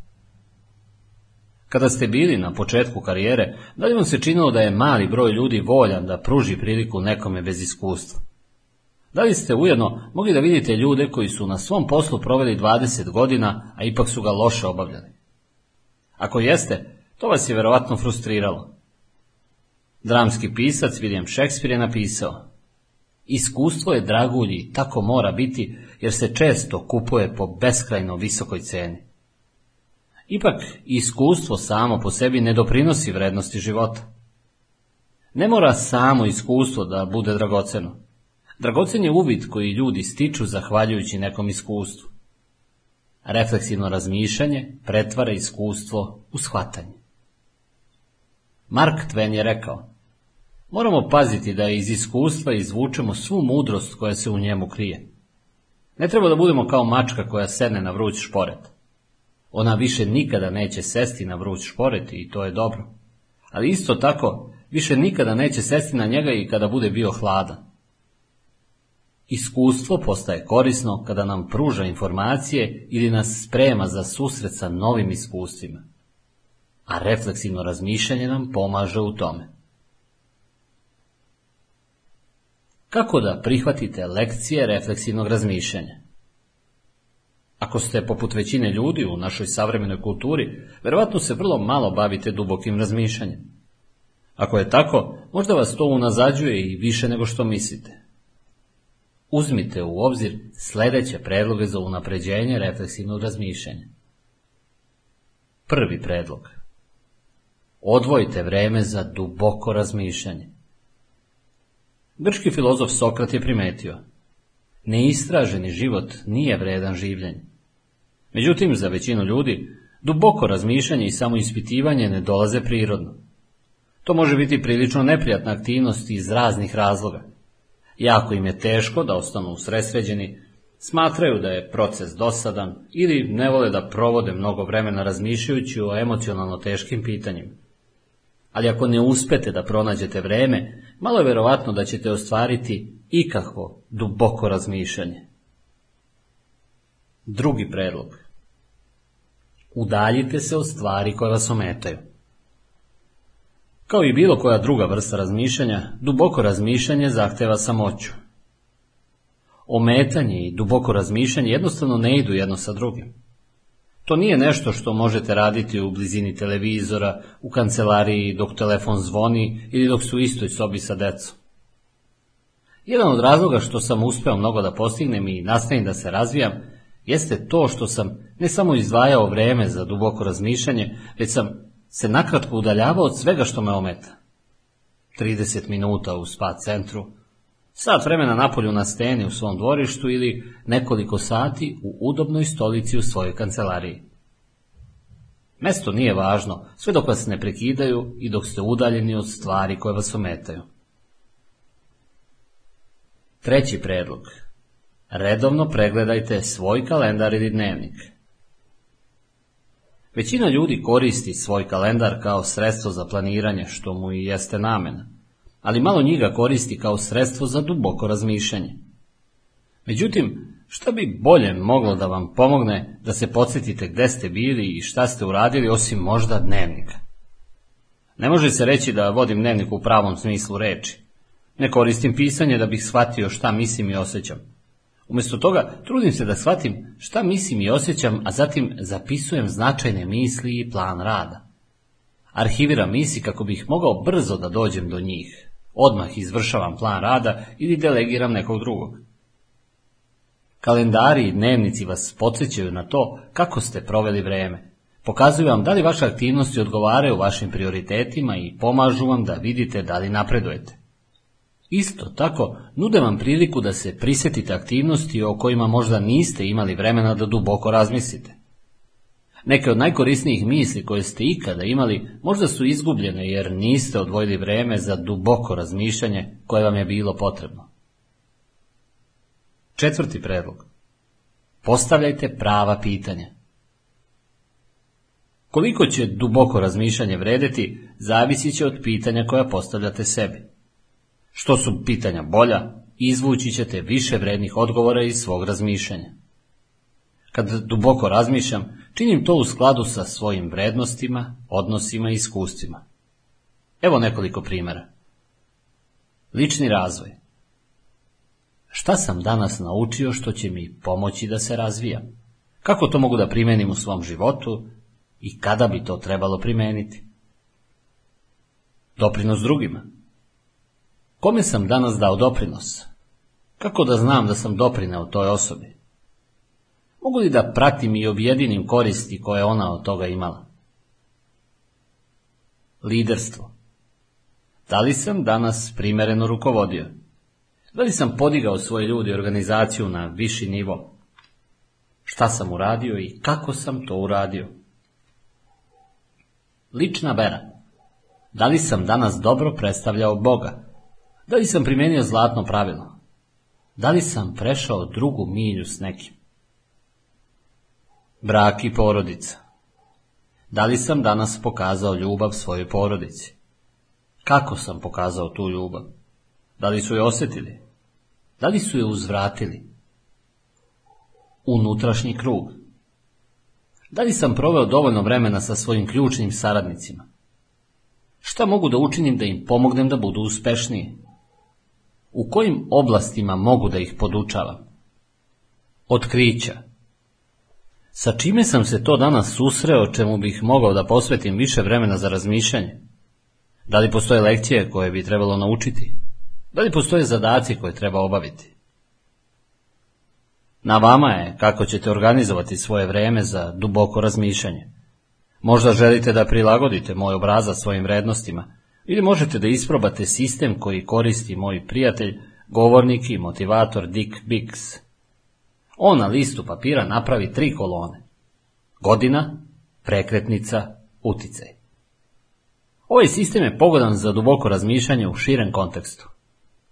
Kada ste bili na početku karijere, da li vam se činilo da je mali broj ljudi voljan da pruži priliku nekome bez iskustva? Da li ste ujedno mogli da vidite ljude koji su na svom poslu proveli 20 godina, a ipak su ga loše obavljali? Ako jeste, to vas je verovatno frustriralo. Dramski pisac William Shakespeare je napisao Iskustvo je dragulji, tako mora biti, jer se često kupuje po beskrajno visokoj ceni. Ipak, iskustvo samo po sebi ne doprinosi vrednosti života. Ne mora samo iskustvo da bude dragoceno. Dragocen je uvid koji ljudi stiču zahvaljujući nekom iskustvu. Refleksivno razmišljanje pretvara iskustvo u shvatanje. Mark Twain je rekao, moramo paziti da iz iskustva izvučemo svu mudrost koja se u njemu krije. Ne treba da budemo kao mačka koja sedne na vruć šporet. Ona više nikada neće sesti na vruć šporet i to je dobro. Ali isto tako, više nikada neće sesti na njega i kada bude bio hladan. Iskustvo postaje korisno kada nam pruža informacije ili nas sprema za susret sa novim iskustvima, a refleksivno razmišljanje nam pomaže u tome. Kako da prihvatite lekcije refleksivnog razmišljanja? Ako ste poput većine ljudi u našoj savremenoj kulturi, verovatno se vrlo malo bavite dubokim razmišljanjem. Ako je tako, možda vas to unazađuje i više nego što mislite. Uzmite u obzir sljedeće predloge za unapređenje refleksivnog razmišljanja. Prvi predlog. Odvojite vreme za duboko razmišljanje. Grčki filozof Sokrat je primetio, neistraženi život nije vredan življenja. Međutim, za većinu ljudi, duboko razmišljanje i samoispitivanje ne dolaze prirodno. To može biti prilično neprijatna aktivnost iz raznih razloga. Jako im je teško da ostanu usresređeni, smatraju da je proces dosadan ili ne vole da provode mnogo vremena razmišljajući o emocionalno teškim pitanjima. Ali ako ne uspete da pronađete vreme, malo je verovatno da ćete ostvariti ikakvo duboko razmišljanje. Drugi predlog. Udaljite se od stvari koje vas ometaju. Kao i bilo koja druga vrsta razmišljanja, duboko razmišljanje zahteva samoću. Ometanje i duboko razmišljanje jednostavno ne idu jedno sa drugim. To nije nešto što možete raditi u blizini televizora, u kancelariji dok telefon zvoni ili dok su u istoj sobi sa decom. Jedan od razloga što sam uspeo mnogo da postignem i nastavim da se razvijam, jeste to što sam ne samo izdvajao vreme za duboko razmišljanje, već sam se nakratko udaljavao od svega što me ometa. 30 minuta u spa centru, sat vremena napolju na steni u svom dvorištu ili nekoliko sati u udobnoj stolici u svojoj kancelariji. Mesto nije važno, sve dok vas ne prekidaju i dok ste udaljeni od stvari koje vas ometaju. Treći predlog. Redovno pregledajte svoj kalendar ili dnevnik. Većina ljudi koristi svoj kalendar kao sredstvo za planiranje, što mu i jeste namena, ali malo njih ga koristi kao sredstvo za duboko razmišljanje. Međutim, šta bi bolje moglo da vam pomogne da se podsjetite gde ste bili i šta ste uradili osim možda dnevnika? Ne može se reći da vodim dnevnik u pravom smislu reči. Ne koristim pisanje da bih shvatio šta mislim i osjećam. Umjesto toga trudim se da shvatim šta mislim i osjećam, a zatim zapisujem značajne misli i plan rada. Arhiviram misli kako bih mogao brzo da dođem do njih. Odmah izvršavam plan rada ili delegiram nekog drugog. Kalendari i dnevnici vas podsjećaju na to kako ste proveli vreme. Pokazuju vam da li vaše aktivnosti odgovaraju vašim prioritetima i pomažu vam da vidite da li napredujete. Isto tako, nude vam priliku da se prisjetite aktivnosti o kojima možda niste imali vremena da duboko razmislite. Neke od najkorisnijih misli koje ste ikada imali možda su izgubljene jer niste odvojili vreme za duboko razmišljanje koje vam je bilo potrebno. Četvrti predlog. Postavljajte prava pitanja. Koliko će duboko razmišljanje vredeti, zavisit će od pitanja koja postavljate sebi. Što su pitanja bolja, izvući ćete više vrednih odgovora iz svog razmišljanja. Kad duboko razmišljam, činim to u skladu sa svojim vrednostima, odnosima i iskustvima. Evo nekoliko primjera. Lični razvoj. Šta sam danas naučio što će mi pomoći da se razvijam? Kako to mogu da primenim u svom životu i kada bi to trebalo primeniti? Doprinos drugima. Kome sam danas dao doprinos? Kako da znam da sam doprineo toj osobi? Mogu li da pratim i objedinim koristi koje ona od toga imala? Liderstvo. Da li sam danas primereno rukovodio? Da li sam podigao svoje ljudi i organizaciju na viši nivo? Šta sam uradio i kako sam to uradio? Lična vera. Da li sam danas dobro predstavljao Boga? Da li sam primenio zlatno pravilo? Da li sam prešao drugu milju s nekim? Brak i porodica. Da li sam danas pokazao ljubav svojoj porodici? Kako sam pokazao tu ljubav? Da li su je osjetili? Da li su je uzvratili? Unutrašnji krug. Da li sam proveo dovoljno vremena sa svojim ključnim saradnicima? Šta mogu da učinim da im pomognem da budu uspešniji? U kojim oblastima mogu da ih podučavam? Otkrića. Sa čime sam se to danas susreo čemu bih mogao da posvetim više vremena za razmišljanje? Da li postoje lekcije koje bi trebalo naučiti? Da li postoje zadaci koje treba obaviti? Na vama je kako ćete organizovati svoje vreme za duboko razmišljanje. Možda želite da prilagodite moj obrazac svojim vrednostima, ili možete da isprobate sistem koji koristi moj prijatelj, govornik i motivator Dick Bix. On na listu papira napravi tri kolone. Godina, prekretnica, uticaj. Ovaj sistem je pogodan za duboko razmišljanje u širem kontekstu.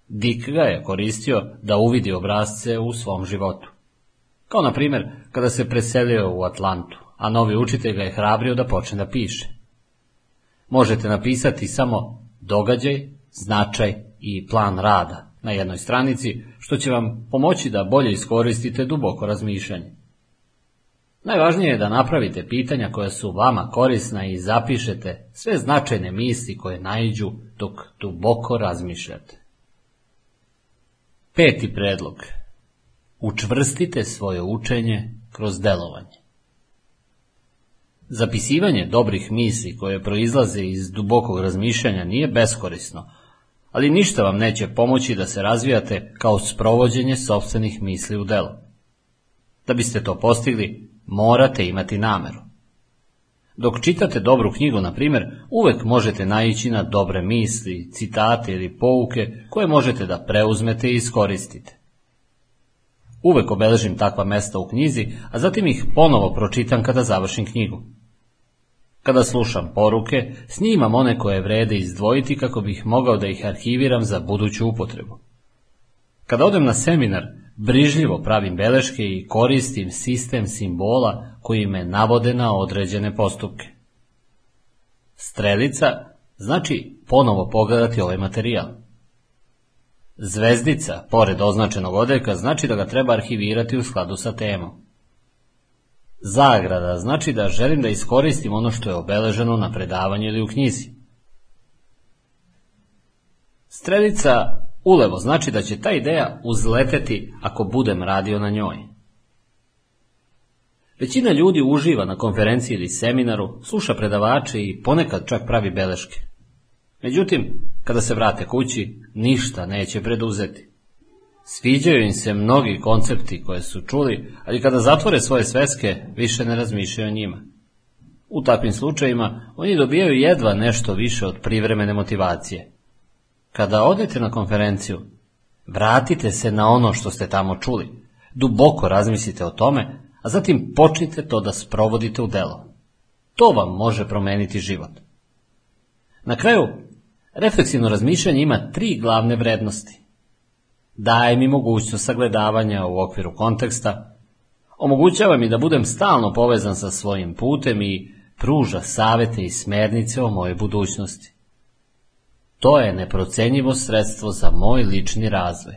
Dick ga je koristio da uvidi obrazce u svom životu. Kao na primjer kada se preselio u Atlantu, a novi učitelj ga je hrabrio da počne da piše. Možete napisati samo događaj, značaj i plan rada na jednoj stranici, što će vam pomoći da bolje iskoristite duboko razmišljanje. Najvažnije je da napravite pitanja koja su vama korisna i zapišete sve značajne misli koje naiđu dok duboko razmišljate. Peti predlog. Učvrstite svoje učenje kroz delovanje. Zapisivanje dobrih misli koje proizlaze iz dubokog razmišljanja nije beskorisno, ali ništa vam neće pomoći da se razvijate kao sprovođenje sobstvenih misli u delo. Da biste to postigli, morate imati nameru. Dok čitate dobru knjigu, na primjer, uvek možete naići na dobre misli, citate ili pouke koje možete da preuzmete i iskoristite. Uvek obeležim takva mesta u knjizi, a zatim ih ponovo pročitam kada završim knjigu. Kada slušam poruke, snimam one koje vrede izdvojiti kako bih mogao da ih arhiviram za buduću upotrebu. Kada odem na seminar, brižljivo pravim beleške i koristim sistem simbola koji me navode na određene postupke. Strelica znači ponovo pogledati ovaj materijal. Zvezdica, pored označenog odeka, znači da ga treba arhivirati u skladu sa temom. Zagrada znači da želim da iskoristim ono što je obeleženo na predavanju ili u knjizi. Strelica ulevo znači da će ta ideja uzleteti ako budem radio na njoj. Većina ljudi uživa na konferenciji ili seminaru, sluša predavače i ponekad čak pravi beleške. Međutim, kada se vrate kući, ništa neće preduzeti. Sviđaju im se mnogi koncepti koje su čuli, ali kada zatvore svoje sveske, više ne razmišljaju o njima. U takvim slučajima oni dobijaju jedva nešto više od privremene motivacije. Kada odete na konferenciju, vratite se na ono što ste tamo čuli, duboko razmislite o tome, a zatim počnite to da sprovodite u delo. To vam može promeniti život. Na kraju, refleksivno razmišljanje ima tri glavne vrednosti. Daje mi mogućnost sagledavanja u okviru konteksta, omogućava mi da budem stalno povezan sa svojim putem i pruža savete i smernice o mojoj budućnosti. To je neprocenjivo sredstvo za moj lični razvoj.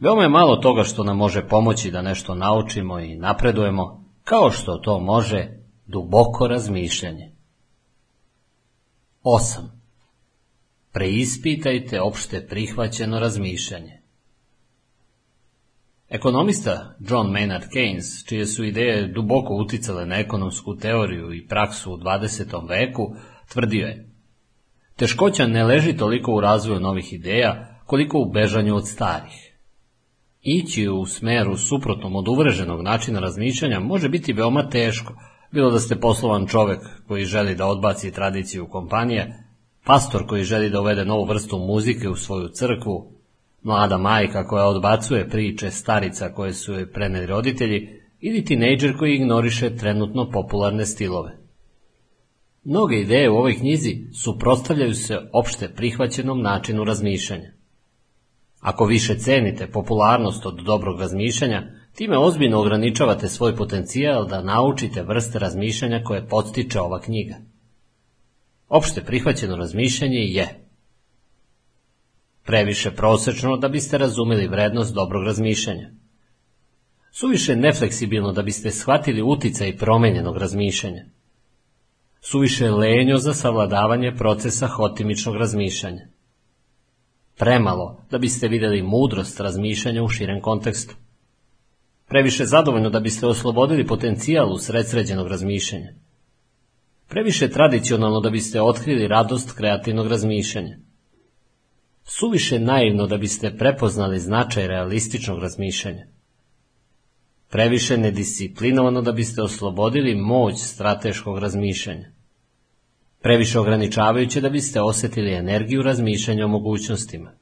Veoma je malo toga što nam može pomoći da nešto naučimo i napredujemo, kao što to može duboko razmišljanje. 8. Preispitajte opšte prihvaćeno razmišljanje. Ekonomista John Maynard Keynes, čije su ideje duboko uticale na ekonomsku teoriju i praksu u 20. veku, tvrdio je Teškoća ne leži toliko u razvoju novih ideja, koliko u bežanju od starih. Ići u smeru suprotnom od uvreženog načina razmišljanja može biti veoma teško, bilo da ste poslovan čovek koji želi da odbaci tradiciju kompanije, pastor koji želi da uvede novu vrstu muzike u svoju crkvu, mlada majka koja odbacuje priče starica koje su joj preneli roditelji ili tinejdžer koji ignoriše trenutno popularne stilove. Mnoge ideje u ovoj knjizi suprostavljaju se opšte prihvaćenom načinu razmišljanja. Ako više cenite popularnost od dobrog razmišljanja, time ozbiljno ograničavate svoj potencijal da naučite vrste razmišljanja koje podstiče ova knjiga. Opšte prihvaćeno razmišljanje je previše prosečno da biste razumeli vrednost dobrog razmišljanja. Suviše nefleksibilno da biste shvatili uticaj promenjenog razmišljanja. Suviše lenjo za savladavanje procesa hotimičnog razmišljanja. Premalo da biste vidjeli mudrost razmišljanja u širem kontekstu. Previše zadovoljno da biste oslobodili potencijal u sredsređenog razmišljanja. Previše tradicionalno da biste otkrili radost kreativnog razmišljanja. Suviše naivno da biste prepoznali značaj realističnog razmišljanja. previše nedisciplinovano da biste oslobodili moć strateškog razmišljanja, previše ograničavajuće da biste osjetili energiju razmišljanja o mogućnostima,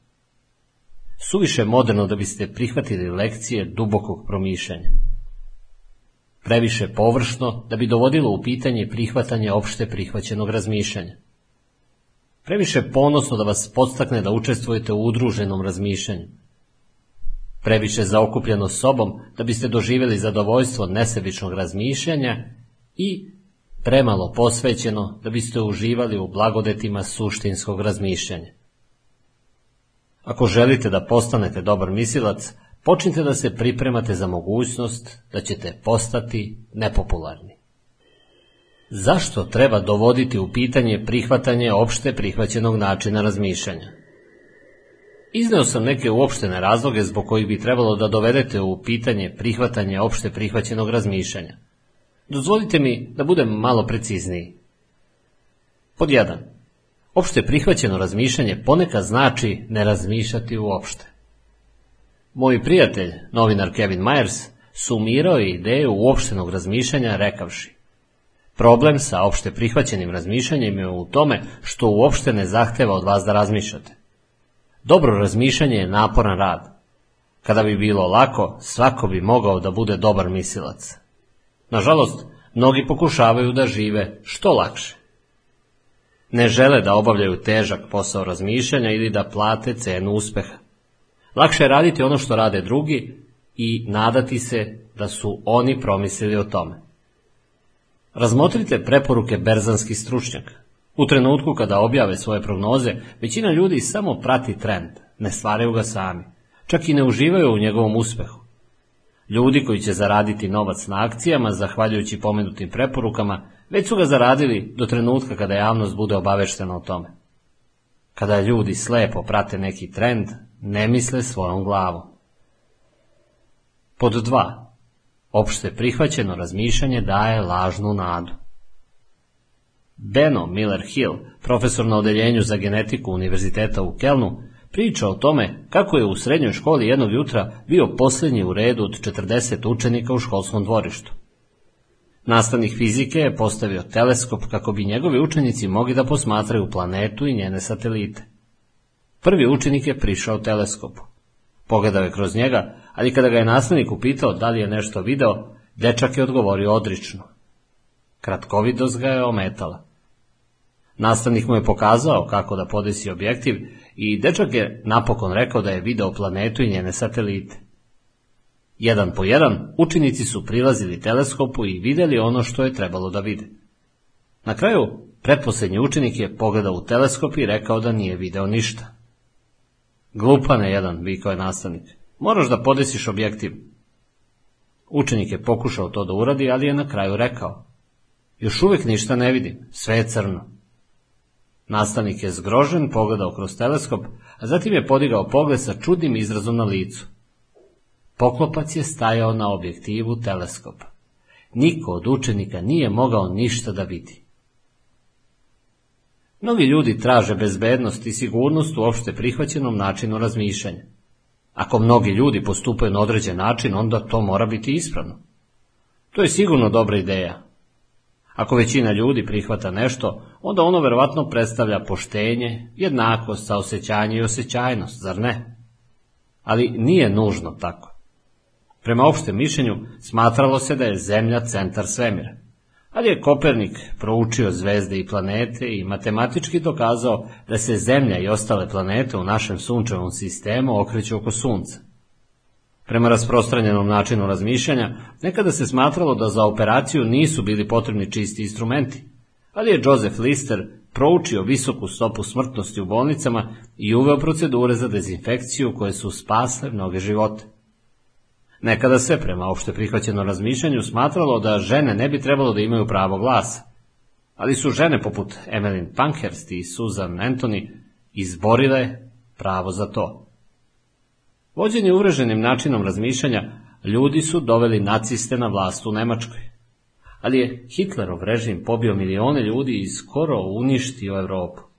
suviše moderno da biste prihvatili lekcije dubokog promišljanja, previše površno da bi dovodilo u pitanje prihvatanje opšte prihvaćenog razmišljanja, previše ponosno da vas podstakne da učestvujete u udruženom razmišljanju, previše zaokupljeno sobom da biste doživjeli zadovoljstvo nesebičnog razmišljanja i premalo posvećeno da biste uživali u blagodetima suštinskog razmišljanja. Ako želite da postanete dobar misilac, počnite da se pripremate za mogućnost da ćete postati nepopularni. Zašto treba dovoditi u pitanje prihvatanje opšte prihvaćenog načina razmišljanja? Izneo sam neke uopštene razloge zbog kojih bi trebalo da dovedete u pitanje prihvatanje opšte prihvaćenog razmišljanja. Dozvolite mi da budem malo precizniji. Pod 1. Opšte prihvaćeno razmišljanje ponekad znači ne razmišljati uopšte. Moj prijatelj, novinar Kevin Myers, sumirao je ideju uopštenog razmišljanja rekavši Problem sa opšte prihvaćenim razmišljanjem je u tome što uopšte ne zahteva od vas da razmišljate. Dobro razmišljanje je naporan rad. Kada bi bilo lako, svako bi mogao da bude dobar misilac. Nažalost, mnogi pokušavaju da žive što lakše. Ne žele da obavljaju težak posao razmišljanja ili da plate cenu uspeha. Lakše je raditi ono što rade drugi i nadati se da su oni promislili o tome. Razmotrite preporuke berzanskih stručnjaka. U trenutku kada objave svoje prognoze, većina ljudi samo prati trend, ne stvaraju ga sami, čak i ne uživaju u njegovom uspehu. Ljudi koji će zaraditi novac na akcijama, zahvaljujući pomenutim preporukama, već su ga zaradili do trenutka kada javnost bude obaveštena o tome. Kada ljudi slepo prate neki trend, ne misle svojom glavom. Pod 2. Opšte prihvaćeno razmišljanje daje lažnu nadu. Beno Miller Hill, profesor na odeljenju za genetiku Univerziteta u Kelnu, priča o tome kako je u srednjoj školi jednog jutra bio posljednji u redu od 40 učenika u školskom dvorištu. Nastavnik fizike je postavio teleskop kako bi njegovi učenici mogli da posmatraju planetu i njene satelite. Prvi učenik je prišao teleskopu. Pogledao je kroz njega, ali kada ga je nastavnik upitao da li je nešto video, dečak je odgovorio odrično. Kratkovidost ga je ometala. Nastavnik mu je pokazao kako da podesi objektiv i dečak je napokon rekao da je video planetu i njene satelite. Jedan po jedan učenici su prilazili teleskopu i vidjeli ono što je trebalo da vide. Na kraju, pretposljednji učenik je pogledao u teleskop i rekao da nije video ništa. Glupane jedan, vikao je nastavnik. Moraš da podesiš objektiv. Učenik je pokušao to da uradi, ali je na kraju rekao. Još uvijek ništa ne vidim, sve je crno. Nastavnik je zgrožen, pogledao kroz teleskop, a zatim je podigao pogled sa čudnim izrazom na licu. Poklopac je stajao na objektivu teleskopa. Niko od učenika nije mogao ništa da vidi. Mnogi ljudi traže bezbednost i sigurnost u opšte prihvaćenom načinu razmišljanja. Ako mnogi ljudi postupaju na određen način, onda to mora biti ispravno. To je sigurno dobra ideja, ako većina ljudi prihvata nešto, onda ono verovatno predstavlja poštenje, jednakost, saosećanje i osjećajnost, zar ne? Ali nije nužno tako. Prema opštem mišljenju smatralo se da je Zemlja centar svemira. Ali je Kopernik proučio zvezde i planete i matematički dokazao da se Zemlja i ostale planete u našem sunčevom sistemu okreću oko Sunca. Prema rasprostranjenom načinu razmišljanja, nekada se smatralo da za operaciju nisu bili potrebni čisti instrumenti, ali je Joseph Lister proučio visoku stopu smrtnosti u bolnicama i uveo procedure za dezinfekciju koje su spasle mnoge živote. Nekada se, prema opšte prihvaćeno razmišljanju, smatralo da žene ne bi trebalo da imaju pravo glasa, ali su žene poput Emmeline Pankhurst i Susan Anthony izborile pravo za to. Vođeni uvreženim načinom razmišljanja, ljudi su doveli naciste na vlast u Nemačkoj. Ali je Hitlerov režim pobio milione ljudi i skoro uništio Europu.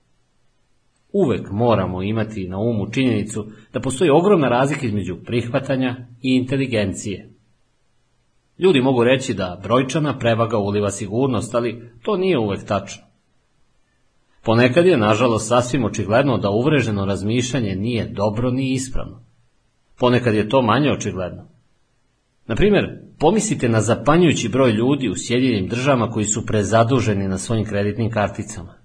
Uvek moramo imati na umu činjenicu da postoji ogromna razlika između prihvatanja i inteligencije. Ljudi mogu reći da brojčana prevaga uliva sigurnost, ali to nije uvek tačno. Ponekad je, nažalost, sasvim očigledno da uvreženo razmišljanje nije dobro ni ispravno. Ponekad je to manje očigledno. Na primjer, pomislite na zapanjujući broj ljudi u Sjedinjenim državama koji su prezaduženi na svojim kreditnim karticama.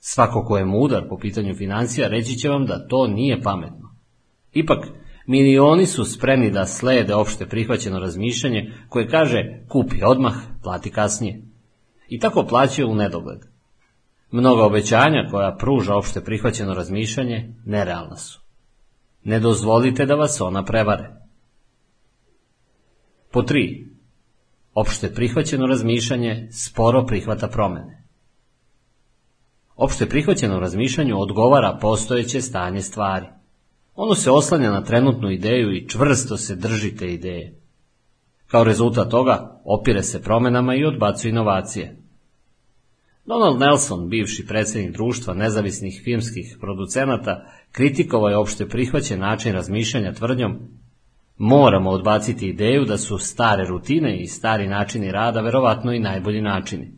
Svako ko je mudar po pitanju financija reći će vam da to nije pametno. Ipak, milioni su spremni da slede opšte prihvaćeno razmišljanje koje kaže kupi odmah, plati kasnije. I tako plaćaju u nedogled. Mnoga obećanja koja pruža opšte prihvaćeno razmišljanje nerealna su. Ne dozvolite da vas ona prevare. Po tri. Opšte prihvaćeno razmišljanje sporo prihvata promene. Opšte prihvaćeno razmišljanju odgovara postojeće stanje stvari. Ono se oslanja na trenutnu ideju i čvrsto se drži te ideje. Kao rezultat toga opire se promenama i odbacuje inovacije. Donald Nelson, bivši predsjednik društva nezavisnih filmskih producenata, kritikovao je opšte prihvaćen način razmišljanja tvrdnjom Moramo odbaciti ideju da su stare rutine i stari načini rada verovatno i najbolji načini.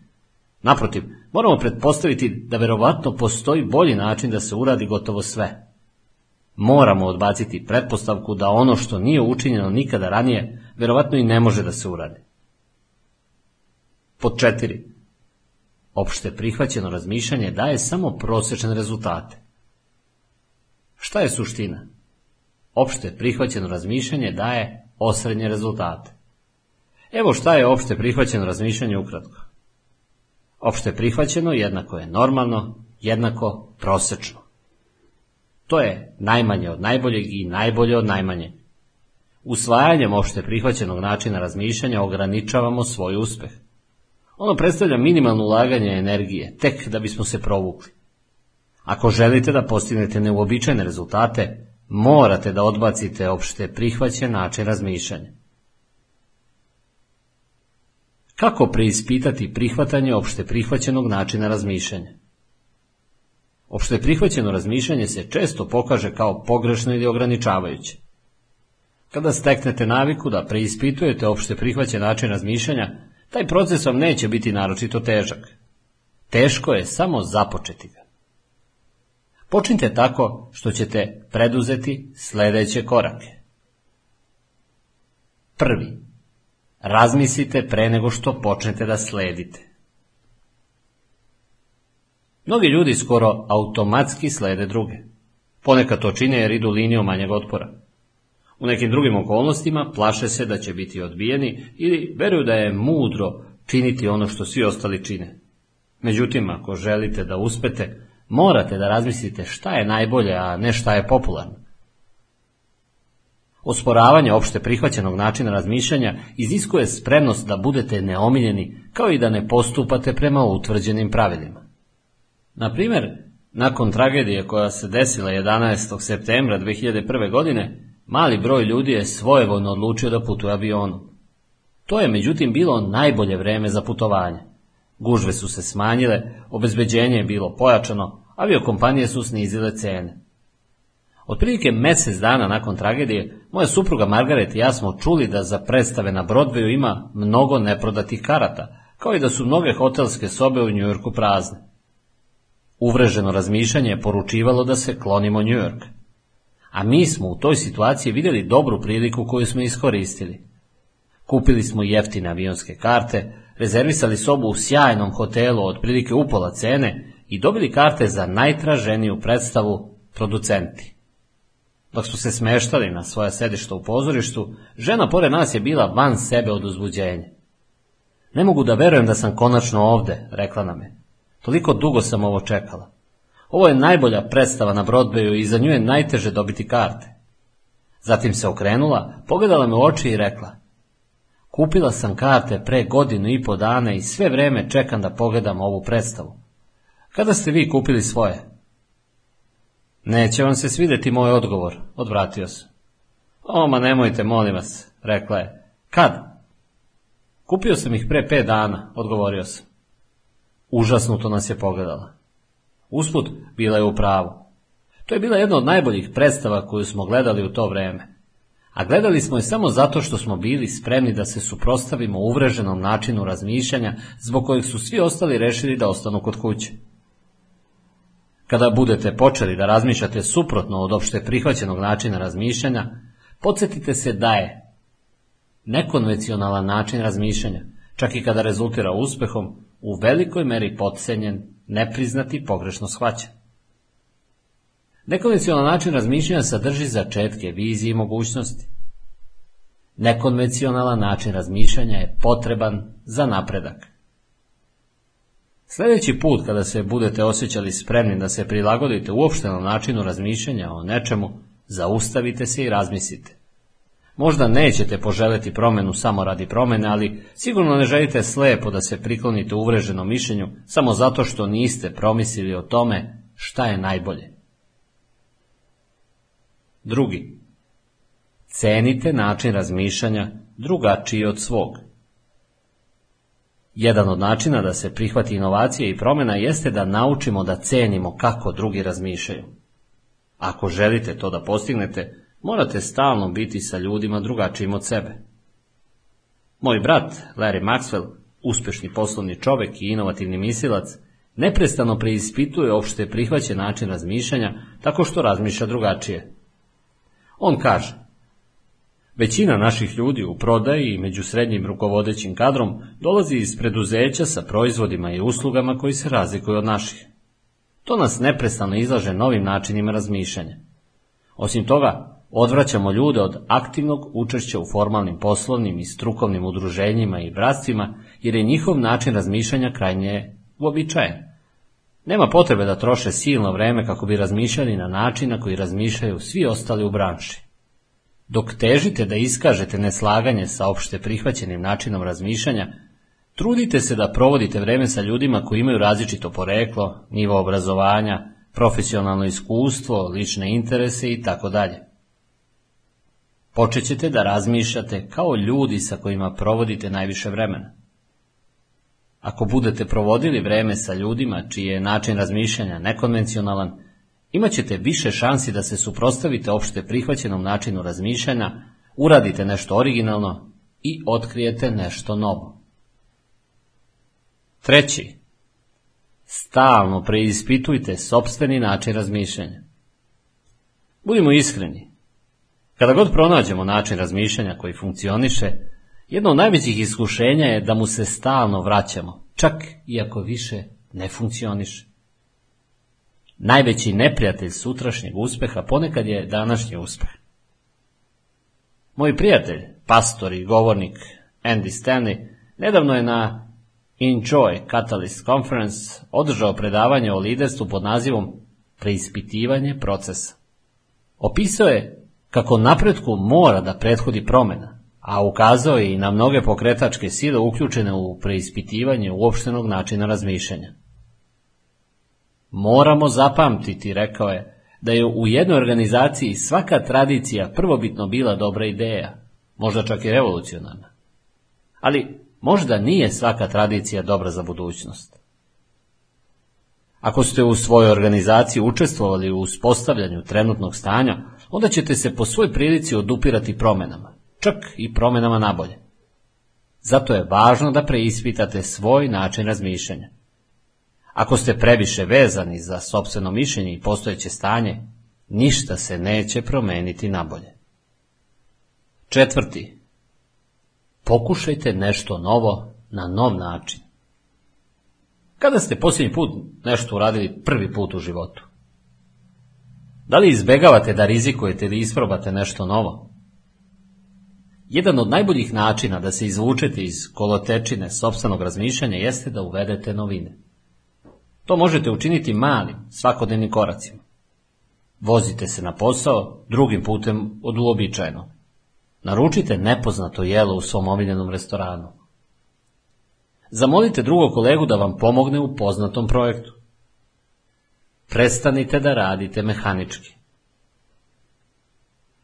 Naprotiv, moramo pretpostaviti da verovatno postoji bolji način da se uradi gotovo sve. Moramo odbaciti pretpostavku da ono što nije učinjeno nikada ranije, verovatno i ne može da se uradi. Pod četiri. Opšte prihvaćeno razmišljanje daje samo prosječne rezultate. Šta je suština? Opšte prihvaćeno razmišljanje daje osrednje rezultate. Evo šta je opšte prihvaćeno razmišljanje ukratko. Opšte prihvaćeno jednako je normalno, jednako prosečno. To je najmanje od najboljeg i najbolje od najmanje. Usvajanjem opšte prihvaćenog načina razmišljanja ograničavamo svoj uspeh. Ono predstavlja minimalno ulaganje energije, tek da bismo se provukli. Ako želite da postignete neuobičajene rezultate, morate da odbacite opšte prihvaćen način razmišljanja. Kako preispitati prihvatanje opšte prihvaćenog načina razmišljanja? Opšte prihvaćeno razmišljanje se često pokaže kao pogrešno ili ograničavajuće. Kada steknete naviku da preispitujete opšte prihvaćen način razmišljanja, taj proces vam neće biti naročito težak. Teško je samo započeti ga. Počnite tako što ćete preduzeti sledeće korake. Prvi. Razmislite pre nego što počnete da sledite. Mnogi ljudi skoro automatski slede druge. Ponekad to čine jer idu linijom manjeg otpora. U nekim drugim okolnostima plaše se da će biti odbijeni ili veruju da je mudro činiti ono što svi ostali čine. Međutim, ako želite da uspete, morate da razmislite šta je najbolje, a ne šta je popularno. Osporavanje opšte prihvaćenog načina razmišljanja iziskuje spremnost da budete neomiljeni, kao i da ne postupate prema utvrđenim pravilima. Na primjer, nakon tragedije koja se desila 11. septembra 2001. godine, mali broj ljudi je svojevoljno odlučio da putuje avionom. To je međutim bilo najbolje vreme za putovanje. Gužve su se smanjile, obezbeđenje je bilo pojačano, aviokompanije su snizile cene. Otprilike mesec dana nakon tragedije, moja supruga Margaret i ja smo čuli da za predstave na Broadwayu ima mnogo neprodatih karata, kao i da su mnoge hotelske sobe u Njujorku prazne. Uvreženo razmišljanje je poručivalo da se klonimo Njujork. A mi smo u toj situaciji vidjeli dobru priliku koju smo iskoristili. Kupili smo jeftine avionske karte, rezervisali sobu u sjajnom hotelu od prilike upola cene i dobili karte za najtraženiju predstavu producenti. Dok su se smeštali na svoja sedišta u pozorištu, žena pored nas je bila van sebe od uzbuđenja. Ne mogu da verujem da sam konačno ovde, rekla nam je. Toliko dugo sam ovo čekala. Ovo je najbolja predstava na Broadwayu i za nju je najteže dobiti karte. Zatim se okrenula, pogledala me u oči i rekla Kupila sam karte pre godinu i po dana i sve vreme čekam da pogledam ovu predstavu. Kada ste vi kupili svoje? Neće vam se svideti moj odgovor, odvratio se. O, ma nemojte, molim vas, rekla je. Kad? Kupio sam ih pre pet dana, odgovorio sam. Užasnuto nas je pogledala. Usput, bila je u pravu. To je bila jedna od najboljih predstava koju smo gledali u to vreme. a gledali smo je samo zato što smo bili spremni da se suprostavimo uvreženom načinu razmišljanja zbog kojeg su svi ostali rešili da ostanu kod kuće. Kada budete počeli da razmišljate suprotno od opšte prihvaćenog načina razmišljanja, podsjetite se da je nekonvencionalan način razmišljanja, čak i kada rezultira uspehom, u velikoj meri potcenjen, nepriznati pogrešno shvaćen. Nekonvencionalan način razmišljanja sadrži začetke, vizije i mogućnosti. Nekonvencionalan način razmišljanja je potreban za napredak. Sljedeći put kada se budete osjećali spremni da se prilagodite uopštenom načinu razmišljanja o nečemu, zaustavite se i razmislite. Možda nećete poželjeti promenu samo radi promene, ali sigurno ne želite slepo da se priklonite uvreženom mišljenju samo zato što niste promislili o tome šta je najbolje. Drugi. Cenite način razmišljanja drugačiji od svog. Jedan od načina da se prihvati inovacije i promjena jeste da naučimo da cenimo kako drugi razmišljaju. Ako želite to da postignete, morate stalno biti sa ljudima drugačijim od sebe. Moj brat, Larry Maxwell, uspešni poslovni čovek i inovativni mislilac, neprestano preispituje opšte prihvaćen način razmišljanja tako što razmišlja drugačije. On kaže, Većina naših ljudi u prodaji i među srednjim rukovodećim kadrom dolazi iz preduzeća sa proizvodima i uslugama koji se razlikuju od naših. To nas neprestano izlaže novim načinima razmišljanja. Osim toga, odvraćamo ljude od aktivnog učešća u formalnim poslovnim i strukovnim udruženjima i bratstvima, jer je njihov način razmišljanja krajnje uobičajen. Nema potrebe da troše silno vreme kako bi razmišljali na način na koji razmišljaju svi ostali u branši. Dok težite da iskažete neslaganje sa opšte prihvaćenim načinom razmišljanja, trudite se da provodite vreme sa ljudima koji imaju različito poreklo, nivo obrazovanja, profesionalno iskustvo, lične interese i tako dalje. Počet ćete da razmišljate kao ljudi sa kojima provodite najviše vremena. Ako budete provodili vreme sa ljudima čiji je način razmišljanja nekonvencionalan, imaćete više šansi da se suprostavite opšte prihvaćenom načinu razmišljanja, uradite nešto originalno i otkrijete nešto novo. Treći. Stalno preispitujte sobstveni način razmišljanja. Budimo iskreni. Kada god pronađemo način razmišljanja koji funkcioniše, jedno od najvećih iskušenja je da mu se stalno vraćamo, čak i ako više ne funkcioniše. Najveći neprijatelj sutrašnjeg uspeha ponekad je današnji uspeh. Moj prijatelj, pastor i govornik Andy Stanley, nedavno je na Enjoy Catalyst Conference održao predavanje o liderstvu pod nazivom Preispitivanje procesa. Opisao je kako napretku mora da prethodi promjena, a ukazao je i na mnoge pokretačke sile uključene u preispitivanje uopštenog načina razmišljanja. Moramo zapamtiti, rekao je, da je u jednoj organizaciji svaka tradicija prvobitno bila dobra ideja, možda čak i revolucionarna. Ali možda nije svaka tradicija dobra za budućnost. Ako ste u svojoj organizaciji učestvovali u uspostavljanju trenutnog stanja, onda ćete se po svoj prilici odupirati promjenama, čak i promjenama nabolje. Zato je važno da preispitate svoj način razmišljanja. Ako ste previše vezani za sobstveno mišljenje i postojeće stanje, ništa se neće promeniti nabolje. Četvrti. Pokušajte nešto novo na nov način. Kada ste posljednji put nešto uradili prvi put u životu? Da li izbegavate da rizikujete ili isprobate nešto novo? Jedan od najboljih načina da se izvučete iz kolotečine sobstvenog razmišljanja jeste da uvedete novine. To možete učiniti malim, svakodnevnim koracima. Vozite se na posao drugim putem od uobičajeno. Naručite nepoznato jelo u svom omiljenom restoranu. Zamolite drugog kolegu da vam pomogne u poznatom projektu. Prestanite da radite mehanički.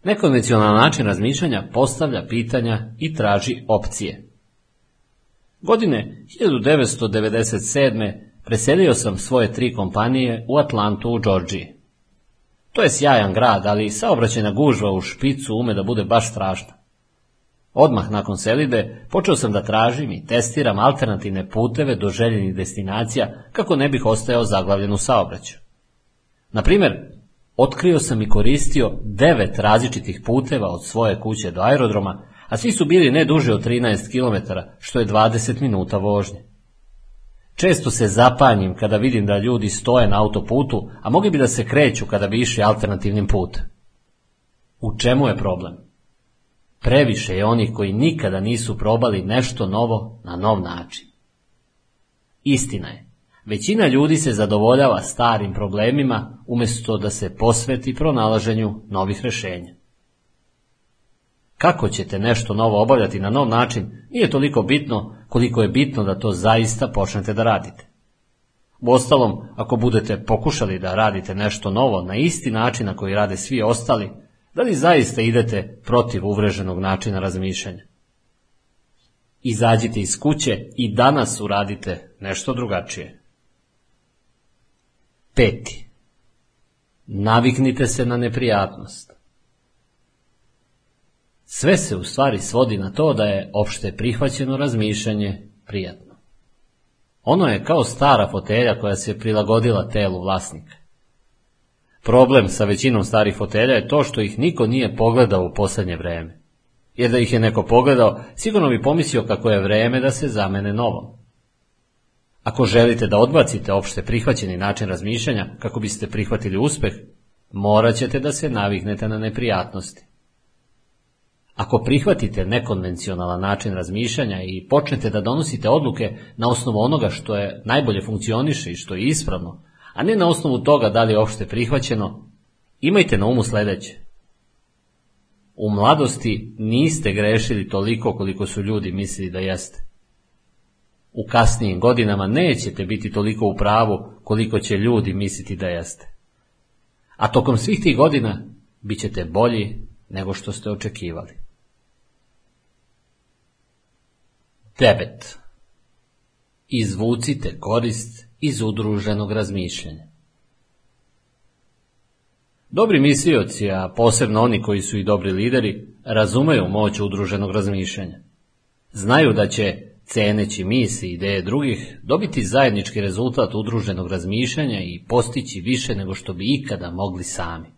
Nekonvencionalan način razmišljanja postavlja pitanja i traži opcije. Godine 1997. preselio sam svoje tri kompanije u Atlantu u Georgiji. To je sjajan grad, ali saobraćajna gužva u špicu ume da bude baš strašna. Odmah nakon selide počeo sam da tražim i testiram alternativne puteve do željenih destinacija kako ne bih ostajao zaglavljen u saobraćaju. Na primjer, otkrio sam i koristio devet različitih puteva od svoje kuće do aerodroma, a svi su bili ne duže od 13 km, što je 20 minuta vožnje. Često se zapanjim kada vidim da ljudi stoje na autoputu, a mogli bi da se kreću kada bi išli alternativnim putem. U čemu je problem? Previše je onih koji nikada nisu probali nešto novo na nov način. Istina je, većina ljudi se zadovoljava starim problemima umjesto da se posveti pronalaženju novih rešenja. Kako ćete nešto novo obavljati na nov način nije toliko bitno koliko je bitno da to zaista počnete da radite. Uostalom, ako budete pokušali da radite nešto novo na isti način na koji rade svi ostali, da li zaista idete protiv uvreženog načina razmišljanja? Izađite iz kuće i danas uradite nešto drugačije. Peti. Naviknite se na neprijatnost. Sve se u stvari svodi na to da je opšte prihvaćeno razmišljanje prijatno. Ono je kao stara fotelja koja se prilagodila telu vlasnika. Problem sa većinom starih fotelja je to što ih niko nije pogledao u posljednje vreme. Jer da ih je neko pogledao, sigurno bi pomislio kako je vreme da se zamene novom. Ako želite da odbacite opšte prihvaćeni način razmišljanja kako biste prihvatili uspeh, morat ćete da se naviknete na neprijatnosti. Ako prihvatite nekonvencionalan način razmišljanja i počnete da donosite odluke na osnovu onoga što je najbolje funkcioniše i što je ispravno, a ne na osnovu toga da li je opšte prihvaćeno, imajte na umu sledeće. U mladosti niste grešili toliko koliko su ljudi mislili da jeste. U kasnijim godinama nećete biti toliko u pravu koliko će ljudi misliti da jeste. A tokom svih tih godina bit ćete bolji nego što ste očekivali. 9. Izvucite korist iz udruženog razmišljanja. Dobri mislioci, a posebno oni koji su i dobri lideri, razumeju moć udruženog razmišljanja. Znaju da će, ceneći misli i ideje drugih, dobiti zajednički rezultat udruženog razmišljanja i postići više nego što bi ikada mogli sami.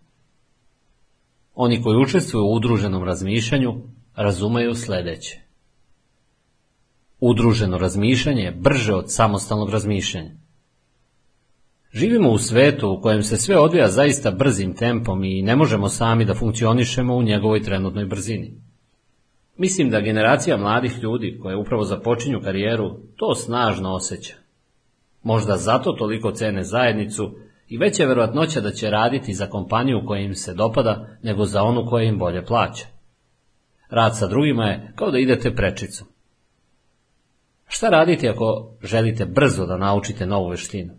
Oni koji učestvuju u udruženom razmišljanju razumeju sledeće. Udruženo razmišljanje je brže od samostalnog razmišljanja. Živimo u svetu u kojem se sve odvija zaista brzim tempom i ne možemo sami da funkcionišemo u njegovoj trenutnoj brzini. Mislim da generacija mladih ljudi koje upravo započinju karijeru to snažno osjeća. Možda zato toliko cene zajednicu i veća je verovatnoća da će raditi za kompaniju koja im se dopada nego za onu koja im bolje plaća. Rad sa drugima je kao da idete prečicom. Šta raditi ako želite brzo da naučite novu veštinu?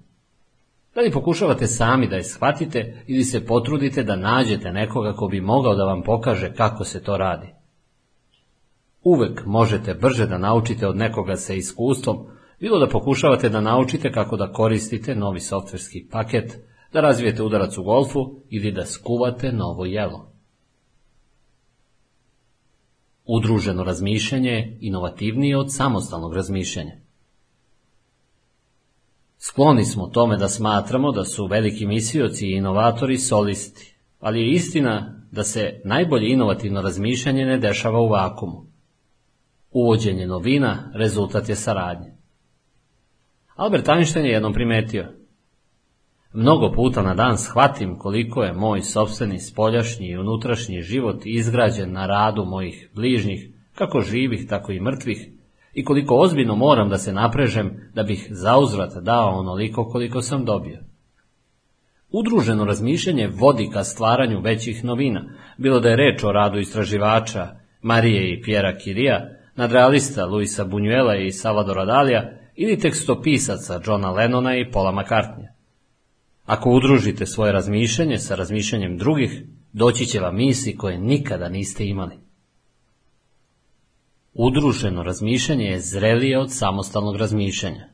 Da li pokušavate sami da je shvatite ili se potrudite da nađete nekoga ko bi mogao da vam pokaže kako se to radi? Uvek možete brže da naučite od nekoga sa iskustvom, bilo da pokušavate da naučite kako da koristite novi softverski paket, da razvijete udarac u golfu ili da skuvate novo jelo. Udruženo razmišljanje je inovativnije od samostalnog razmišljanja. Skloni smo tome da smatramo da su veliki mislioci i inovatori solisti, ali je istina da se najbolje inovativno razmišljanje ne dešava u vakumu. Uvođenje novina rezultat je saradnje. Albert Einstein je jednom primetio – Mnogo puta na dan shvatim koliko je moj sobstveni spoljašnji i unutrašnji život izgrađen na radu mojih bližnjih, kako živih, tako i mrtvih, i koliko ozbiljno moram da se naprežem da bih zauzvrat dao onoliko koliko sam dobio. Udruženo razmišljanje vodi ka stvaranju većih novina, bilo da je reč o radu istraživača Marije i Pjera Kirija, nadrealista Luisa Bunjuela i Salvadora Dalija ili tekstopisaca Johna Lennona i Paula McCartneya. Ako udružite svoje razmišljanje sa razmišljanjem drugih, doći će vam misli koje nikada niste imali. Udruženo razmišljanje je zrelije od samostalnog razmišljanja.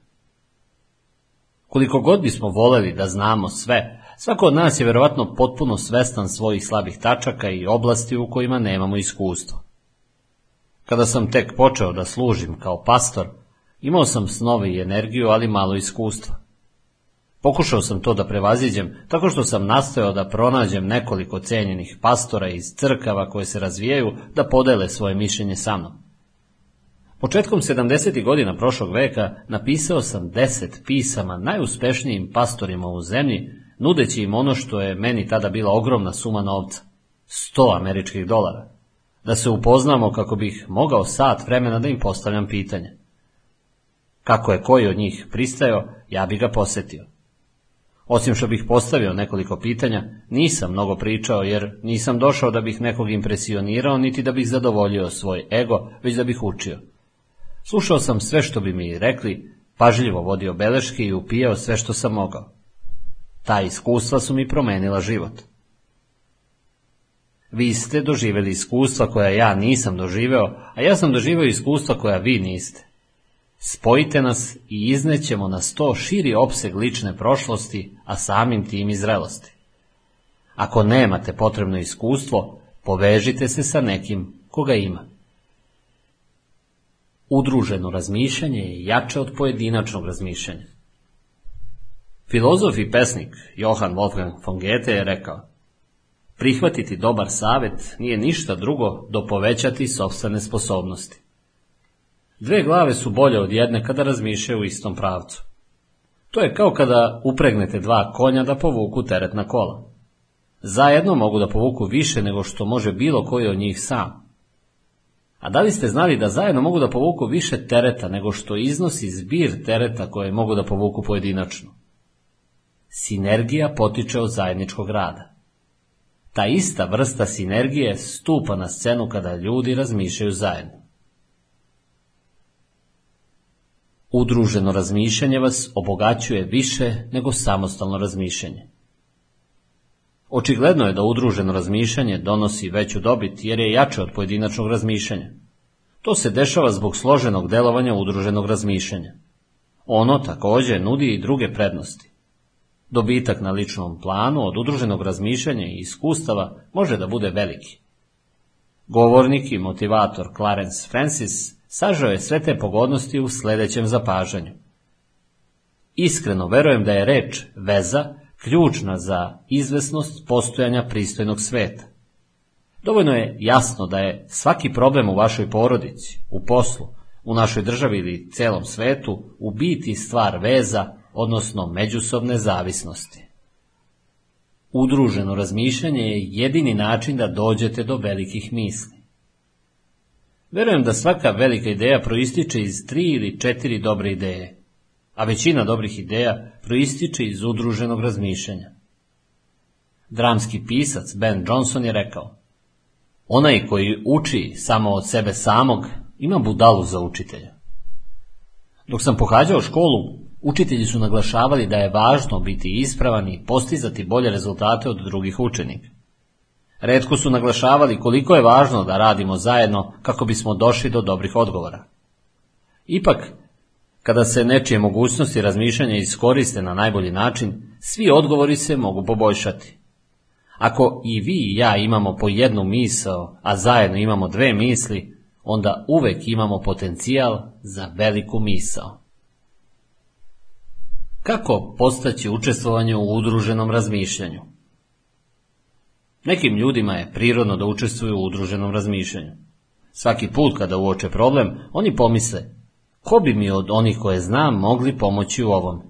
Koliko god bismo voleli da znamo sve, Svako od nas je verovatno potpuno svestan svojih slabih tačaka i oblasti u kojima nemamo iskustvo. Kada sam tek počeo da služim kao pastor, imao sam snove i energiju, ali malo iskustva. Pokušao sam to da prevaziđem tako što sam nastojao da pronađem nekoliko cenjenih pastora iz crkava koje se razvijaju da podele svoje mišljenje sa mnom. Početkom 70. godina prošlog veka napisao sam deset pisama najuspešnijim pastorima u zemlji, nudeći im ono što je meni tada bila ogromna suma novca, 100 američkih dolara, da se upoznamo kako bih mogao sat vremena da im postavljam pitanje. Kako je koji od njih pristajao, ja bih ga posetio. Osim što bih postavio nekoliko pitanja, nisam mnogo pričao jer nisam došao da bih nekog impresionirao niti da bih zadovoljio svoj ego, već da bih učio. Slušao sam sve što bi mi rekli, pažljivo vodio beleške i upijao sve što sam mogao. Ta iskustva su mi promenila život. Vi ste doživjeli iskustva koja ja nisam doživeo, a ja sam doživeo iskustva koja vi niste. Spojite nas i iznećemo na sto širi opseg lične prošlosti, a samim tim i zrelosti. Ako nemate potrebno iskustvo, povežite se sa nekim koga ima. Udruženo razmišljanje je jače od pojedinačnog razmišljanja. Filozof i pesnik Johann Wolfgang von Goethe je rekao Prihvatiti dobar savjet nije ništa drugo do povećati sobstvene sposobnosti. Dve glave su bolje od jedne kada razmišljaju u istom pravcu. To je kao kada upregnete dva konja da povuku teretna kola. Zajedno mogu da povuku više nego što može bilo koji od njih sam. A da li ste znali da zajedno mogu da povuku više tereta nego što iznosi zbir tereta koje mogu da povuku pojedinačno? Sinergija potiče od zajedničkog rada. Ta ista vrsta sinergije stupa na scenu kada ljudi razmišljaju zajedno. Udruženo razmišljanje vas obogaćuje više nego samostalno razmišljanje. Očigledno je da udruženo razmišljanje donosi veću dobit jer je jače od pojedinačnog razmišljanja. To se dešava zbog složenog delovanja udruženog razmišljanja. Ono također nudi i druge prednosti. Dobitak na ličnom planu od udruženog razmišljanja i iskustava može da bude veliki. Govornik i motivator Clarence Francis sažao je sve te pogodnosti u sljedećem zapažanju. Iskreno verujem da je reč veza ključna za izvesnost postojanja pristojnog sveta. Dovoljno je jasno da je svaki problem u vašoj porodici, u poslu, u našoj državi ili celom svetu u biti stvar veza, odnosno međusobne zavisnosti. Udruženo razmišljanje je jedini način da dođete do velikih misli. Verujem da svaka velika ideja proističe iz tri ili četiri dobre ideje a većina dobrih ideja proističe iz udruženog razmišljanja. Dramski pisac Ben Johnson je rekao, onaj koji uči samo od sebe samog ima budalu za učitelja. Dok sam pohađao školu, učitelji su naglašavali da je važno biti ispravan i postizati bolje rezultate od drugih učenika. Redko su naglašavali koliko je važno da radimo zajedno kako bismo došli do dobrih odgovora. Ipak, kada se nečije mogućnosti razmišljanja iskoriste na najbolji način, svi odgovori se mogu poboljšati. Ako i vi i ja imamo po jednu misao, a zajedno imamo dve misli, onda uvek imamo potencijal za veliku misao. Kako postaći učestvovanje u udruženom razmišljanju? Nekim ljudima je prirodno da učestvuju u udruženom razmišljanju. Svaki put kada uoče problem, oni pomisle, Ko bi mi od onih koje znam mogli pomoći u ovom?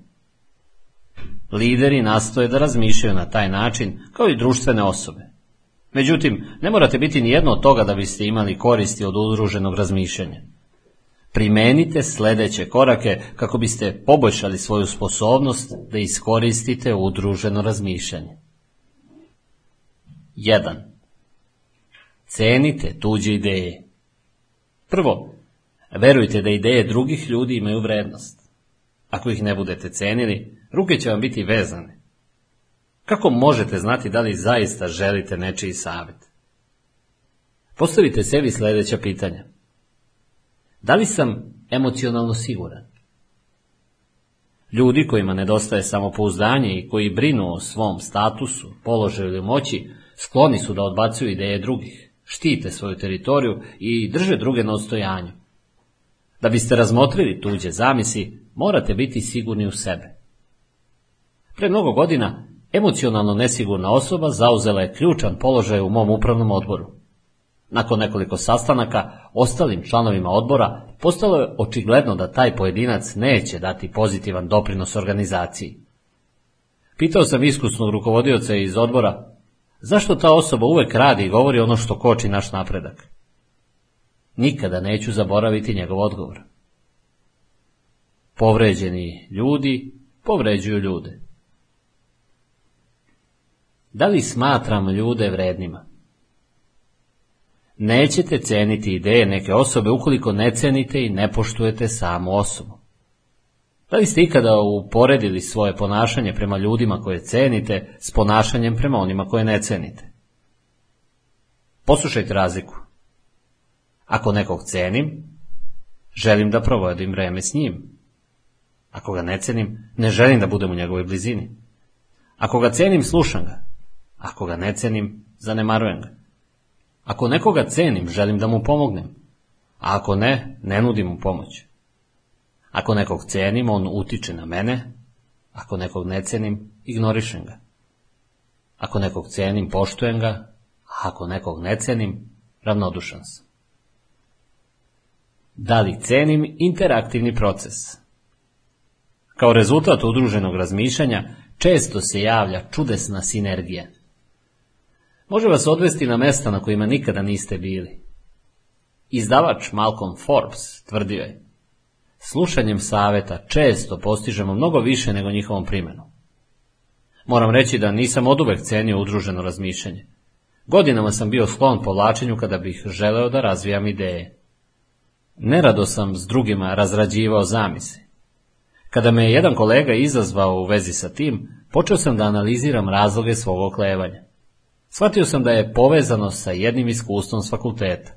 Lideri nastoje da razmišljaju na taj način, kao i društvene osobe. Međutim, ne morate biti ni jedno od toga da biste imali koristi od udruženog razmišljanja. Primenite sljedeće korake kako biste poboljšali svoju sposobnost da iskoristite udruženo razmišljanje. 1. Cenite tuđe ideje. Prvo, Verujte da ideje drugih ljudi imaju vrednost. Ako ih ne budete cenili, ruke će vam biti vezane. Kako možete znati da li zaista želite nečiji savjet? Postavite sebi sljedeća pitanja. Da li sam emocionalno siguran? Ljudi kojima nedostaje samopouzdanje i koji brinu o svom statusu, položaju ili moći, skloni su da odbacuju ideje drugih, štite svoju teritoriju i drže druge na ostojanju. Da biste razmotrili tuđe zamisi, morate biti sigurni u sebe. Pre mnogo godina emocionalno nesigurna osoba zauzela je ključan položaj u mom upravnom odboru. Nakon nekoliko sastanaka ostalim članovima odbora postalo je očigledno da taj pojedinac neće dati pozitivan doprinos organizaciji. Pitao sam iskusnog rukovodioca iz odbora zašto ta osoba uvek radi i govori ono što koči naš napredak. Nikada neću zaboraviti njegov odgovor. Povređeni ljudi povređuju ljude. Da li smatram ljude vrednima? Nećete ceniti ideje neke osobe ukoliko ne cenite i ne poštujete samu osobu. Da li ste ikada uporedili svoje ponašanje prema ljudima koje cenite s ponašanjem prema onima koje ne cenite? Poslušajte razliku. Ako nekog cenim, želim da provodim vreme s njim. Ako ga ne cenim, ne želim da budem u njegovoj blizini. Ako ga cenim, slušam ga. Ako ga ne cenim, zanemarujem ga. Ako nekoga cenim, želim da mu pomognem. A ako ne, ne nudim mu pomoć. Ako nekog cenim, on utiče na mene. Ako nekog ne cenim, ignorišem ga. Ako nekog cenim, poštujem ga. A ako nekog ne cenim, ravnodušan sam. Da li cenim interaktivni proces? Kao rezultat udruženog razmišljanja često se javlja čudesna sinergija. Može vas odvesti na mesta na kojima nikada niste bili. Izdavač Malcolm Forbes tvrdio je, slušanjem saveta često postižemo mnogo više nego njihovom primjenom. Moram reći da nisam oduvek cenio udruženo razmišljanje. Godinama sam bio sklon povlačenju kada bih želeo da razvijam ideje. Nerado sam s drugima razrađivao zamise. Kada me je jedan kolega izazvao u vezi sa tim, počeo sam da analiziram razloge svog oklevanja. Shvatio sam da je povezano sa jednim iskustvom s fakulteta.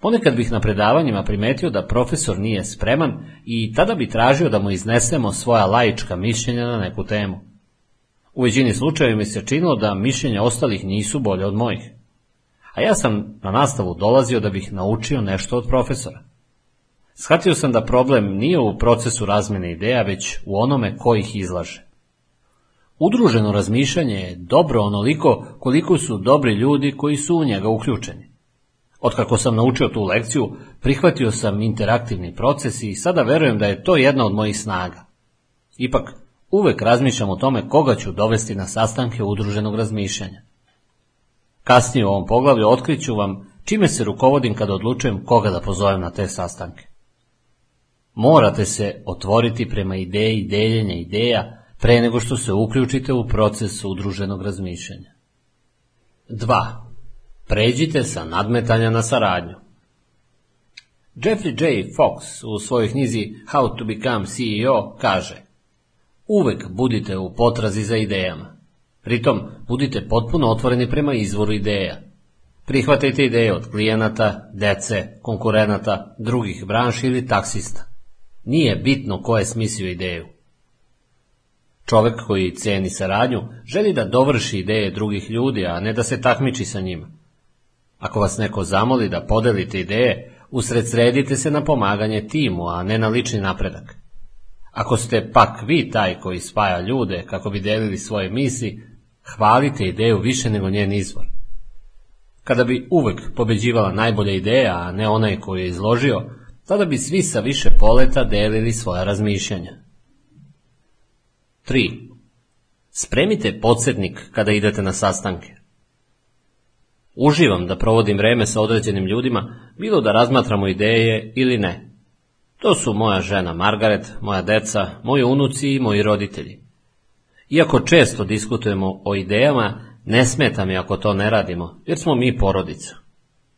Ponekad bih na predavanjima primetio da profesor nije spreman i tada bi tražio da mu iznesemo svoja laička mišljenja na neku temu. U većini slučajeva mi se činilo da mišljenja ostalih nisu bolje od mojih. A ja sam na nastavu dolazio da bih naučio nešto od profesora. Shvatio sam da problem nije u procesu razmjene ideja, već u onome ko ih izlaže. Udruženo razmišljanje je dobro onoliko koliko su dobri ljudi koji su u njega uključeni. Otkako sam naučio tu lekciju, prihvatio sam interaktivni proces i sada verujem da je to jedna od mojih snaga. Ipak, uvek razmišljam o tome koga ću dovesti na sastanke udruženog razmišljanja. Kasnije u ovom poglavlju otkriću vam čime se rukovodim kada odlučujem koga da pozovem na te sastanke. Morate se otvoriti prema ideji deljenja ideja pre nego što se uključite u proces udruženog razmišljanja. 2. Pređite sa nadmetanja na saradnju. Jeffrey J. Fox u svojoj knjizi How to Become CEO kaže Uvek budite u potrazi za idejama. Pritom, budite potpuno otvoreni prema izvoru ideja. Prihvatajte ideje od klijenata, dece, konkurenata, drugih branši ili taksista. Nije bitno ko je smislio ideju. Čovek koji ceni saradnju želi da dovrši ideje drugih ljudi, a ne da se takmiči sa njima. Ako vas neko zamoli da podelite ideje, usredsredite se na pomaganje timu, a ne na lični napredak. Ako ste pak vi taj koji spaja ljude kako bi delili svoje misli, hvalite ideju više nego njen izvor. Kada bi uvek pobeđivala najbolja ideja, a ne onaj koji je izložio, tada bi svi sa više poleta delili svoja razmišljanja. 3. Spremite podsjetnik kada idete na sastanke. Uživam da provodim vreme sa određenim ljudima, bilo da razmatramo ideje ili ne. To su moja žena Margaret, moja deca, moji unuci i moji roditelji. Iako često diskutujemo o idejama, ne smeta mi ako to ne radimo, jer smo mi porodica.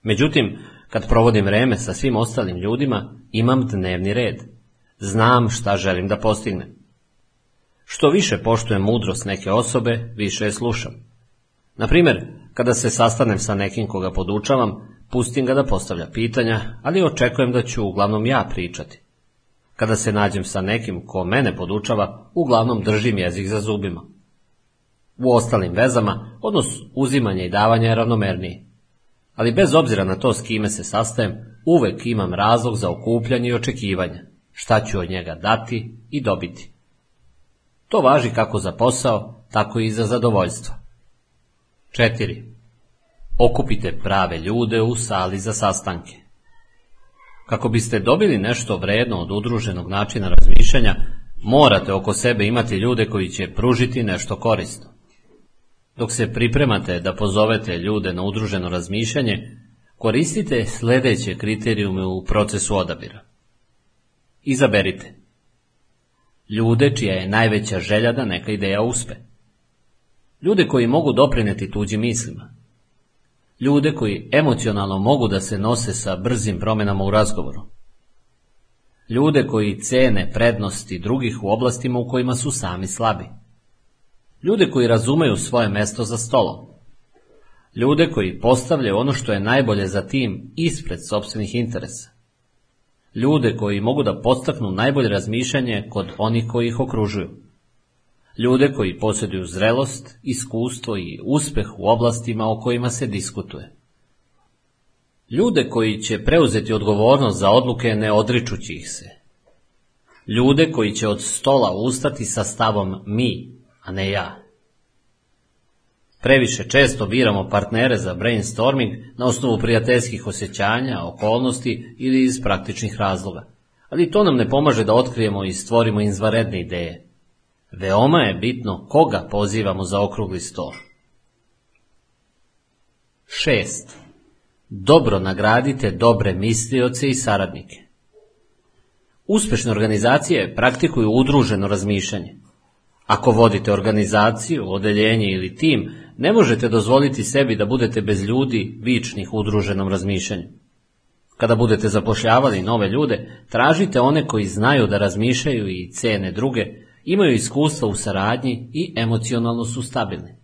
Međutim, kad provodim vreme sa svim ostalim ljudima, imam dnevni red. Znam šta želim da postignem. Što više poštujem mudrost neke osobe, više je slušam. Na primjer, kada se sastanem sa nekim koga podučavam, pustim ga da postavlja pitanja, ali očekujem da ću uglavnom ja pričati. Kada se nađem sa nekim ko mene podučava, uglavnom držim jezik za zubima. U ostalim vezama, odnos uzimanja i davanja je ravnomerniji. Ali bez obzira na to s kime se sastajem, uvek imam razlog za okupljanje i očekivanje, šta ću od njega dati i dobiti. To važi kako za posao, tako i za zadovoljstvo. 4. Okupite prave ljude u sali za sastanke. Kako biste dobili nešto vredno od udruženog načina razmišljanja, morate oko sebe imati ljude koji će pružiti nešto korisno. Dok se pripremate da pozovete ljude na udruženo razmišljanje, koristite sledeće kriterijume u procesu odabira. Izaberite ljude čija je najveća želja da neka ideja uspe. Ljude koji mogu doprineti tuđim mislima. Ljude koji emocionalno mogu da se nose sa brzim promjenama u razgovoru. Ljude koji cene prednosti drugih u oblastima u kojima su sami slabi. Ljude koji razumeju svoje mesto za stolom. Ljude koji postavljaju ono što je najbolje za tim ispred sobstvenih interesa. Ljude koji mogu da postaknu najbolje razmišljanje kod onih koji ih okružuju. Ljude koji posjeduju zrelost, iskustvo i uspeh u oblastima o kojima se diskutuje. Ljude koji će preuzeti odgovornost za odluke ne odričući ih se. Ljude koji će od stola ustati sa stavom mi, a ne ja. Previše često biramo partnere za brainstorming na osnovu prijateljskih osjećanja, okolnosti ili iz praktičnih razloga. Ali to nam ne pomaže da otkrijemo i stvorimo izvaredne ideje. Veoma je bitno koga pozivamo za okrugli stol. 6. Dobro nagradite dobre mislioce i saradnike. Uspešne organizacije praktikuju udruženo razmišljanje. Ako vodite organizaciju, odeljenje ili tim, ne možete dozvoliti sebi da budete bez ljudi vičnih udruženom razmišljanju. Kada budete zapošljavali nove ljude, tražite one koji znaju da razmišljaju i cene druge, imaju iskustva u saradnji i emocionalno su stabilni.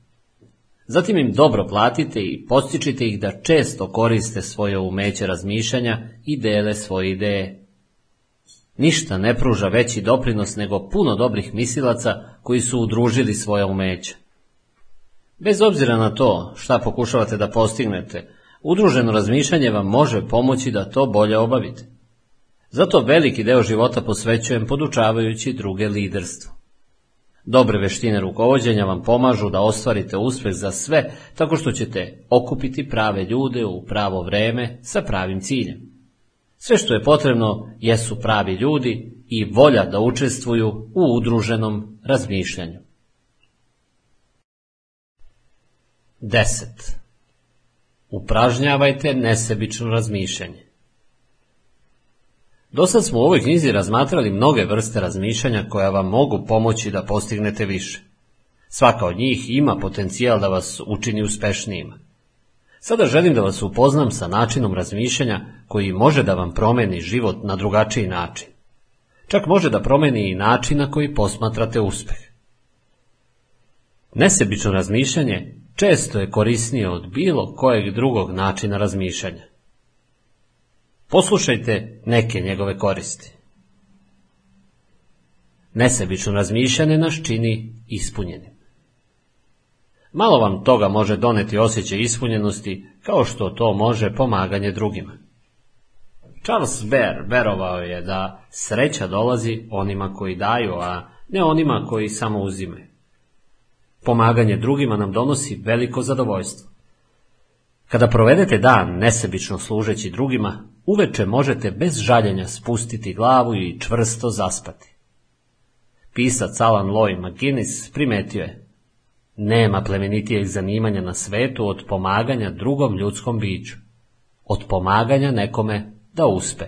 Zatim im dobro platite i postičite ih da često koriste svoje umeće razmišljanja i dele svoje ideje. Ništa ne pruža veći doprinos nego puno dobrih misilaca koji su udružili svoja umeća. Bez obzira na to šta pokušavate da postignete, udruženo razmišljanje vam može pomoći da to bolje obavite. Zato veliki deo života posvećujem podučavajući druge liderstvo. Dobre veštine rukovođenja vam pomažu da ostvarite uspeh za sve tako što ćete okupiti prave ljude u pravo vreme sa pravim ciljem. Sve što je potrebno jesu pravi ljudi i volja da učestvuju u udruženom razmišljanju. 10. Upražnjavajte nesebično razmišljanje. Dosad smo u ovoj knjizi razmatrali mnoge vrste razmišljanja koja vam mogu pomoći da postignete više. Svaka od njih ima potencijal da vas učini uspešnijima. Sada želim da vas upoznam sa načinom razmišljanja koji može da vam promeni život na drugačiji način. Čak može da promeni i način na koji posmatrate uspeh. Nesebično razmišljanje često je korisnije od bilo kojeg drugog načina razmišljanja. Poslušajte neke njegove koristi. Nesebično razmišljanje nas čini ispunjenim. Malo vam toga može doneti osjećaj ispunjenosti, kao što to može pomaganje drugima. Charles Baer verovao je da sreća dolazi onima koji daju, a ne onima koji samo uzimaju. Pomaganje drugima nam donosi veliko zadovoljstvo. Kada provedete dan nesebično služeći drugima, uveče možete bez žaljenja spustiti glavu i čvrsto zaspati. Pisac Alan Loy McGinnis primetio je Nema plemenitijeg zanimanja na svetu od pomaganja drugom ljudskom biću, od pomaganja nekome da uspe.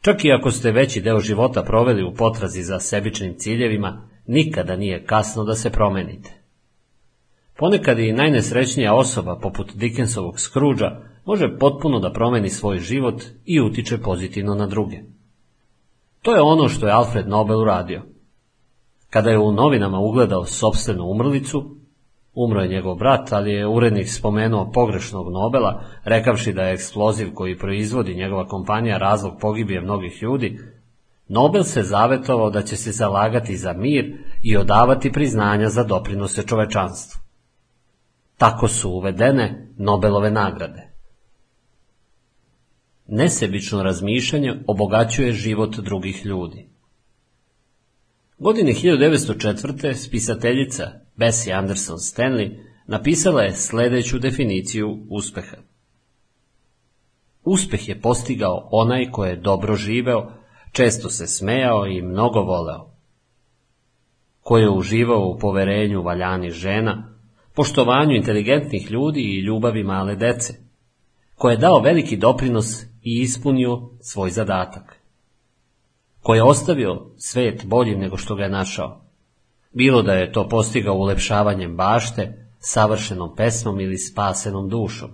Čak i ako ste veći deo života proveli u potrazi za sebičnim ciljevima, nikada nije kasno da se promenite. Ponekad i najnesrećnija osoba, poput Dickensovog Scroogea, može potpuno da promeni svoj život i utiče pozitivno na druge. To je ono što je Alfred Nobel uradio. Kada je u novinama ugledao sobstvenu umrlicu, umro je njegov brat, ali je urednik spomenuo pogrešnog Nobela, rekavši da je eksploziv koji proizvodi njegova kompanija razlog pogibije mnogih ljudi, Nobel se zavetovao da će se zalagati za mir i odavati priznanja za doprinose čovečanstvu. Tako su uvedene Nobelove nagrade. Nesebično razmišljanje obogaćuje život drugih ljudi. Godine 1904. spisateljica Bessie Anderson Stanley napisala je sledeću definiciju uspeha. Uspeh je postigao onaj ko je dobro živeo, često se smejao i mnogo voleo. Ko je uživao u poverenju valjani žena, poštovanju inteligentnih ljudi i ljubavi male dece, ko je dao veliki doprinos i ispunio svoj zadatak, ko je ostavio svet boljim nego što ga je našao, bilo da je to postigao ulepšavanjem bašte, savršenom pesmom ili spasenom dušom,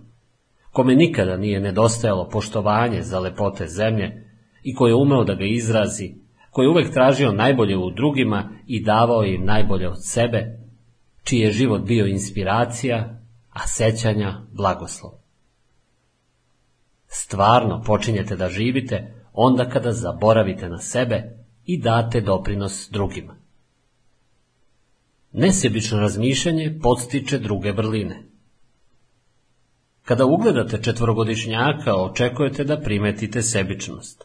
kome nikada nije nedostajalo poštovanje za lepote zemlje i koji je umeo da ga izrazi, koji je uvek tražio najbolje u drugima i davao im najbolje od sebe, čiji je život bio inspiracija, a sećanja blagoslov. Stvarno počinjete da živite onda kada zaboravite na sebe i date doprinos drugima. Nesebično razmišljanje podstiče druge vrline. Kada ugledate četvorogodišnjaka, očekujete da primetite sebičnost.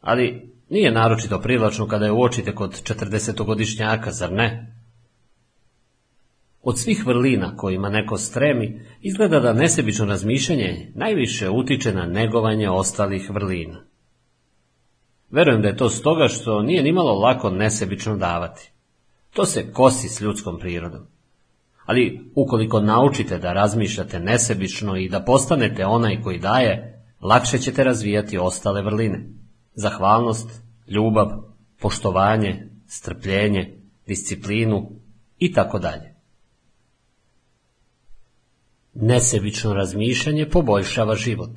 Ali nije naročito privlačno kada je uočite kod četrdesetogodišnjaka, zar ne? Od svih vrlina kojima neko stremi, izgleda da nesebično razmišljanje najviše utiče na negovanje ostalih vrlina. Verujem da je to stoga što nije nimalo lako nesebično davati. To se kosi s ljudskom prirodom. Ali ukoliko naučite da razmišljate nesebično i da postanete onaj koji daje, lakše ćete razvijati ostale vrline. Zahvalnost, ljubav, poštovanje, strpljenje, disciplinu i tako dalje. Nesebično razmišljanje poboljšava život.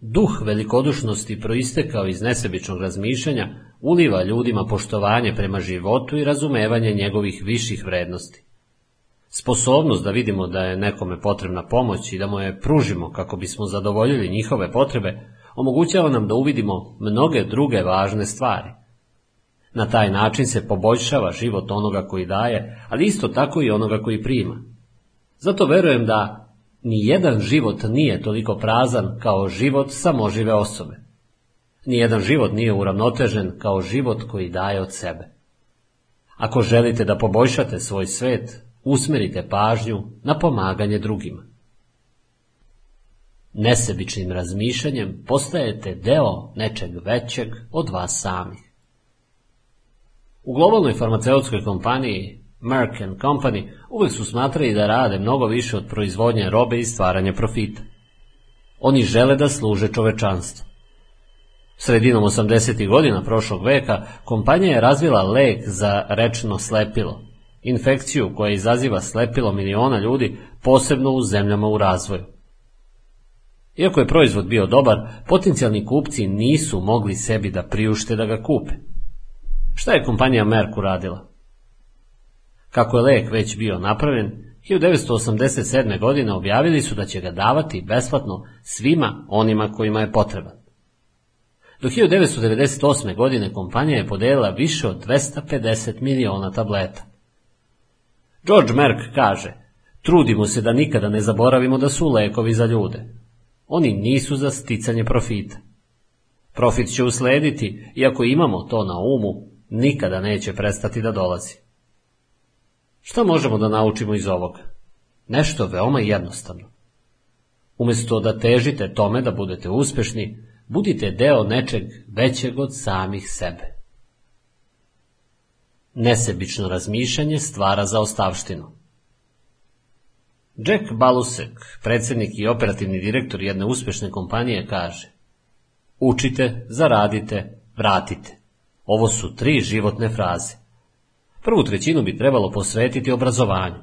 Duh velikodušnosti proistekao iz nesebičnog razmišljanja uliva ljudima poštovanje prema životu i razumevanje njegovih viših vrednosti. Sposobnost da vidimo da je nekome potrebna pomoć i da mu je pružimo kako bismo zadovoljili njihove potrebe, omogućava nam da uvidimo mnoge druge važne stvari. Na taj način se poboljšava život onoga koji daje, ali isto tako i onoga koji prima. Zato verujem da ni jedan život nije toliko prazan kao život samožive osobe. Nijedan život nije uravnotežen kao život koji daje od sebe. Ako želite da poboljšate svoj svet, usmerite pažnju na pomaganje drugima. Nesebičnim razmišljanjem postajete deo nečeg većeg od vas samih. U globalnoj farmaceutskoj kompaniji Merck Company uvek su smatrali da rade mnogo više od proizvodnje robe i stvaranja profita. Oni žele da služe čovečanstvu. Sredinom 80. godina prošlog veka kompanija je razvila lek za rečno slepilo, infekciju koja izaziva slepilo miliona ljudi, posebno u zemljama u razvoju. Iako je proizvod bio dobar, potencijalni kupci nisu mogli sebi da priušte da ga kupe. Šta je kompanija Merck uradila? Kako je lek već bio napravljen, 1987. godine objavili su da će ga davati besplatno svima onima kojima je potreban. Do 1998. godine kompanija je podelila više od 250 miliona tableta. George Merck kaže, trudimo se da nikada ne zaboravimo da su lekovi za ljude. Oni nisu za sticanje profita. Profit će uslediti, iako imamo to na umu, nikada neće prestati da dolazi. Šta možemo da naučimo iz ovoga? Nešto veoma jednostavno. Umesto da težite tome da budete uspešni, budite deo nečeg većeg od samih sebe. Nesebično razmišljanje stvara za ostavštinu. Jack Balusek, predsednik i operativni direktor jedne uspešne kompanije, kaže Učite, zaradite, vratite. Ovo su tri životne fraze. Prvu trećinu bi trebalo posvetiti obrazovanju,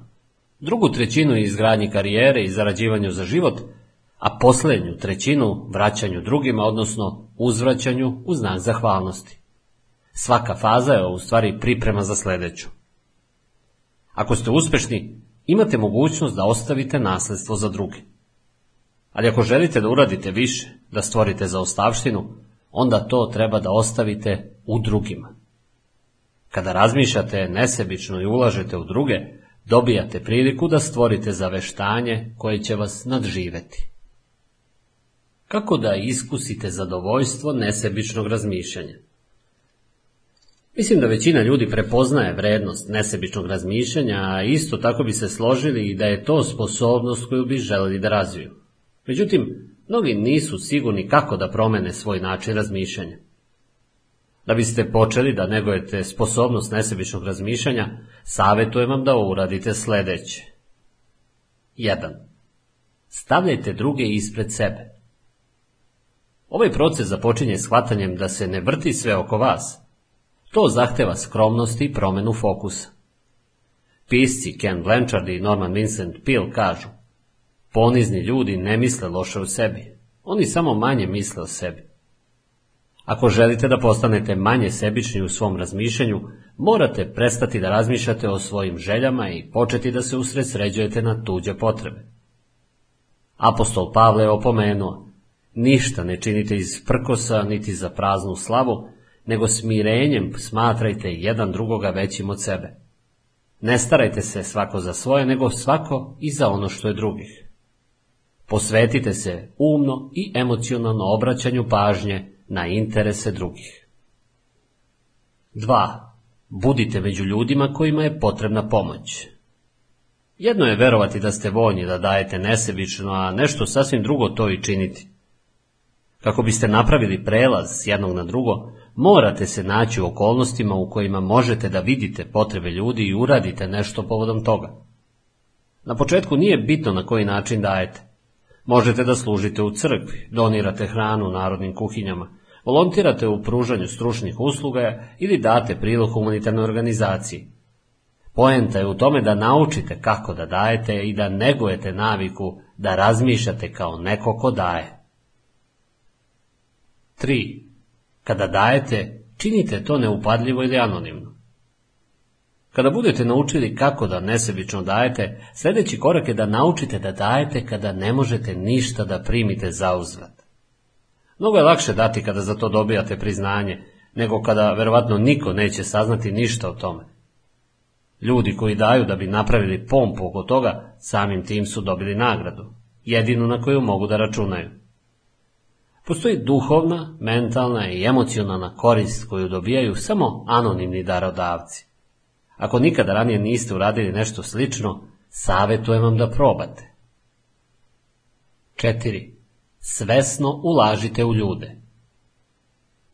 drugu trećinu izgradnji karijere i zarađivanju za život, a poslednju trećinu vraćanju drugima, odnosno uzvraćanju u znak zahvalnosti. Svaka faza je u stvari priprema za sledeću. Ako ste uspešni, imate mogućnost da ostavite nasledstvo za druge. Ali ako želite da uradite više, da stvorite zaostavštinu, onda to treba da ostavite u drugima. Kada razmišljate nesebično i ulažete u druge, dobijate priliku da stvorite zaveštanje koje će vas nadživeti. Kako da iskusite zadovoljstvo nesebičnog razmišljanja? Mislim da većina ljudi prepoznaje vrednost nesebičnog razmišljanja, a isto tako bi se složili i da je to sposobnost koju bi želeli da razviju. Međutim, mnogi nisu sigurni kako da promene svoj način razmišljanja. Da biste počeli da negujete sposobnost nesebičnog razmišljanja, savjetujem vam da uradite sledeće. 1. Stavljajte druge ispred sebe. Ovaj proces započinje shvatanjem da se ne vrti sve oko vas. To zahteva skromnost i promenu fokusa. Pisci Ken Blanchard i Norman Vincent Peale kažu Ponizni ljudi ne misle loše o sebi, oni samo manje misle o sebi. Ako želite da postanete manje sebični u svom razmišljanju, morate prestati da razmišljate o svojim željama i početi da se usredsređujete na tuđe potrebe. Apostol Pavle je opomenuo, ništa ne činite iz prkosa niti za praznu slavu, nego smirenjem smatrajte jedan drugoga većim od sebe. Ne starajte se svako za svoje, nego svako i za ono što je drugih. Posvetite se umno i emocionalno obraćanju pažnje na interese drugih. 2. Budite među ljudima kojima je potrebna pomoć. Jedno je verovati da ste voljni da dajete nesebično, a nešto sasvim drugo to i činiti. Kako biste napravili prelaz s jednog na drugo, morate se naći u okolnostima u kojima možete da vidite potrebe ljudi i uradite nešto povodom toga. Na početku nije bitno na koji način dajete. Možete da služite u crkvi, donirate hranu narodnim kuhinjama, volontirate u pružanju stručnih usluga ili date prilog humanitarnoj organizaciji. Poenta je u tome da naučite kako da dajete i da negujete naviku da razmišljate kao neko ko daje. 3. Kada dajete, činite to neupadljivo ili anonimno. Kada budete naučili kako da nesebično dajete, sljedeći korak je da naučite da dajete kada ne možete ništa da primite za uzvrat. Mnogo je lakše dati kada za to dobijate priznanje, nego kada verovatno niko neće saznati ništa o tome. Ljudi koji daju da bi napravili pompu oko toga, samim tim su dobili nagradu, jedinu na koju mogu da računaju. Postoji duhovna, mentalna i emocionalna korist koju dobijaju samo anonimni darodavci. Ako nikada ranije niste uradili nešto slično, savjetujem vam da probate. 4. Svesno ulažite u ljude.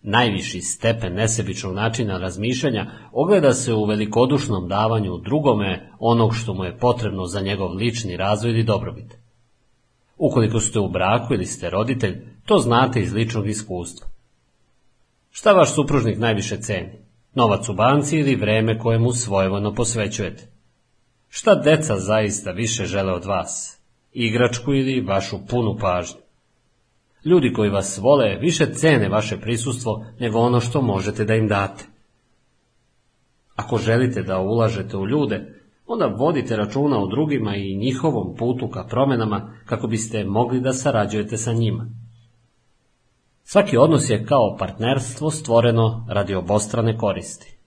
Najviši stepen nesebičnog načina razmišljanja ogleda se u velikodušnom davanju drugome onog što mu je potrebno za njegov lični razvoj ili dobrobit. Ukoliko ste u braku ili ste roditelj, to znate iz ličnog iskustva. Šta vaš supružnik najviše ceni? Novac u banci ili vreme koje mu svojevojno posvećujete? Šta deca zaista više žele od vas? Igračku ili vašu punu pažnju? Ljudi koji vas vole više cene vaše prisustvo nego ono što možete da im date. Ako želite da ulažete u ljude, onda vodite računa o drugima i njihovom putu ka promjenama kako biste mogli da sarađujete sa njima. Svaki odnos je kao partnerstvo stvoreno radi obostrane koristi.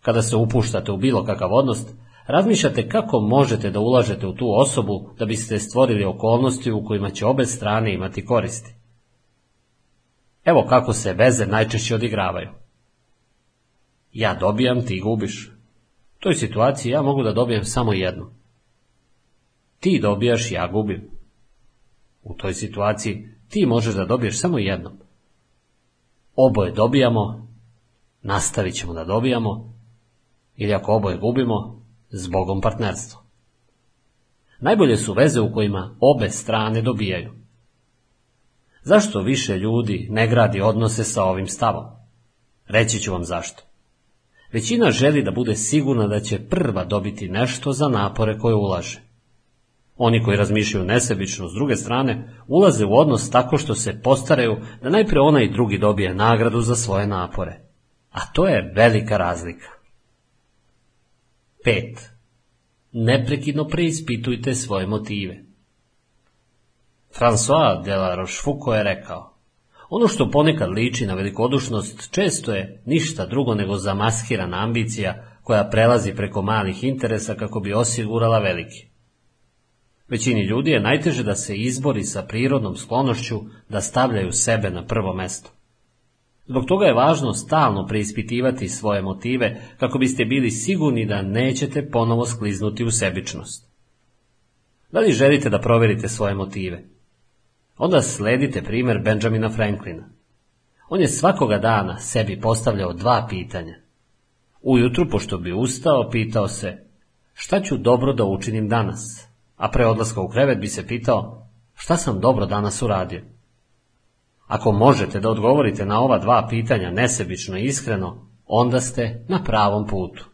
Kada se upuštate u bilo kakav odnos, razmišljate kako možete da ulažete u tu osobu da biste stvorili okolnosti u kojima će obe strane imati koristi. Evo kako se veze najčešće odigravaju. Ja dobijam, ti gubiš. U toj situaciji ja mogu da dobijem samo jedno. Ti dobijaš, ja gubim. U toj situaciji ti možeš da dobiješ samo jednom oboje dobijamo, nastavit ćemo da dobijamo, ili ako oboje gubimo, zbogom partnerstva. Najbolje su veze u kojima obe strane dobijaju. Zašto više ljudi ne gradi odnose sa ovim stavom? Reći ću vam zašto. Većina želi da bude sigurna da će prva dobiti nešto za napore koje ulaže. Oni koji razmišljaju nesebično s druge strane, ulaze u odnos tako što se postaraju da najprije onaj drugi dobije nagradu za svoje napore. A to je velika razlika. 5. Neprekidno preispitujte svoje motive. François de la Rochefoucauld je rekao, Ono što ponekad liči na velikodušnost često je ništa drugo nego zamaskirana ambicija koja prelazi preko malih interesa kako bi osigurala veliki. Većini ljudi je najteže da se izbori sa prirodnom sklonošću da stavljaju sebe na prvo mesto. Zbog toga je važno stalno preispitivati svoje motive kako biste bili sigurni da nećete ponovo skliznuti u sebičnost. Da li želite da provjerite svoje motive? Onda sledite primjer Benjamina Franklina. On je svakoga dana sebi postavljao dva pitanja. Ujutru, pošto bi ustao, pitao se šta ću dobro da učinim danas, a pre odlaska u krevet bi se pitao šta sam dobro danas uradio. Ako možete da odgovorite na ova dva pitanja nesebično i iskreno, onda ste na pravom putu.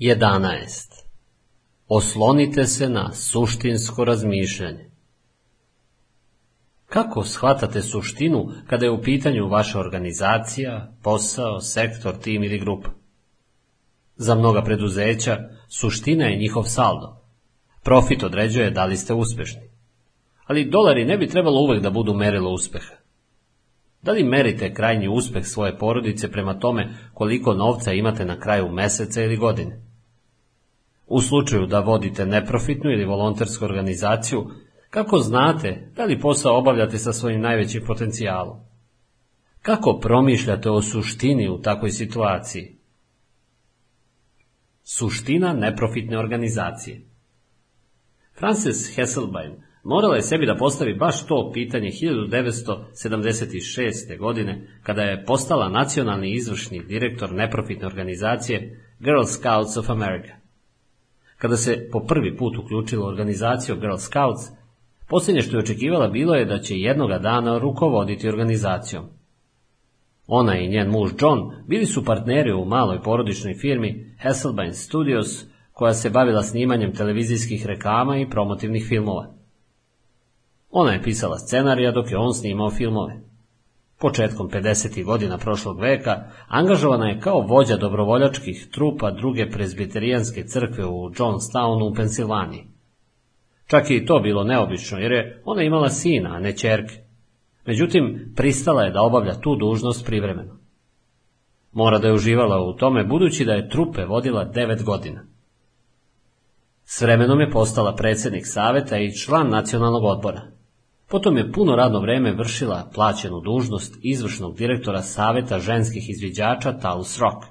11. Oslonite se na suštinsko razmišljanje. Kako shvatate suštinu kada je u pitanju vaša organizacija, posao, sektor, tim ili grupa? Za mnoga preduzeća suština je njihov saldo. Profit određuje da li ste uspešni. Ali dolari ne bi trebalo uvek da budu merilo uspeha. Da li merite krajnji uspeh svoje porodice prema tome koliko novca imate na kraju meseca ili godine? U slučaju da vodite neprofitnu ili volontersku organizaciju, kako znate da li posao obavljate sa svojim najvećim potencijalom? Kako promišljate o suštini u takvoj situaciji? Suština neprofitne organizacije Frances Hesselbein morala je sebi da postavi baš to pitanje 1976. godine, kada je postala nacionalni izvršni direktor neprofitne organizacije Girl Scouts of America. Kada se po prvi put uključila u organizaciju Girl Scouts, posljednje što je očekivala bilo je da će jednoga dana rukovoditi organizacijom. Ona i njen muž John bili su partneri u maloj porodičnoj firmi Hasselbein Studios, koja se bavila snimanjem televizijskih reklama i promotivnih filmova. Ona je pisala scenarija dok je on snimao filmove. Početkom 50. godina prošlog veka angažovana je kao vođa dobrovoljačkih trupa druge prezbiterijanske crkve u Johnstownu u Pensilvaniji. Čak i to bilo neobično jer je ona imala sina, a ne čerke. Međutim, pristala je da obavlja tu dužnost privremeno. Mora da je uživala u tome budući da je trupe vodila devet godina. S vremenom je postala predsjednik saveta i član nacionalnog odbora. Potom je puno radno vreme vršila plaćenu dužnost izvršnog direktora Saveta ženskih izviđača Talus Rock.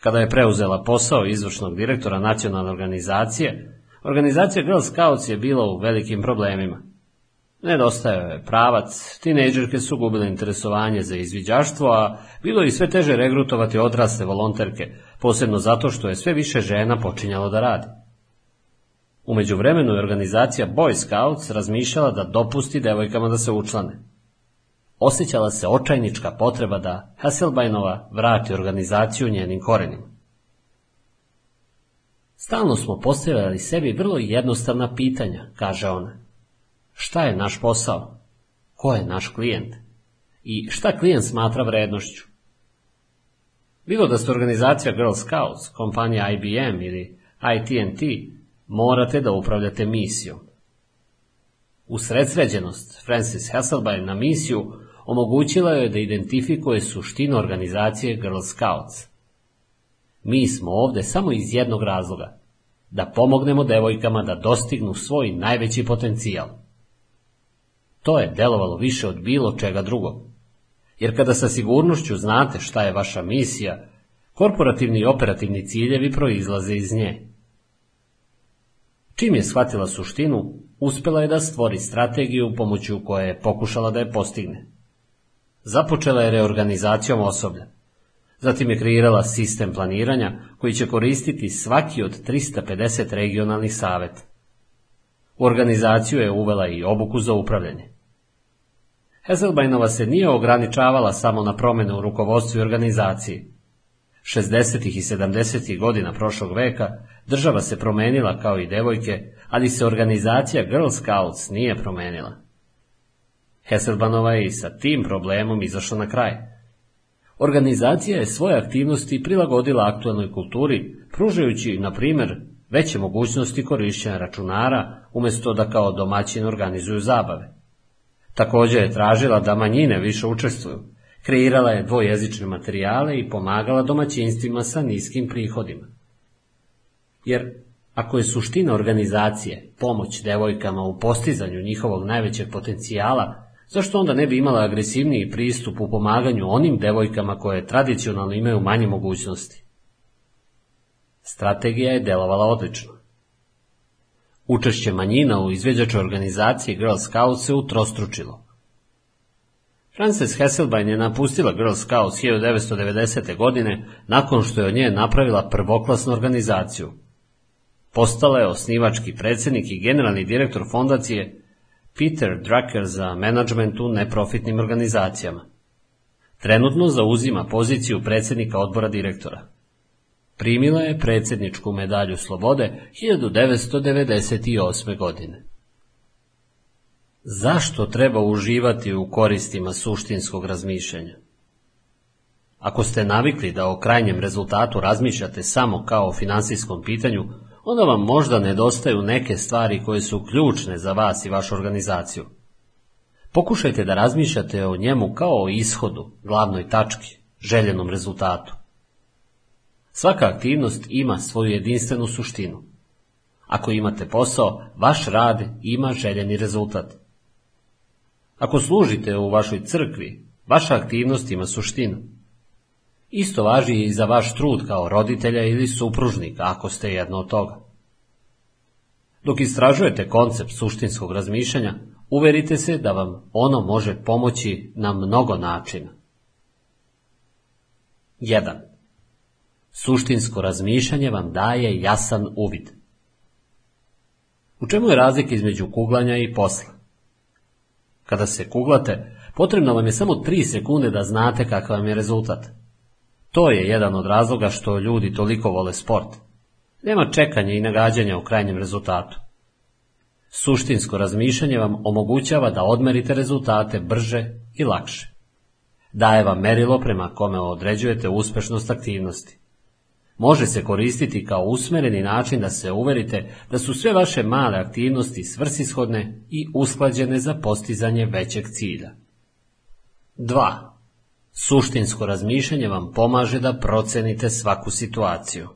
Kada je preuzela posao izvršnog direktora nacionalne organizacije, organizacija Girl Scouts je bila u velikim problemima. Nedostajao je pravac, tinejdžerke su gubile interesovanje za izviđaštvo, a bilo je sve teže regrutovati odrasle volonterke, posebno zato što je sve više žena počinjalo da radi. U međuvremenu je organizacija Boy Scouts razmišljala da dopusti devojkama da se učlane. Osjećala se očajnička potreba da Hasselbeinova vrati organizaciju njenim korenima. Stalno smo postavljali sebi vrlo jednostavna pitanja, kaže ona. Šta je naš posao? Ko je naš klijent? I šta klijent smatra vrednošću? Bilo da ste organizacija Girl Scouts, kompanija IBM ili ITNT, morate da upravljate misijom. Usredsređenost Francis Hasselbein na misiju omogućila je da identifikuje suštinu organizacije Girl Scouts. Mi smo ovde samo iz jednog razloga, da pomognemo devojkama da dostignu svoj najveći potencijal. To je delovalo više od bilo čega drugog. Jer kada sa sigurnošću znate šta je vaša misija, korporativni i operativni ciljevi proizlaze iz nje. Čim je shvatila suštinu, uspjela je da stvori strategiju pomoću koje je pokušala da je postigne. Započela je reorganizacijom osoblja. Zatim je kreirala sistem planiranja koji će koristiti svaki od 350 regionalnih saveta. U organizaciju je uvela i obuku za upravljanje. Heselbajnova se nije ograničavala samo na promjene u rukovodstvu i organizaciji. 60. i 70. godina prošlog veka država se promenila kao i devojke, ali se organizacija Girl Scouts nije promenila. Heselbanova je i sa tim problemom izašla na kraj. Organizacija je svoje aktivnosti prilagodila aktualnoj kulturi, pružajući, na primjer, veće mogućnosti korišćenja računara, umjesto da kao domaćin organizuju zabave. Također je tražila da manjine više učestvuju, kreirala je dvojezične materijale i pomagala domaćinstvima sa niskim prihodima. Jer ako je suština organizacije pomoć devojkama u postizanju njihovog najvećeg potencijala, zašto onda ne bi imala agresivniji pristup u pomaganju onim devojkama koje tradicionalno imaju manje mogućnosti? Strategija je delovala odlično. Učešće manjina u izveđačoj organizaciji Girl Scouts se utrostručilo. Frances Hasselbein je napustila Girl Scouts 1990. godine nakon što je od nje napravila prvoklasnu organizaciju. Postala je osnivački predsjednik i generalni direktor fondacije Peter Drucker za menadžment u neprofitnim organizacijama. Trenutno zauzima poziciju predsjednika odbora direktora. Primila je predsjedničku medalju slobode 1998. godine. Zašto treba uživati u koristima suštinskog razmišljanja? Ako ste navikli da o krajnjem rezultatu razmišljate samo kao o financijskom pitanju, onda vam možda nedostaju neke stvari koje su ključne za vas i vašu organizaciju. Pokušajte da razmišljate o njemu kao o ishodu, glavnoj tački, željenom rezultatu. Svaka aktivnost ima svoju jedinstvenu suštinu. Ako imate posao, vaš rad ima željeni rezultat. Ako služite u vašoj crkvi, vaša aktivnost ima suštinu. Isto važi i za vaš trud kao roditelja ili supružnika, ako ste jedno od toga. Dok istražujete koncept suštinskog razmišljanja, uverite se da vam ono može pomoći na mnogo načina. 1. Suštinsko razmišljanje vam daje jasan uvid. U čemu je razlika između kuglanja i posla? Kada se kuglate, potrebno vam je samo 3 sekunde da znate kakav vam je rezultat. To je jedan od razloga što ljudi toliko vole sport. Nema čekanja i nagađanja u krajnjem rezultatu. Suštinsko razmišljanje vam omogućava da odmerite rezultate brže i lakše. Daje vam merilo prema kome određujete uspešnost aktivnosti. Može se koristiti kao usmereni način da se uverite da su sve vaše male aktivnosti svrsishodne i usklađene za postizanje većeg cilja. 2. Suštinsko razmišljanje vam pomaže da procenite svaku situaciju.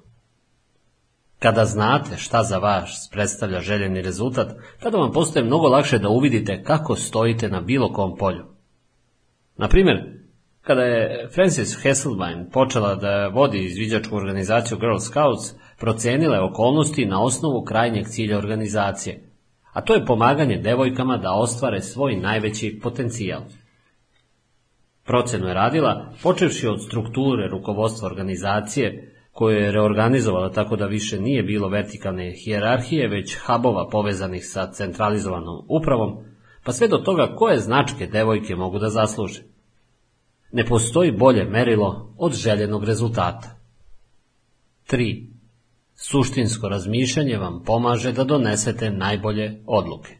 Kada znate šta za vas predstavlja željeni rezultat, tada vam postoje mnogo lakše da uvidite kako stojite na bilo kom polju. Na primjer, kada je Frances Hasselbein počela da vodi izviđačku organizaciju Girl Scouts, procenila je okolnosti na osnovu krajnjeg cilja organizacije, a to je pomaganje devojkama da ostvare svoj najveći potencijal. Procenu je radila počevši od strukture rukovodstva organizacije, koju je reorganizovala tako da više nije bilo vertikalne hijerarhije, već hubova povezanih sa centralizovanom upravom, pa sve do toga koje značke devojke mogu da zasluže. Ne postoji bolje merilo od željenog rezultata. 3. Suštinsko razmišljanje vam pomaže da donesete najbolje odluke.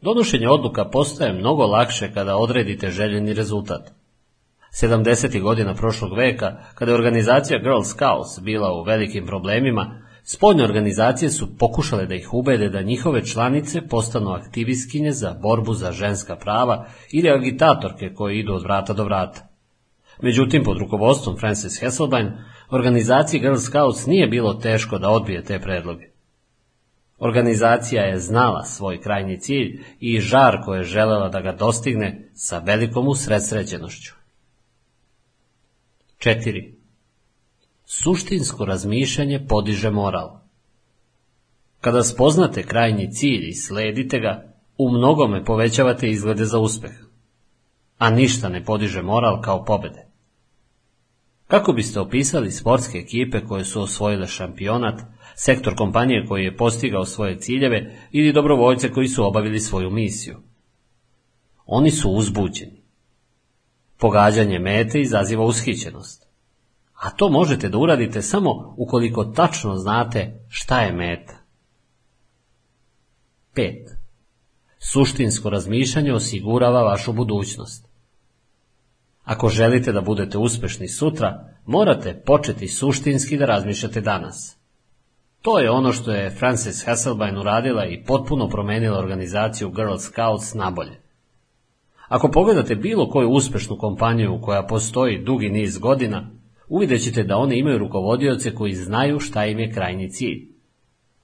Donošenje odluka postaje mnogo lakše kada odredite željeni rezultat. 70. godina prošlog veka, kada je organizacija Girl Scouts bila u velikim problemima, spoljne organizacije su pokušale da ih ubede da njihove članice postanu aktivistkinje za borbu za ženska prava ili agitatorke koje idu od vrata do vrata. Međutim, pod rukovodstvom Frances Hasselbein, organizaciji Girl Scouts nije bilo teško da odbije te predloge. Organizacija je znala svoj krajnji cilj i žar koje je želela da ga dostigne sa velikom usredsređenošću. 4. Suštinsko razmišljanje podiže moral. Kada spoznate krajnji cilj i sledite ga, u mnogome povećavate izglede za uspeh, a ništa ne podiže moral kao pobede. Kako biste opisali sportske ekipe koje su osvojile šampionat, sektor kompanije koji je postigao svoje ciljeve ili dobrovoljce koji su obavili svoju misiju? Oni su uzbuđeni. Pogađanje mete izaziva ushićenost. A to možete da uradite samo ukoliko tačno znate šta je meta. 5. Suštinsko razmišljanje osigurava vašu budućnost. Ako želite da budete uspešni sutra, morate početi suštinski da razmišljate danas. To je ono što je Frances Hasselbein uradila i potpuno promenila organizaciju Girl Scouts nabolje. Ako pogledate bilo koju uspešnu kompaniju koja postoji dugi niz godina, uvidjet ćete da one imaju rukovodioce koji znaju šta im je krajnji cilj.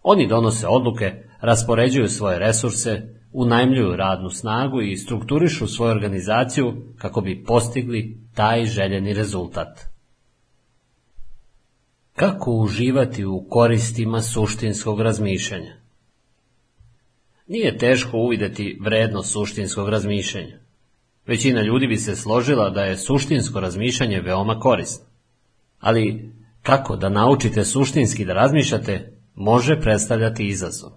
Oni donose odluke, raspoređuju svoje resurse, unajmljuju radnu snagu i strukturišu svoju organizaciju kako bi postigli taj željeni rezultat. Kako uživati u koristima suštinskog razmišljanja? Nije teško uvideti vrednost suštinskog razmišljanja. Većina ljudi bi se složila da je suštinsko razmišljanje veoma korisno. Ali kako da naučite suštinski da razmišljate, može predstavljati izazov.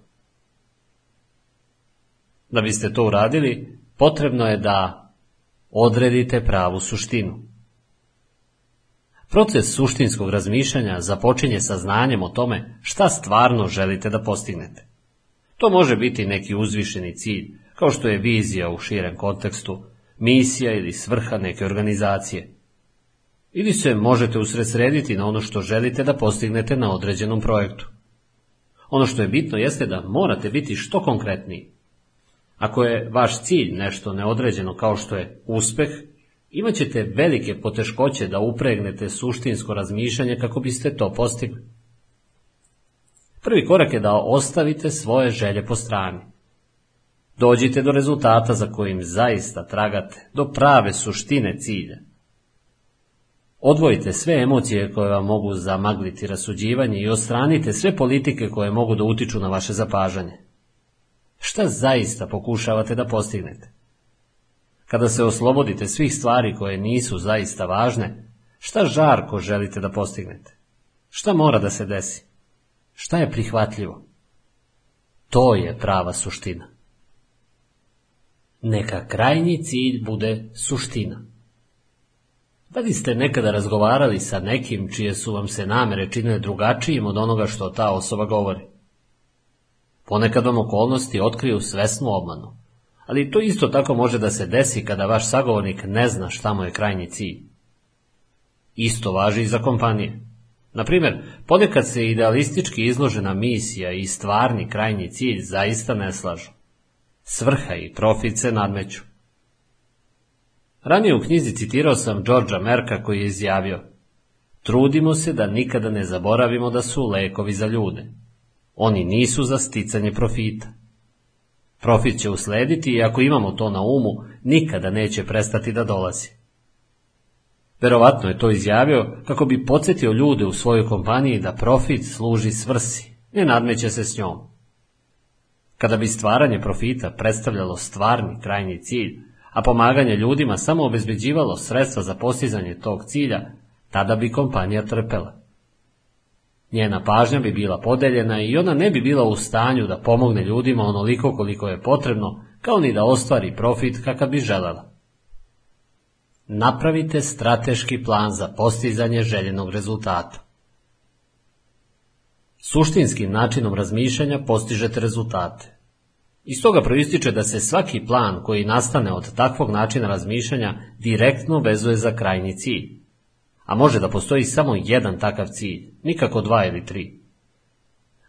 Da biste to uradili, potrebno je da odredite pravu suštinu. Proces suštinskog razmišljanja započinje sa znanjem o tome šta stvarno želite da postignete. To može biti neki uzvišeni cilj, kao što je vizija u širem kontekstu, misija ili svrha neke organizacije. Ili se možete usredsrediti na ono što želite da postignete na određenom projektu. Ono što je bitno jeste da morate biti što konkretniji. Ako je vaš cilj nešto neodređeno kao što je uspeh, imat ćete velike poteškoće da upregnete suštinsko razmišljanje kako biste to postigli. Prvi korak je da ostavite svoje želje po strani. Dođite do rezultata za kojim zaista tragate, do prave suštine cilja. Odvojite sve emocije koje vam mogu zamagliti rasuđivanje i ostranite sve politike koje mogu da utiču na vaše zapažanje. Šta zaista pokušavate da postignete? Kada se oslobodite svih stvari koje nisu zaista važne, šta žarko želite da postignete? Šta mora da se desi? Šta je prihvatljivo? To je prava suština. Neka krajnji cilj bude suština. Da li ste nekada razgovarali sa nekim čije su vam se namere činile drugačijim od onoga što ta osoba govori? Ponekad vam okolnosti otkriju svesnu obmanu, ali to isto tako može da se desi kada vaš sagovornik ne zna šta mu je krajnji cilj. Isto važi i za kompanije. Naprimjer, ponekad se idealistički izložena misija i stvarni krajnji cilj zaista ne slažu. Svrha i profit se nadmeću. Ranije u knjizi citirao sam Georgia Merka koji je izjavio Trudimo se da nikada ne zaboravimo da su lekovi za ljude. Oni nisu za sticanje profita. Profit će uslediti i ako imamo to na umu, nikada neće prestati da dolazi. Verovatno je to izjavio kako bi podsjetio ljude u svojoj kompaniji da profit služi svrsi, ne nadmeće se s njom. Kada bi stvaranje profita predstavljalo stvarni krajnji cilj, a pomaganje ljudima samo obezbeđivalo sredstva za postizanje tog cilja, tada bi kompanija trpela. Njena pažnja bi bila podeljena i ona ne bi bila u stanju da pomogne ljudima onoliko koliko je potrebno, kao ni da ostvari profit kakav bi želela. Napravite strateški plan za postizanje željenog rezultata. Suštinskim načinom razmišljanja postižete rezultate. Iz toga proističe da se svaki plan koji nastane od takvog načina razmišljanja direktno vezuje za krajnji cilj. A može da postoji samo jedan takav cilj, nikako dva ili tri.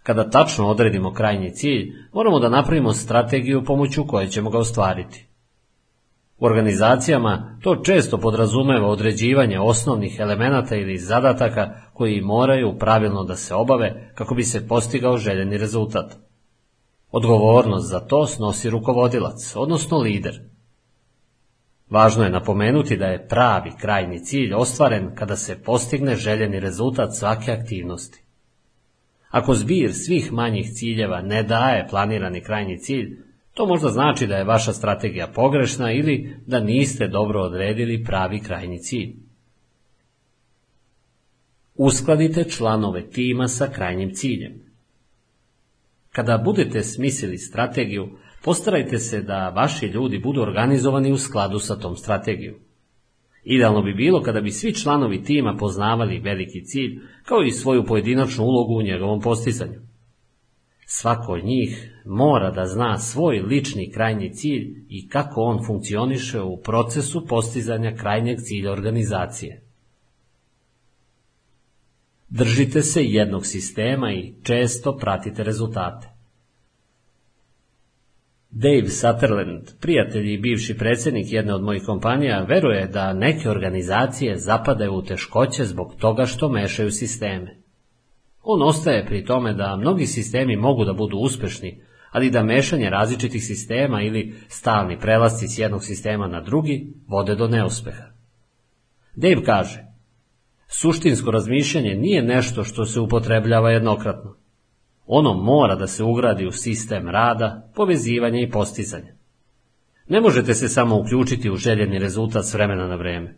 Kada tačno odredimo krajnji cilj, moramo da napravimo strategiju pomoću koje ćemo ga ostvariti. U organizacijama to često podrazumeva određivanje osnovnih elemenata ili zadataka koji moraju pravilno da se obave kako bi se postigao željeni rezultat. Odgovornost za to snosi rukovodilac, odnosno lider. Važno je napomenuti da je pravi krajni cilj ostvaren kada se postigne željeni rezultat svake aktivnosti. Ako zbir svih manjih ciljeva ne daje planirani krajnji cilj, to možda znači da je vaša strategija pogrešna ili da niste dobro odredili pravi krajni cilj. Uskladite članove tima sa krajnjim ciljem. Kada budete smislili strategiju, postarajte se da vaši ljudi budu organizovani u skladu sa tom strategijom. Idealno bi bilo kada bi svi članovi tima poznavali veliki cilj, kao i svoju pojedinačnu ulogu u njegovom postizanju. Svako od njih mora da zna svoj lični krajnji cilj i kako on funkcioniše u procesu postizanja krajnjeg cilja organizacije. Držite se jednog sistema i često pratite rezultate. Dave Sutherland, prijatelj i bivši predsjednik jedne od mojih kompanija, veruje da neke organizacije zapadaju u teškoće zbog toga što mešaju sisteme. On ostaje pri tome da mnogi sistemi mogu da budu uspešni, ali da mešanje različitih sistema ili stalni prelasci s jednog sistema na drugi vode do neuspeha. Dave kaže, suštinsko razmišljanje nije nešto što se upotrebljava jednokratno. Ono mora da se ugradi u sistem rada, povezivanja i postizanja. Ne možete se samo uključiti u željeni rezultat s vremena na vreme.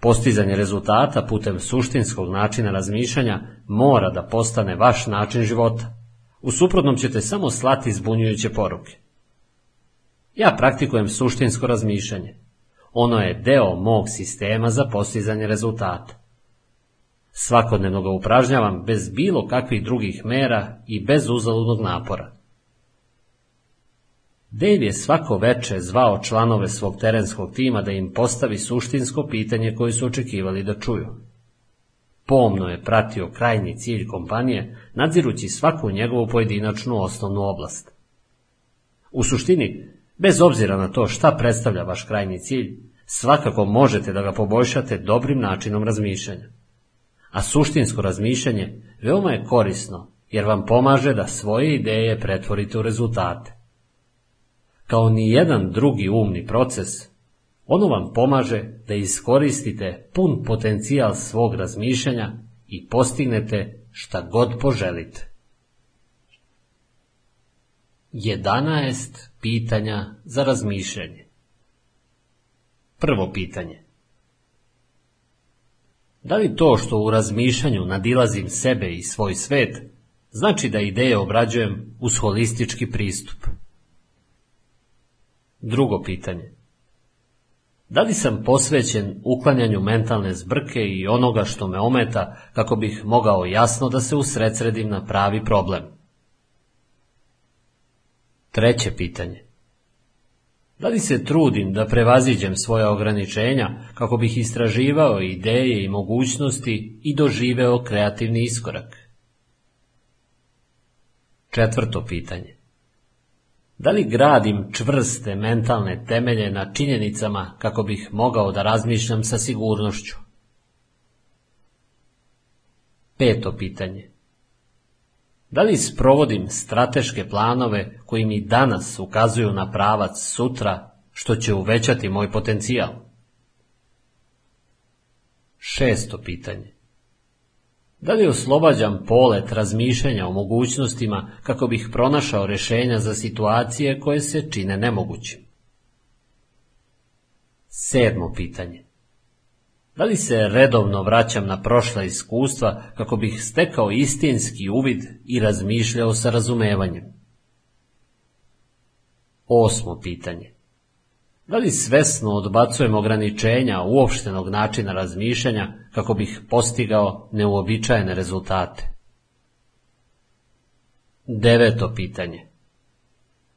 Postizanje rezultata putem suštinskog načina razmišljanja mora da postane vaš način života. U suprotnom ćete samo slati zbunjujuće poruke. Ja praktikujem suštinsko razmišljanje. Ono je deo mog sistema za postizanje rezultata. Svakodnevno ga upražnjavam bez bilo kakvih drugih mera i bez uzaludnog napora. Dave je svako veče zvao članove svog terenskog tima da im postavi suštinsko pitanje koje su očekivali da čuju. Pomno je pratio krajnji cilj kompanije, nadzirući svaku njegovu pojedinačnu osnovnu oblast. U suštini, bez obzira na to šta predstavlja vaš krajnji cilj, svakako možete da ga poboljšate dobrim načinom razmišljanja. A suštinsko razmišljanje veoma je korisno, jer vam pomaže da svoje ideje pretvorite u rezultate. Kao ni jedan drugi umni proces, ono vam pomaže da iskoristite pun potencijal svog razmišljanja i postignete šta god poželite. 11 pitanja za razmišljanje. Prvo pitanje. Da li to što u razmišljanju nadilazim sebe i svoj svet, znači da ideje obrađujem uz holistički pristup? Drugo pitanje. Da li sam posvećen uklanjanju mentalne zbrke i onoga što me ometa kako bih mogao jasno da se usredsredim na pravi problem? Treće pitanje. Da li se trudim da prevaziđem svoja ograničenja kako bih istraživao ideje i mogućnosti i doživeo kreativni iskorak? Četvrto pitanje. Da li gradim čvrste mentalne temelje na činjenicama kako bih mogao da razmišljam sa sigurnošću? Peto pitanje. Da li sprovodim strateške planove koji mi danas ukazuju na pravac sutra, što će uvećati moj potencijal? Šesto pitanje. Da li oslobađam polet razmišljanja o mogućnostima kako bih pronašao rešenja za situacije koje se čine nemogućim? Sedmo pitanje. Da li se redovno vraćam na prošla iskustva kako bih stekao istinski uvid i razmišljao sa razumevanjem? Osmo pitanje. Da li svesno odbacujem ograničenja uopštenog načina razmišljanja kako bih postigao neuobičajene rezultate? Deveto pitanje.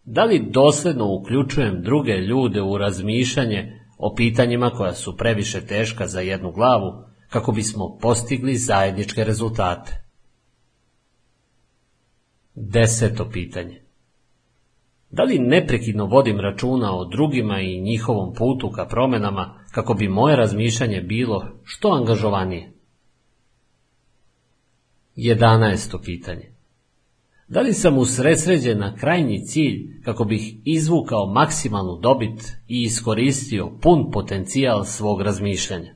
Da li dosledno uključujem druge ljude u razmišljanje o pitanjima koja su previše teška za jednu glavu kako bismo postigli zajedničke rezultate? Deseto pitanje. Da li neprekidno vodim računa o drugima i njihovom putu ka promenama kako bi moje razmišljanje bilo što angažovanije? 11. pitanje. Da li sam usredsređen na krajnji cilj kako bih izvukao maksimalnu dobit i iskoristio pun potencijal svog razmišljanja?